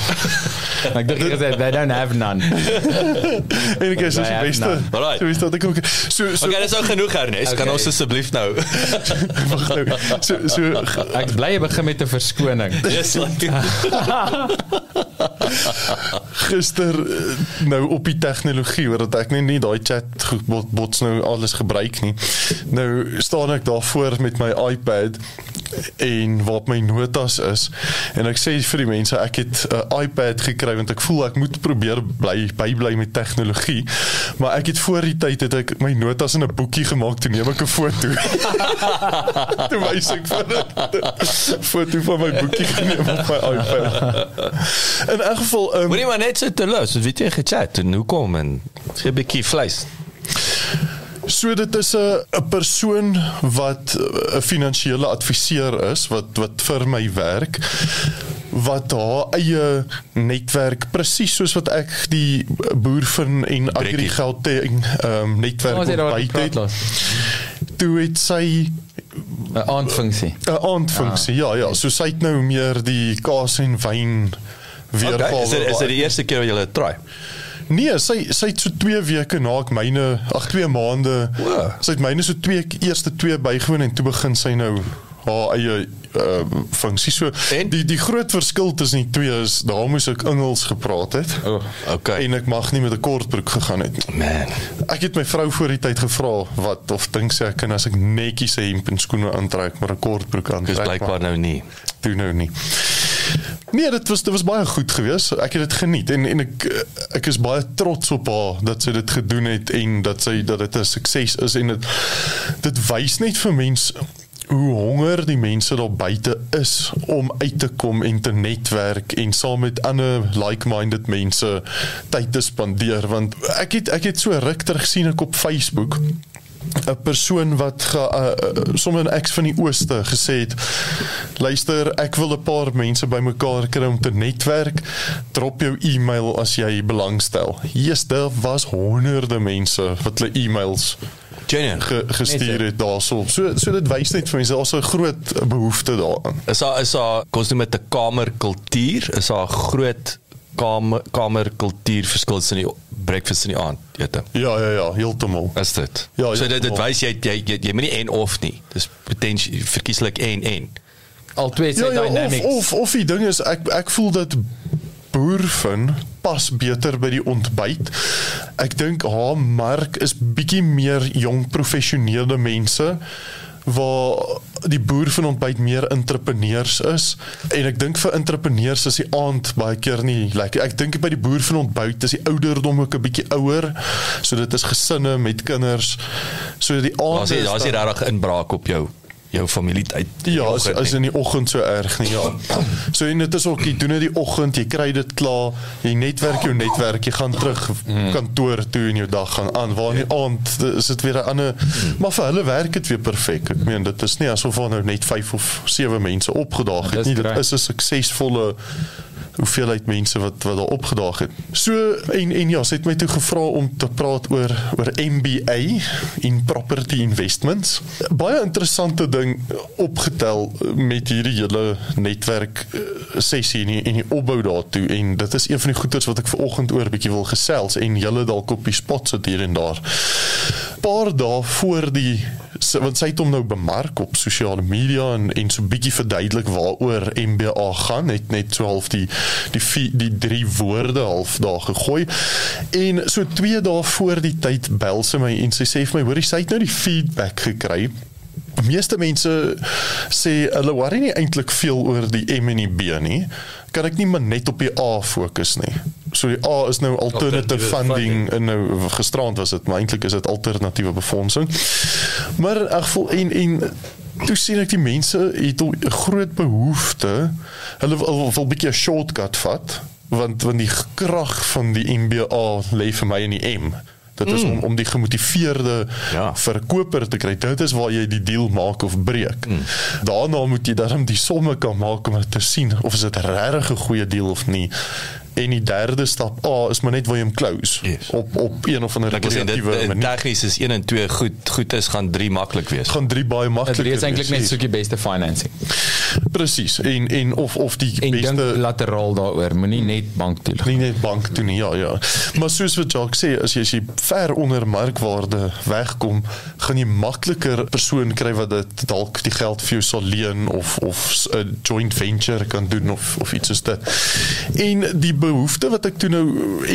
Ek dink jy sê they don't have none. En ek is die beste. Alright. So is dat ek ook so so Okay, dis ook genoeg Ernest. Kan Okay. ons asseblief nou? wag nou. So so Ek bly jy begin met 'n verskoning. Dis like gister eh, nou op die tegnologie oor dat ek nie nie daai chat bot, bots nou alles gebruik nie. Nou staan ek daar voor met my iPad en waar my notas is en ek sê vir die mense ek het 'n iPad gekry want ek voel ek moet probeer bly bybly met tegnologie maar ek het voor die tyd het ek my notas in 'n boekie gemaak toe neem ek 'n foto toe wys ek vir 'n foto van my boekie geneem op my iPad in elk geval um, Moenie maar net so te los, weet jy gechat en hoe kom en gee 'n bietjie vleis. So dit is 'n 'n persoon wat 'n finansiële adviseur is wat wat vir my werk wat haar eie netwerk presies soos wat ek die boer van en agri Gauteng ehm netwerk het daar ontbyt gepraat het. Toe het sy 'n aandfunksie. 'n aandfunksie. Ja ja, so sy het nou meer die kaas en wyn weergawe. Okay, is dit is dit die eerste keer wat jy dit try? Nee, sy sy het so 2 weke na ek myne, ag 2 maande. Wow. Sy het myne so 2 eerste 2 bygewoon en toe begin sy nou haar eie uh funksie. So En? die die groot verskil tussen die twee is daar moes ek Engels gepraat het. Oh, okay. En ek mag nie met 'n kortbroek gegaan het nie. Man. Ek het my vrou voor die tyd gevra wat of dink sy ek kan as ek netjies 'n hemp en skoene aantrek maar 'n kortbroek Dis aantrek. blykbaar maar- nou nie. toe nou nie. Nee, dit was dit was baie goed geweest. Ek het dit geniet en en ek ek is baie trots op haar dat sy dit gedoen het en dat sy dat dit 'n sukses is en dit dit wys net vir mense hoe honger die mense daar buite is om uit te kom en te netwerk en saam met ander like-minded mense tyd te spandeer want ek het ek het so ruk terug sien ek op Facebook 'n persoon wat ge, uh, sommer 'n eks van die ooste gesê het luister ek wil 'n paar mense bymekaar kry om te netwerk drop jou e-mail as jy belangstel yes daar was honderde mense wat hulle e-mails Genial. ge, gestuur het daarso so so dit wys net vir mense daar's 'n groot behoefte daaraan Is daar is daar kos doen met 'n kamerkultuur? Is daar 'n groot kamer kamerkultuur verskil tussen die breakfast en die aandete? ja ja ja heeltemal Is dit? Ja, so dit dit heeltemal. wys jy jy jy, jy moet nie en of nie. Dis potensieel verkieslik en en. Al twee sy ja, ja, of, dynamics. of of die ding is ek ek voel dat boervin pas beter by die ontbyt. Ek dink haar mark is bietjie meer jong professionele mense waar die boer van ontbyt meer entrepreneurs is en ek dink vir entrepreneurs is die aand baie keer nie lekker. Ek dink by die boer van ontbyt is die ouderdom ook 'n bietjie ouer. So dit is gesinne met kinders. So die aand Daar's daar's regtig inbraak op jou jou familietyd. Ja, as, as in die oggend so erg nie, ja. So en dit is ook jy doen dit die oggend, jy kry dit klaar, jy netwerk jou netwerk, jy gaan terug kantoor toe en jou dag gaan aan. Waar in die aand is dit weer 'n ander maar vir hulle werk dit weer perfek. Ek meen dit is nie asof daar nou net 5 of 7 mense opgedaag het nie. Dit is 'n suksesvolle hoeveelheid mense wat wat daar opgedaag het. So en en ja, sy het my toe gevra om te praat oor oor MBA in property investments. Baie interessante ding opgetel met hierdie hele netwerk eh, sessie en die, en die opbou daartoe en dit is een van die goeters wat ek ver oggend oor bietjie wil gesels en julle dalk op die spot sit hier en daar. Paar dae voor die want sy het hom nou bemark op sosiale media en en so bietjie verduidelik waaroor MBA gaan het net so half die die vie, die drie woorde half daar gegooi en so 2 dae voor die tyd bel sy my en sy sê vir my hoorie sy het nou die feedback gekry Die meeste mense sê hulle worry nie eintlik veel oor die M en die B nie. Kan ek nie maar net op die A fokus nie. So die A is nou alternative Alternatiewe funding en nou gisterand was dit, maar eintlik is dit alternatiewe befondsing. Maar in elk geval en en toe sien ek die mense het 'n groot behoefte. Hulle wil, wil, wil 'n bietjie 'n shortcut vat want want die krag van die MBA lê vir my in die M. Dit is mm. om om die gemotiveerde Ja. verkoper te kry. Dit is waar jy die deal maak of breek. Mm. Daarna moet jy dan die somme kan maak om te sien of is dit regtig 'n goeie deal of nie. En die derde stap A is maar net William Close Yes. op op een of ander dit kreatiewe dit- manier. tegnies is 1 en 2 goed goed is gaan 3 maklik wees. gaan drie baie Dit makliker. is eintlik net wees. soek die beste financing. presies en en of of die En dink beste lateraal daaroor, moenie net bank toe. nie net bank toe nie ja ja maar soos wat Jacques sê as jy as jy ver onder markwaarde wegkom gaan jy makliker persoon kry wat dit dalk die geld vir jou sal leen of of 'n joint venture kan doen of of iets soos dit en die behoefte wat ek toe nou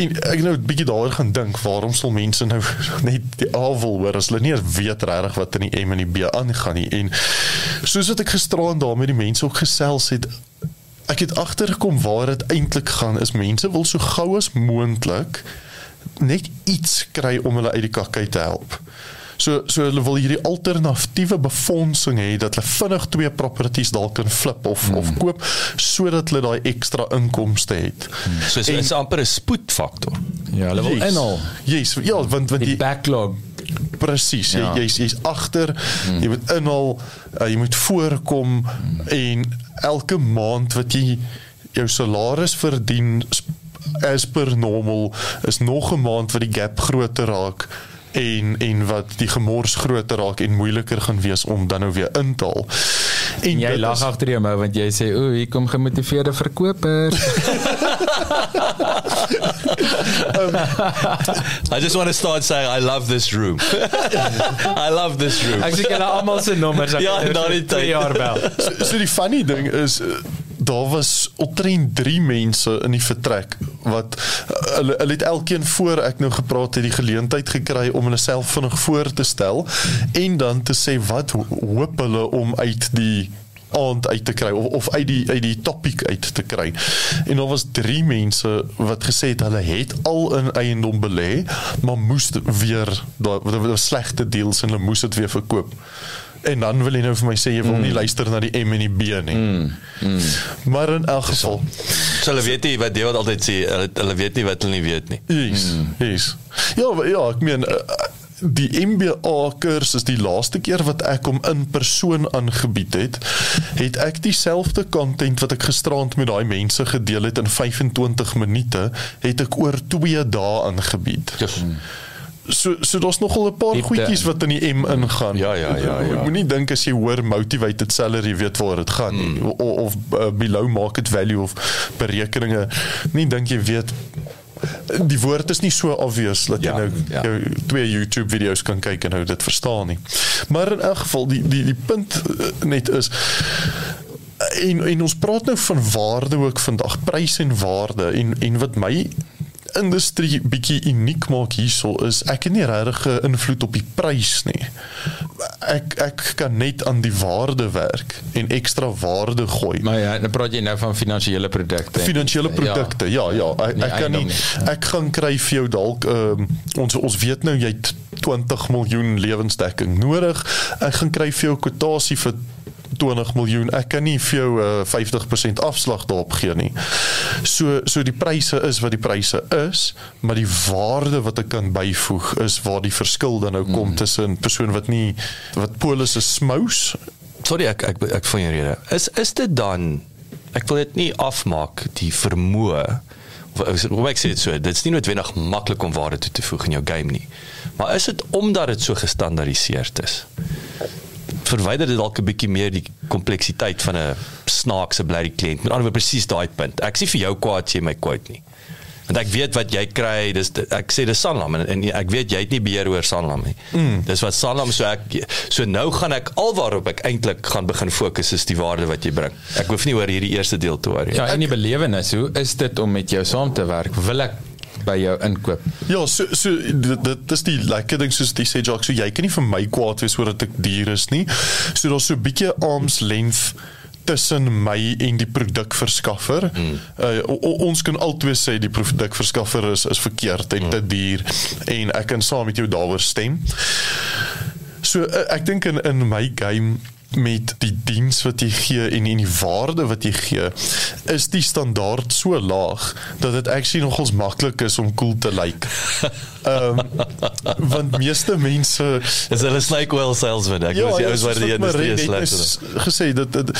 en ek nou 'n bietjie daaroor gaan dink waarom sal mense nou net die A wil hoor as hulle nie eens weet regtig wat in die M en die B aangaan nie en soos wat ek gisteraan daar met die mense ook gesels het ek het agtergekom waar dit eintlik gaan is mense wil so gou as moontlik net iets kry om hulle uit die kakkie te help. So so hulle wil hierdie alternatiewe befondsing hê dat hulle vinnig twee properties dalk kan flip of hmm. of koop sodat hulle daai ekstra inkomste het. Hmm. So is is amper 'n spoedfaktor. Ja, hulle wil inhaal. Yes, ja, want want Die die backlog. presies, jy Ja. jy's jy's agter, jy moet inhaal, uh, jy moet voorkom en elke maand wat jy jou salaris verdien as per normal is nog 'n maand wat die gap groter raak en en wat die gemors groter raak en moeiliker gaan wees om dan nou weer in te haal. En Jy dit lag agter jou mou want jy sê o, hier kom gemotiveerde verkopers. I just want to start saying I love this room. I love this room. Ek sê julle almal se nommers Ja, na vir die tyd. jaar bel. so, so die funny ding is eh, daar was omtrent 3 mense in die vertrek wat eh, hulle hulle het elkeen voor ek nou gepraat het die geleentheid gekry om hulle self vinnig voor te stel en dan te sê wat ho- hoop hulle om uit die aand uit te kry of of uit die uit die topik uit te kry. En daar was 3 mense wat gesê het hulle het al in eiendom belê, maar moes weer daar was slegte deals en hulle moes dit weer verkoop. En dan wil jy nou vir my sê jy wil nie luister na die M en die B nie. Mm. Mm. Maar in elk geval, So hulle weet nie wat Dewald altyd sê, hulle, hulle weet nie wat hulle nie weet nie. yes, yes. Ja, ja, ek meen uh, die MBA kursus die laaste keer wat ek hom in persoon aangebied het, het ek dieselfde content wat ek gisterand met daai mense gedeel het in 25 minute, het ek oor 2 dae aangebied. Yes. So so daar's nogal 'n paar Diepte. goedjies wat in die M ingaan. Ja, ja, ja, ja. Ek moenie dink as jy hoor motivated salary weet waar dit gaan nie Hmm. mm. of, of uh, below market value of berekeninge. Nie dink jy weet die woord is nie so obvious dat jy Ja, nou ja. jou twee YouTube video's kan kyk en nou dit verstaan nie. Maar in elk geval die die die punt uh, net is en en ons praat nou van waarde ook vandag, prys en waarde en en wat my industrie bietjie uniek maak hierso is ek het nie regtig 'n invloed op die prys nie. Ek ek kan net aan die waarde werk en ekstra waarde gooi. Maar ja, dan praat jy nou van finansiële produkte. Finansiële produkte. Ja, ja, ek, Nie ek kan nie ek gaan kry vir jou dalk ehm ons ons weet nou jy het 20 miljoen lewensdekking nodig. Ek gaan kry vir jou kwotasie vir 20 miljoen. Ek kan nie vir jou uh, 50% afslag daarop gee nie. So so die pryse is wat die pryse is, maar die waarde wat ek kan byvoeg is waar die verskil dan nou kom tussen 'n persoon wat nie wat polisse smous Sorry ek ek ek van jou rede. Is is dit dan ek wil dit nie afmaak die vermoë hoe ek sê dit so, dit's nie noodwendig maklik om waarde toe te voeg in jou game nie. Maar is dit omdat dit so gestandaardiseerd is? Verwyder dit dalk 'n bietjie meer die kompleksiteit van 'n snaakse bly kliënt. Met ander woorde presies daai punt. Ek sê vir jou kwaad as jy my quote nie. Want ek weet wat jy kry, dis ek sê dis Sanlam en, en ek weet jy het nie beheer oor Sanlam nie. Mm. Dis wat Sanlam so ek so nou gaan ek alwaarop ek eintlik gaan begin fokus is die waarde wat jy bring. Ek hoef nie oor hierdie eerste deel te worry. Ja, en die belewenis, hoe is dit om met jou saam te werk? Wil ek by jou inkoop? Ja, so so dit, dit is die lekker ding soos jy sê Jacques, so jy kan nie vir my kwaad wees oor dat ek duur is nie. So daar's so 'n bietjie arms length tussen my en die produkverskaffer. Mm. Uh, ons kan altyd sê die produkverskaffer is is verkeerd en mm. te duur en ek kan saam met jou daaroor stem. So uh, ek dink in in my game met die diens wat jy gee en en die waarde wat jy gee is die standaard so laag dat dit actually nogals maklik is om cool te lyk. Ehm um, want meeste mense Is hulle snake oil salesman? Ek was die ouens wat die industrie is is. gesê dat, dat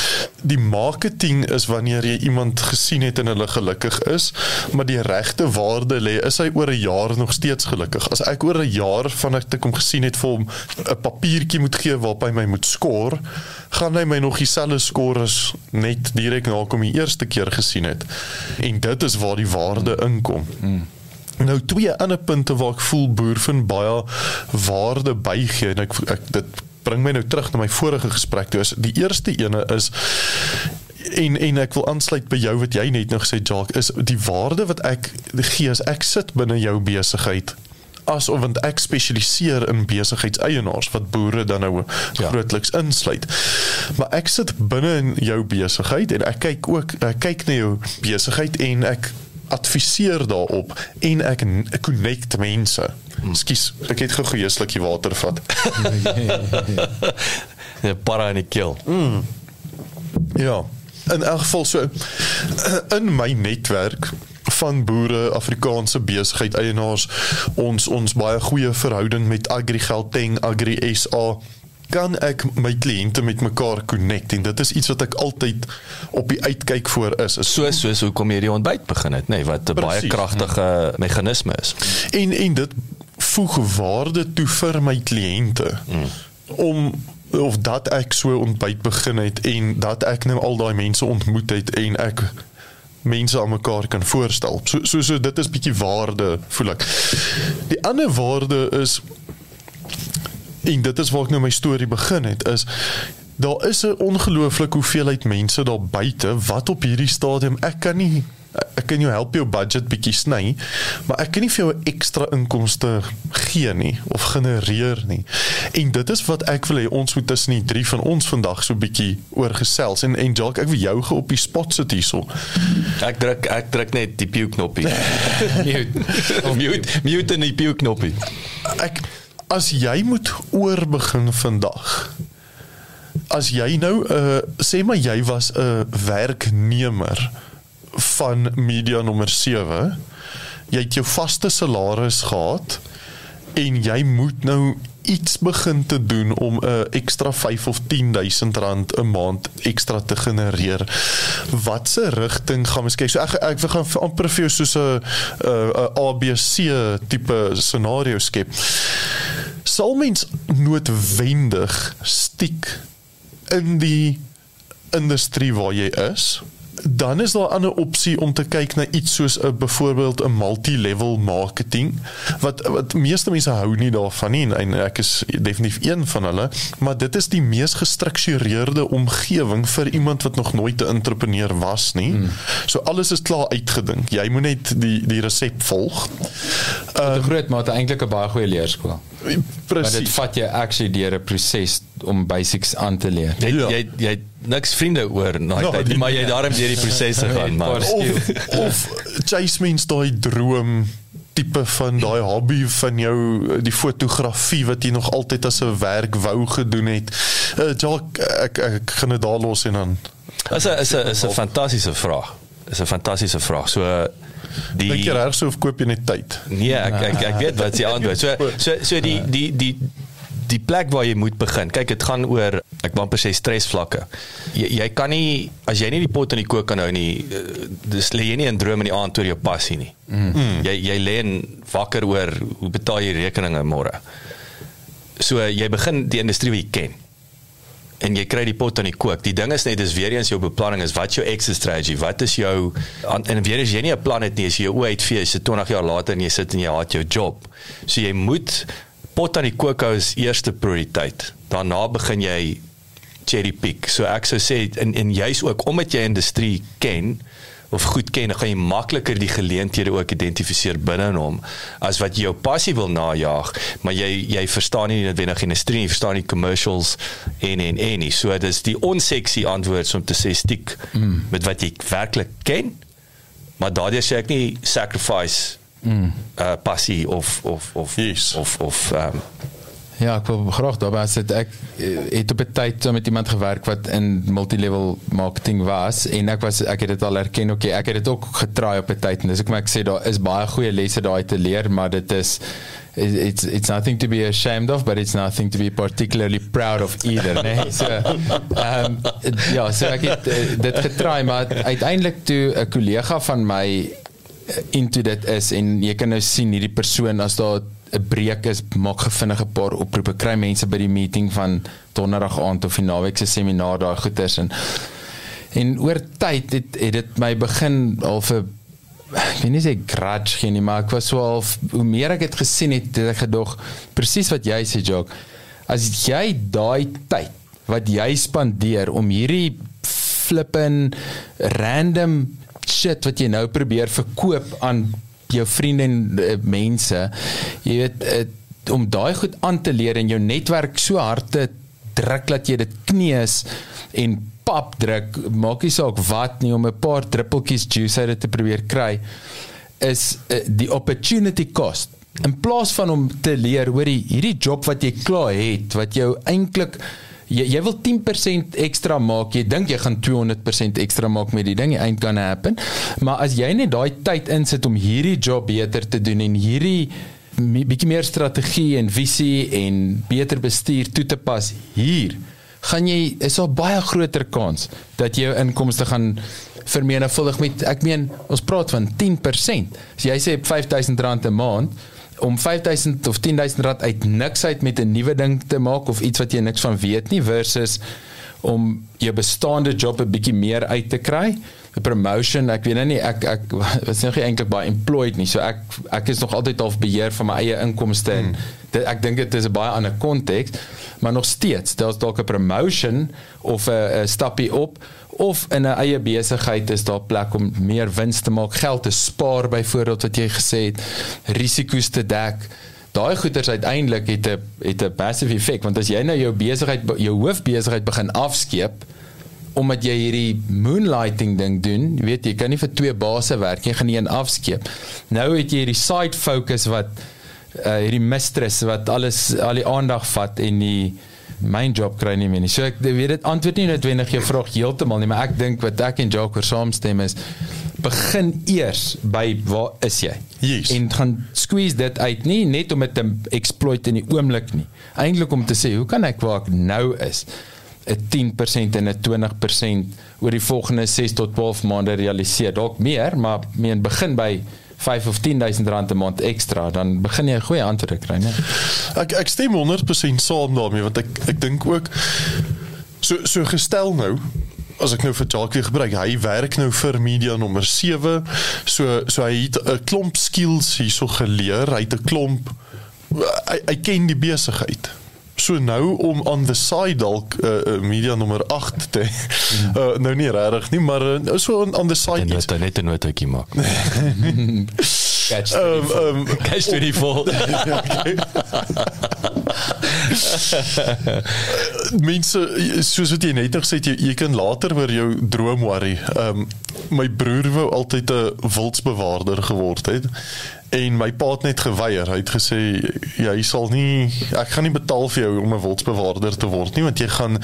die marketing is wanneer jy iemand gesien het en hulle gelukkig is, maar die regte waarde lê is hy oor 'n jaar nog steeds gelukkig. As ek oor 'n jaar vanaf ek hom gesien het vir hom 'n papiertjie moet gee waarop hy my moet skoor, gaan hy my nog dieselfde skoor as net direk na kom die eerste keer gesien het. En dit is waar die waarde inkom. Hmm. Nou twee ander punte waar ek voel boer vind baie waarde bygee en ek, ek dit bring my nou terug na my vorige gesprek toe is die eerste ene is en en ek wil aansluit by jou wat jy net nog gesê Jacques is die waarde wat ek gee as ek sit binne jou besigheid asof want ek spesialiseer in besigheidseienaars wat boere dan nou ja. grootliks insluit. Maar ek sit binne in jou besigheid en ek kyk ook ek kyk na jou besigheid en ek adviseer daarop en ek connect mense. Skus, ek het gou 'n slukkie water vat. Ja, para in die keel. Mm. Ja. In elk geval so in my netwerk van boere, Afrikaanse besigheid eienaars, ons ons baie goeie verhouding met Agri Gauteng, Agri SA kan ek my kliënte met mekaar connect en dit is iets wat ek altyd op die uitkyk voor is. is so soos hoekom hierdie ontbyt begin het, nê, nee, wat 'n baie kragtige hmm. meganisme is. En en dit voeg waarde toe vir my kliënte. Hmm. Om of dat ek so ontbyt begin het en dat ek nou al daai mense ontmoet het en ek mense aan mekaar kan voorstel. So so so dit is bietjie waarde voel ek. Die ander waarde is en dit is waar ek nou my storie begin het is daar is 'n ongelooflike hoeveelheid mense daar buite wat op hierdie stadium ek kan nie ek kan jou help jou budget bietjie sny, maar ek kan nie vir jou ekstra inkomste gee nie of genereer nie. En dit is wat ek wil hê ons moet tussen die drie van ons vandag so bietjie oor gesels en en Jacques, ek wil jou ge op die spot sit hierso. Ek druk ek druk net die mute knoppie. mute. mute mute en die mute knoppie. Ek as jy moet oorbegin vandag. As jy nou uh sê maar jy was 'n werknemer van media nommer 7. Jy het jou vaste salaris gehad en jy moet nou iets begin te doen om 'n uh, ekstra 5 of 10000 rand 'n maand ekstra te genereer. Watse rigting gaan ons kyk? So ek ek wil gaan amper vir jou soos 'n 'n ABC tipe scenario skep. Sal mens noodwendig stiek in die industrie waar jy is? Dan is daar 'n ander opsie om te kyk na iets soos 'n byvoorbeeld 'n multi-level marketing wat wat meeste mense hou nie daarvan nie en ek is definitief een van hulle maar dit is die mees gestruktureerde omgewing vir iemand wat nog nooit 'n entrepreneur was nie. Hmm. So alles is klaar uitgedink. Jy moet net die die resep volg. Uh, 'n Groot mate eintlik 'n baie goeie leerskool. Presies. Maar dit vat jy actually deur 'n proses om basics aan te leer. Jy ja. jy jy niks vriende oor daai no, tyd, maar jy daarom deur die prosesse gaan maar of, of chase means daai droom tipe van daai hobby van jou die fotografie wat jy nog altyd as 'n werk wou gedoen het. Uh, Jacques, ek, ek ek gaan dit daar los en dan Is 'n is 'n is 'n fantastiese vraag. Is 'n fantastiese vraag. So die Dink jy reg so of koop jy net tyd? Nee, ek ek ek weet wat jy antwoord. So so so die die die die plek waar jy moet begin. Kyk, dit gaan oor ek wou amper sê stresvlakke. Jy jy kan nie as jy nie die pot in die kook kan hou nie, eh, dis lê jy nie in drome in die aand oor jou passie nie. Mm. Jy jy lê en wakker oor hoe betaal jy rekeninge môre. So jy begin die industrie wat jy ken en jy kry die pot aan die kook. Die ding is net dis weer eens jou beplanning is wat jou exit strategy, wat is jou en weer as jy nie 'n plan het nie, as jy jou oë uitvee, jy sit 20 jaar later en jy sit en jy haat jou job. So jy moet pot aan die kook is eerste prioriteit. Daarna begin jy cherry pick. So ek sou sê en en jy's ook omdat jy industrie ken of goed ken, gaan jy makliker die geleenthede ook identifiseer binne hom as wat jy jou passie wil najag, maar jy jy verstaan nie noodwendig industrie, jy verstaan nie commercials en en en nie. So dis die onseksie antwoord om te sê stiek mm. met wat jy werklik ken. Maar daardie sê ek nie sacrifice mm. uh, passie of of of yes. of of um, Ja, ek wil graag daarby sit. Ek eh, het op 'n tyd saam met iemand gewerk wat in multilevel marketing was en ek was ek het dit al erken. Okay, ek het dit ook getraai op 'n tyd en dis ek maar ek sê daar is baie goeie lesse daai te leer, maar dit is it's it's nothing to be ashamed of but it's nothing to be particularly proud of either nee so ehm um, ja so ek het uh, dit getraai maar uiteindelik toe 'n kollega van my into dit is en jy kan nou sien hierdie persoon as daar 'n breek is maak gevinnige paar oproepe kry mense by die meeting van donderdag aand of die naweek se seminar daar goeters en en oor tyd het het dit my begin al vir ek weet nie sê grudge gee nie, maar ek was so al hoe meer ek dit gesien het, het ek gedog presies wat jy sê Jock. As jy daai tyd wat jy spandeer om hierdie flippin random shit wat jy nou probeer verkoop aan jou vriende en uh, mense, jy weet uh, om daai goed aan te leer en jou netwerk so hard te druk dat jy dit kneus en pap druk, maak nie saak wat nie om 'n paar druppeltjies juice uit dit te probeer kry is uh, die opportunity cost. In plaas van om te leer hoor hierdie job wat jy klaar het, wat jou eintlik jy, jy wil 10% ekstra maak, jy dink jy gaan 200% ekstra maak met die ding, it ain't gonna happen. Maar as jy net daai tyd insit om hierdie job beter te doen en hierdie bietjie meer strategie en visie en beter bestuur toe te pas hier gaan jy is daar baie groter kans dat jou inkomste gaan vermenigvuldig met ek meen ons praat van 10%. As jy sê R5000 'n maand om 5000 of 10000 rand uit niks uit met 'n nuwe ding te maak of iets wat jy niks van weet nie versus om jou bestaande job 'n bietjie meer uit te kry. 'n Promotion, ek weet nou nie ek ek was nog nie eintlik baie employed nie. So ek ek is nog altyd half beheer van my eie inkomste en dit, ek dink dit is 'n baie ander konteks, maar nog steeds, daar's dalk 'n promotion of 'n stappie op of in 'n eie besigheid is daar plek om meer wins te maak, geld te spaar byvoorbeeld wat jy gesê het, risiko's te dek. Daai goeders uiteindelik het 'n het 'n passive effek want as jy nou jou besigheid jou hoofbesigheid begin afskeep omdat jy hierdie moonlighting ding doen, jy weet jy kan nie vir twee basse werk jy gaan nie een afskeep. Nou het jy hierdie side focus wat uh, hierdie mistress wat alles al die aandag vat en die myn job kry nie meer nie. So ek weet dit antwoord nie noodwendig jou vraag heeltemal nie, maar ek dink wat ek en Joker saamstem is begin eers by waar is jy? Yes. En gaan squeeze dit uit nie net om dit te exploit in die oomblik nie. Eintlik om te sê, hoe kan ek waar ek nou is? 'n 10% en 'n 20% oor die volgende 6 tot 12 maande realiseer. Dalk meer, maar meen begin by 5 of 10000 rand 'n maand ekstra, dan begin jy 'n goeie antwoord kry, né? Ek ek stem 100% saam daarmee want ek ek dink ook so so gestel nou as ek nou vir Jacques weer gebruik, hy werk nou vir media nommer 7. So so hy het 'n klomp skills hierso geleer. Hy het 'n klomp hy, hy ken die besigheid. So nou om aan the side dalk uh, uh, media nommer 8 te uh, nou nie regtig nie, maar uh, so aan, aan the side En iets. net net 'n notaatjie maak. Catch Ehm ehm Catch 24. mense soos wat jy net nog sê jy, jy kan later oor jou droom worry. Um, my broer wou altyd 'n wildsbewaarder geword het en my pa het net geweier. Hy het gesê jy sal nie ek gaan nie betaal vir jou om 'n wildsbewaarder te word nie want jy gaan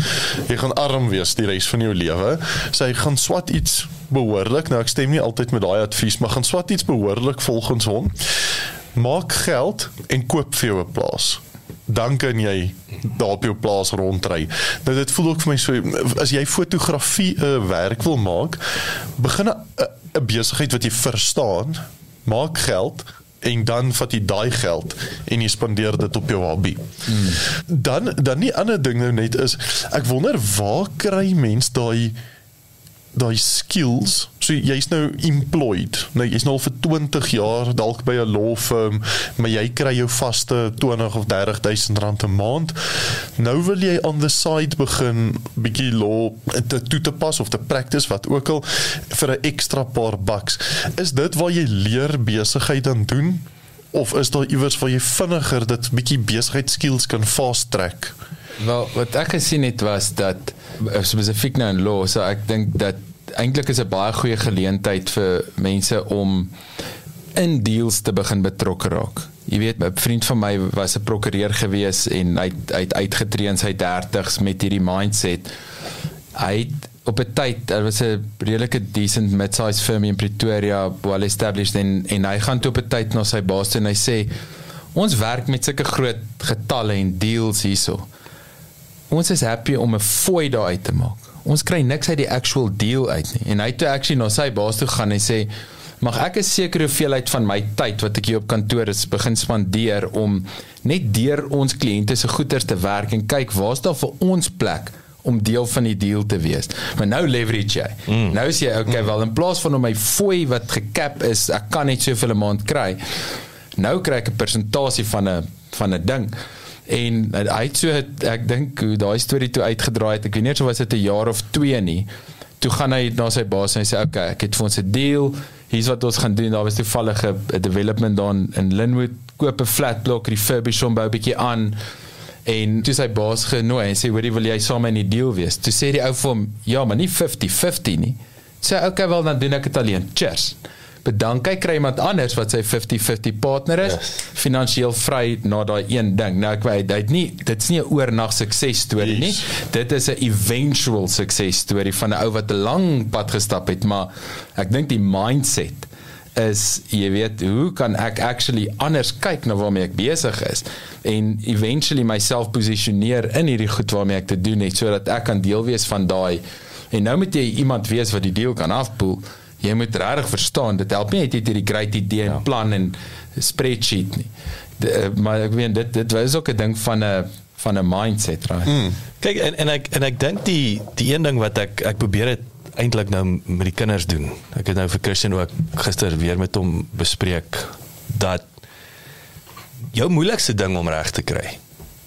jy gaan arm wees die res van jou lewe. Sy so gaan swat iets behoorlik. Nou ek stem nie altyd met daai advies, maar gaan swat iets behoorlik volgens hom. Maak geld en koop vir jou 'n plaas dan kan jy daar op jou plaas rondry. Nou dit voel ook vir my so as jy fotografie 'n uh, werk wil maak, begin 'n 'n besigheid wat jy verstaan, maak geld en dan vat jy daai geld en jy spandeer dit op jou hobby. Hmm. Dan dan nie ander ding nou net is ek wonder waar kry mens daai daai skills. So jy's nou employed. Nou jy's nou al vir 20 jaar dalk by 'n law firm, maar jy kry jou vaste 20 of 30 000 rand 'n maand. Nou wil jy on the side begin bietjie law te toe te pas of te practice wat ook al vir 'n ekstra paar bucks. Is dit waar jy leer besigheid dan doen? Of is daar iewers waar jy vinniger dit bietjie besigheid skills kan fast track? Wel, wat ek gesien het was dat eh, spesifiek nou in law, so ek dink dat eintlik is 'n baie goeie geleentheid vir mense om in deals te begin betrokke raak. jy weet 'n vriend van my was 'n prokureur gewees en hy het- hy het uitgetree in sy 30's met hierdie mindset. Hy het op 'n tyd, daar was 'n redelike decent mid-sized firm in Pretoria, well established en en hy gaan toe op 'n tyd na sy baas en hy sê ons werk met sulke groot getalle en deals hierso. Ons is happy om 'n fooi daar uit te maak. Ons kry niks uit die actual deal uit nie. En hy toe actually na sy baas toe gaan en sê mag ek 'n sekere hoeveelheid van my tyd wat ek hier op kantoor is begin spandeer om net deur ons kliënte se goederes te werk en kyk waar's daar vir ons plek om deel van die deal te wees. Maar nou leverage jy. Mm. Nou is jy okay, wel in plaas van om my fooi wat gekap is, ek kan net soveel 'n maand kry. Nou kry ek 'n persentasie van 'n van 'n ding. En hy het so ek dink daai storie toe uitgedraai het. Ek weet nie of was dit 'n jaar of 2 nie. Toe gaan hy na sy baas en hy sê okay, ek het vir ons 'n deal. Hier's wat ons gaan doen. Daar was toevallig 'n development daar in- in Linwood. Koop 'n flat blok, refurbish hom bou 'n bietjie aan. En toe sy baas genooi en sê hoorie wil jy saam in die deal wees? Toe sê die ou vir hom, ja, maar nie 50-50 nie. Sê okay wel dan doen ek dit alleen. Cheers. Bedank hy kry iemand anders wat sy 50-50 partner is, yes. finansiëel vry na daai een ding. Nou ek weet hy het nie dit's nie 'n oornag sukses storie nie. Dit is 'n eventual sukses storie van 'n ou wat 'n lang pad gestap het, maar ek dink die mindset is jy weet hoe kan ek actually anders kyk na waarmee ek besig is en eventually myself posisioneer in hierdie goed waarmee ek te doen het sodat ek kan deel wees van daai en nou moet jy iemand wees wat die deal kan afpoel jy moet regtig verstaan dit help nie net jy het hierdie great idee en plan en spreadsheet nie de, eh, maar ek weet dit dit was ook 'n ding van 'n van 'n mindset right mm. Kyk en en ek en ek dink die die een ding wat ek ek probeer dit eintlik nou met die kinders doen. Ek het nou vir Christian ook gister weer met hom bespreek dat jou moeilikste ding om reg te kry.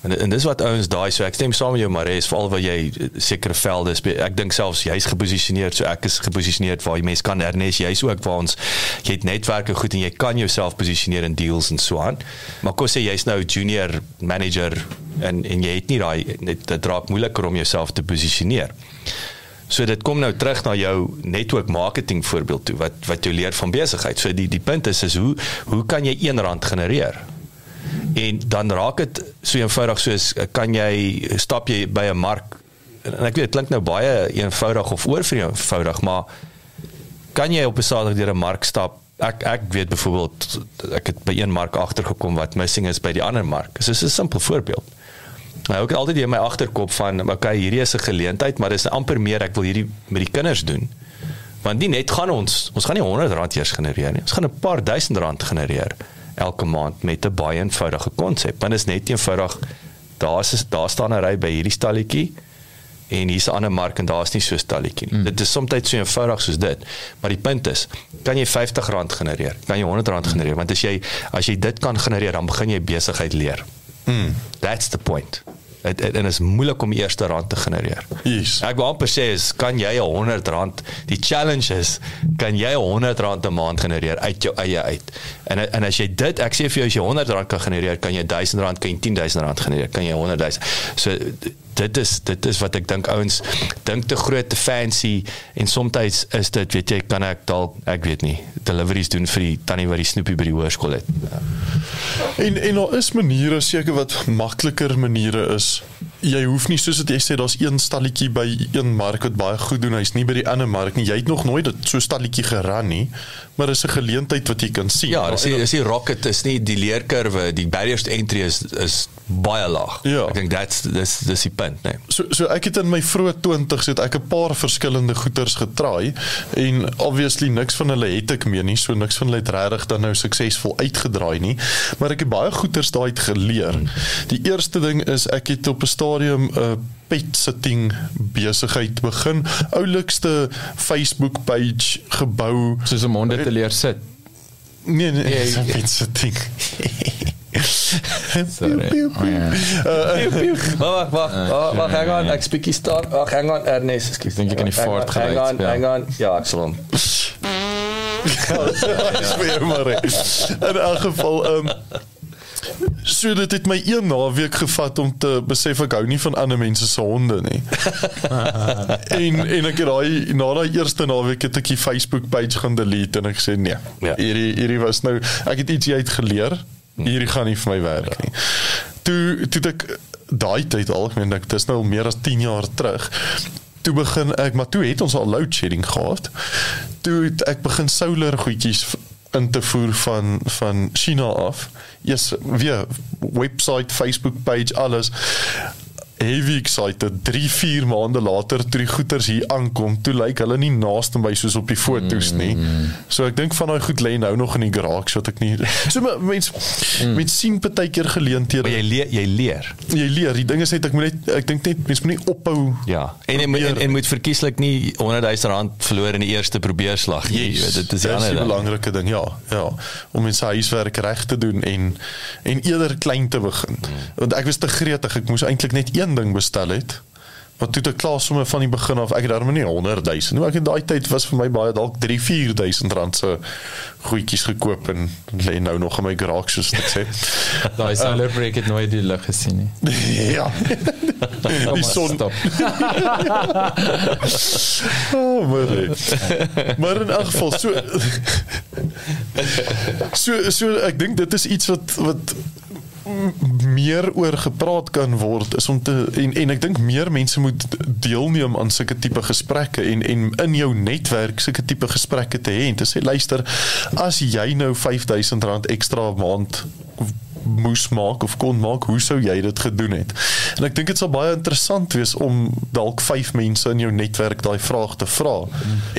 En en dis wat ouens daai so ek stem saam met jou Mares veral waar jy eh, sekere velde ek dink selfs jy's geposisioneer so ek is geposisioneer waar jy mense kan hernes jy's ook waar ons jy het netwerke goed en jy kan jouself posisioneer in deals en so aan. Maar kos sê jy's nou junior manager en en jy het nie daai net dit raak moeiliker om jouself te posisioneer. So dit kom nou terug na jou network marketing voorbeeld toe wat wat jou leer van besigheid. So die die punt is is hoe hoe kan jy R1 genereer? En dan raak dit so eenvoudig soos kan jy stap jy by 'n mark en ek weet dit klink nou baie eenvoudig of oorvoudig, maar kan jy op 'n Saterdag deur 'n mark stap? Ek ek weet byvoorbeeld ek het by een mark agtergekom wat missing is by die ander mark. Dis is 'n simpel voorbeeld. Nou ek het altyd in my agterkop van okay, hierdie is 'n geleentheid, maar dis amper meer ek wil hierdie met die kinders doen. Want nie net gaan ons ons gaan nie 100 rand eers genereer nie. Ons gaan 'n paar duisend rand genereer elke maand met 'n baie eenvoudige konsep. Want dit is net eenvoudig daar's daar staan 'n ry by hierdie stalletjie en hier's 'n ander mark en daar's nie so 'n stalletjie nie. Mm. Dit is soms so eenvoudig soos dit. Maar die punt is, kan jy R50 genereer? Kan jy R100 genereer? Want as jy as jy dit kan genereer, dan begin jy besigheid leer. Mm. That's the point. Dit en is moeilik om die eerste rand te genereer. Yes. Ek wil amper sê is kan jy 'n 100 rand die challenge is kan jy 'n 100 rand 'n maand genereer uit jou eie uit. En en as jy dit ek sê vir jou as jy 100 rand kan genereer, kan jy 1000 rand, kan jy 10000 rand genereer, kan jy 100 000. So dit is dit is wat ek dink ouens dink te groot te fancy en soms is dit weet jy kan ek dalk ek weet nie deliveries doen vir die tannie wat die snoepie by die hoërskool het. En en daar is maniere seker wat makliker maniere is. Jy hoef nie soos wat jy sê daar's een stalletjie by een mark wat baie goed doen. Hy's nie by die ander mark nie. Jy het nog nooit dit so stalletjie geran nie, maar dis 'n geleentheid wat jy kan sien. Ja, dis die, dis die rocket is nie die leerkurwe, die barriers to entry is is baie laag. Ja. Ek dink that's dis dis die punt, nee. So so ek het in my vroeë 20's het ek 'n paar verskillende goeders getraai en obviously niks van hulle het ek meer nie, so niks van hulle het regtig dan nou suksesvol uitgedraai nie, maar ek het baie goeders daai uit geleer. Die eerste ding is ek het op 'n stadium 'n pet sitting besigheid begin. Oulikste Facebook page gebou. soos om honde te leer sit Nee nee, Ja, dis 'n ja. pet sitting. Sorry. Oh, ja. Wag, wag, wag. Wag, hang on. Ek spiekie staan. Wag, hang on. Ernest, ekskuus. dink jy kan die Hang vaart Hang geluid on, hang on. Ja, ek sal hom. Speel maar. hè. In elk geval ehm um, so dit het my een naweek gevat om te besef ek hou nie van ander mense se honde nie. en en ek het daai na daai eerste naweek het ek die Facebook page gaan delete en ek sê nee. Ja. Hierdie hierdie was nou ek het iets uit geleer hierdie gaan nie vir my werk nie. Toe toe ek daai tyd al, ek meen ek dis nou meer as 10 jaar terug. Toe begin ek, maar toe het ons al load shedding gehad. Toe ek begin solar goedjies in te voer van van China af. Eers weer website, Facebook page, alles heavy excited 3 4 maande later toe die goeters hier aankom toe lyk hulle nie naaste by soos op die foto's nie. So ek dink van daai goed lê nou nog in die garage wat ek nie so mense mense sien partykeer geleenthede. Maar jy leer jy leer. jy leer. Die ding is net ek moet net ek dink net mense moet nie ophou Ja. En en, en, en moet verkieslik nie 100 000 rand verloor in die eerste probeerslag nie. Weet, Dit is ding. belangrike ding ja ja. Om mense huiswerk reg te doen en en eerder klein te begin. Want ek was te gretig. Ek moes eintlik net een ding bestel het wat toe ek klaar sommer van die begin af ek het daarmee nie 100 000 maar ek in daai tyd was vir my baie dalk 3 4000 rand se goedjies gekoop en lê nou nog in my garage soos ek sê Daai solar break het nooit die lig gesien nie. ja die son Stop. Oh, maar, nee. maar in elk geval so so so ek dink dit is iets wat wat meer oor gepraat kan word is om te en en ek dink meer mense moet deelneem aan sulke tipe gesprekke en en in jou netwerk sulke tipe gesprekke te hê en te sê luister as jy nou R5000 ekstra 'n maand moes maak of kon maak, hoe sou jy dit gedoen het? En ek dink dit sal baie interessant wees om dalk vyf mense in jou netwerk daai vraag te vra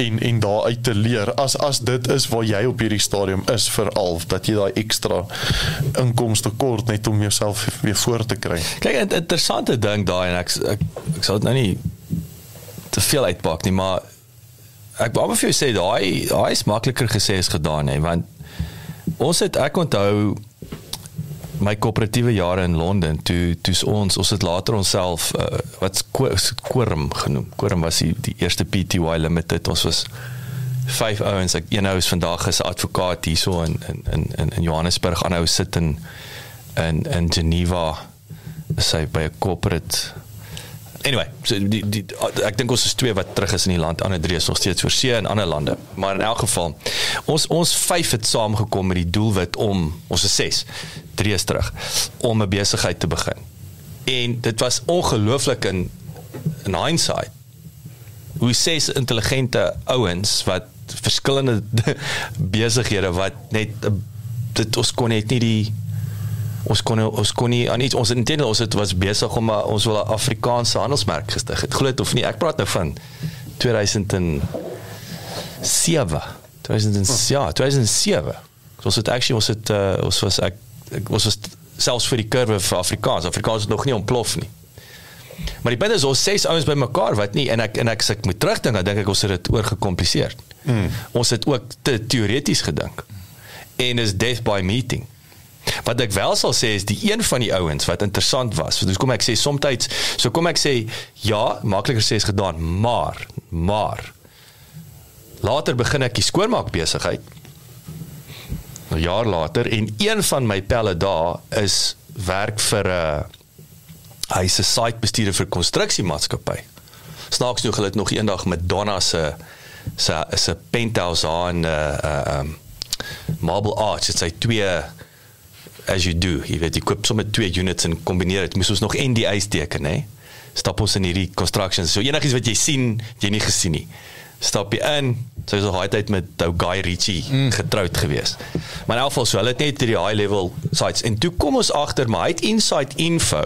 en en daaruit te leer as as dit is waar jy op hierdie stadium is veral dat jy daai ekstra inkomste kort net om jouself weer voor te kry. Kyk, 'n interessante ding daai en ek ek, ek sal dit nou nie te veel uitpak nie, maar ek wou vir jou sê daai daai is makliker gesê as gedaan hè, want ons het ek onthou my koöperatiewe jare in Londen toe toe's ons ons het later onsself uh, wat Quorum genoem. Quorum was die, die eerste PTY Limited. Ons was vyf ouens. Ek een ou is vandag is 'n advokaat hierso in in in in Johannesburg. Ander ou sit in in in Geneva is hy by 'n corporate Anyway, so die die ek dink ons is twee wat terug is in die land, ander drie is nog steeds oor see in ander lande. Maar in elk geval, ons ons vyf het saamgekom met die doelwit om ons is ses, drie is terug om 'n besigheid te begin. En dit was ongelooflik in in hindsight. Hoe ses intelligente ouens wat verskillende besighede wat net dit ons kon net nie die ons kon ons kon nie aan iets ons intend ons het was besig om 'n ons wil 'n Afrikaanse handelsmerk gestig het. Glo dit of nie, ek praat nou van 2007. 2000 ja, 2007. Ons het actually ons het uh, ons was ek, ek ons was selfs vir die kurwe vir Afrikaans. Afrikaans het nog nie ontplof nie. Maar die punt is ons ses ouens bymekaar wat nie en ek en ek as ek moet terugdink dan dink ek ons het dit oorgekompliseer. Mm. Ons het ook te teoreties gedink. En is death by meeting. Wat ek wel sal sê is die een van die ouens wat interessant was. Dus kom ek sê soms so kom ek sê ja, makliker sê is gedaan, maar maar later begin ek die skoonmaak besigheid. 'n jaar later en een van my pelle daar is werk vir 'n uh, hy's 'n site bestuurder vir konstruksiemaatskappy. Snaaks genoeg het nog eendag met Donna se se se penthouse daar in 'n uh, um, Marble Arch, dit sy twee as you do, jy weet jy koop sommer twee units en kombineer dit. Moes ons nog NDA's teken, hè? Stap ons in hierdie constructions. So enigiets wat jy sien, jy nie gesien nie. Stap jy in. Sy so was al daai tyd met ou Guy Ritchie mm. getroud gewees. Maar in elk geval so, hulle het net hierdie high level sites en toe kom ons agter maar hy het inside info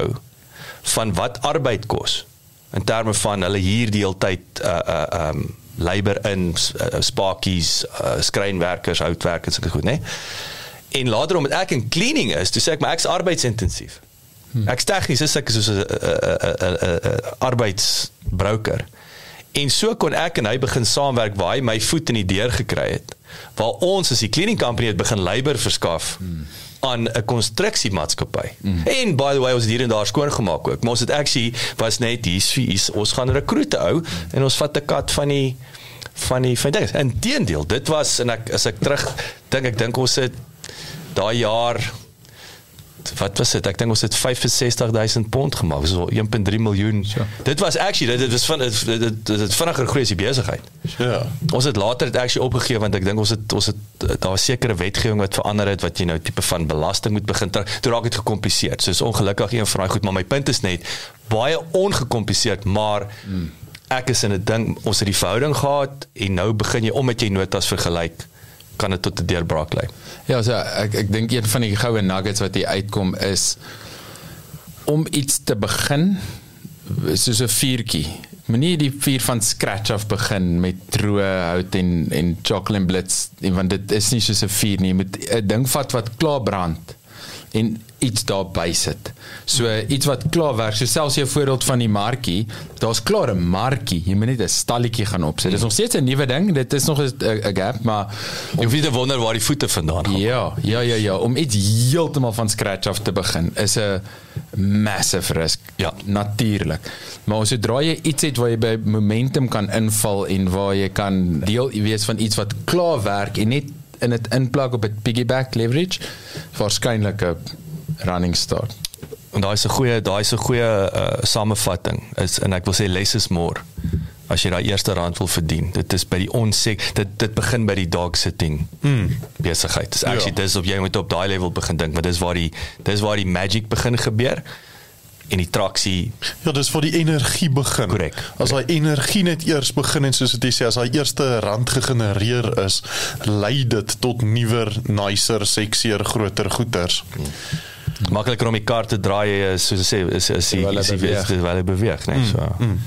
van wat arbeid kos in terme van hulle hier die hele tyd uh uh um labor in uh, sparkies, uh, skrynwerkers, houtwerkers en so goed, né? Nee? En later omdat ek in cleaning is, toe sê ek maar ek's arbeidsintensief. Hmm. Ek's tegnies is ek soos 'n arbeidsbroker. En so kon ek en hy begin saamwerk waar hy my voet in die deur gekry het. Waar ons as die cleaning company het begin labor verskaf hmm. aan 'n konstruksiemaatskappy. Hmm. En by the way, ons het hier en daar skoon gemaak ook. Maar ons het actually was net hier's hier's ons gaan rekrute ou hmm. en ons vat 'n kat van die van die van die dinge. Inteendeel, dit was en ek as ek terug dink ek dink ons het daai jaar wat was dit? Ek dink ons het 65000 pond gemaak. So 1.3 miljoen. Sure. Dit was actually dit, dit was van dit dit, dit, dit het vinniger groei as die besigheid. Ja. Ons het later dit actually opgegee want ek dink ons het ons het daar was sekere wetgewing wat verander het wat jy nou tipe van belasting moet begin trek. Toe raak dit gekompliseer. So is ongelukkig een van daai goed, maar my punt is net baie ongekompliseerd, maar hmm. ek is in 'n ding ons het die verhouding gehad en nou begin jy omdat jy notas vergelyk kan dit tot 'n deurbraak lei. Ja, so ek ek dink een van die goue nuggets wat hier uitkom is om iets te begin soos 'n vuurtjie. Moenie die vuur van scratch af begin met droë hout en en chocolate blitz en want dit is nie soos 'n vuur nie. Jy moet 'n ding vat wat klaar brand en iets daarby sit. So iets wat klaar werk. So selfs jou voorbeeld van die markie, daar's klaar 'n markie. Jy moet net 'n stalletjie gaan opsit. Dis nog steeds 'n nuwe ding. Dit is nog 'n 'n gap, maar Jy nie te wonder waar die voete vandaan kom. Ja, ja, ja, ja, om iets heeltemal van scratch af te begin is 'n massive risk. Ja. natuurlik. Maar sodra jy iets het waar jy by momentum kan inval en waar jy kan deel wees van iets wat klaar werk en net in dit inplug op 'n piggyback leverage, waarskynlik 'n running start. En daai is 'n goeie daai is 'n goeie uh, samevatting. Is en ek wil sê less is more as jy daai eerste rand wil verdien. Dit is by die onsek dit dit begin by die dog sitting. Mm. besigheid. Dis actually Ja. dis op jy moet op daai level begin dink, maar dis waar die dis waar die magic begin gebeur en die traksie Ja, dis waar die energie begin. Korrek, As daai energie net eers begin en soos dit sê as daai eerste rand gegenereer is, lei dit tot nuwer, nicer, seksier, groter goeders. Makliker om die kar te draai is soos ek sê is is die is die beweeg. is terwyl hy beweeg, nee, so. Mm.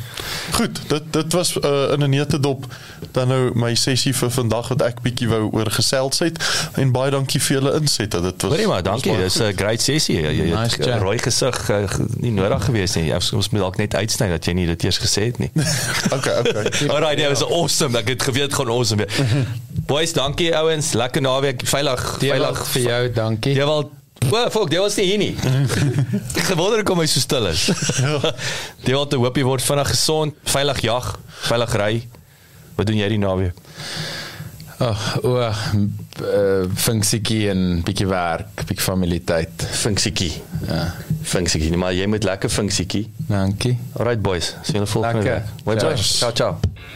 Goed, dit dit was uh, in 'n neutedop dan nou my sessie vir vandag wat ek bietjie wou oor gesels het en baie dankie vir julle insette. Dit was Hoorie maar, dankie. baie Dis 'n great sessie. Jy jy Nice het rooi gesig uh, nie nodig gewees nie. Ons ons moet dalk net uitsny dat jy nie dit eers gesê het nie. Okay, okay. Alright, dit was awesome. Ek het geweet gaan awesome wees. Boys, dankie ouens. Lekker naweek. Veilig, Veilig veilig vir jou, dankie. Jy wil Wel, fok, dit was nie hier nie. Ek gewonder hoekom hy so stil is. Jy wil te hoop jy word vinnig gesond, veilig jag, veilig ry. Wat doen jy die naweek? Ag, o, uh, funksiekie en bietjie werk, bietjie familietyd. Funksiekie. Ja. Funksiekie, maar jy moet lekker funksiekie. Dankie. Alright boys, sien julle volgende Lekker. week. Mooi Cheers. ciao ciao.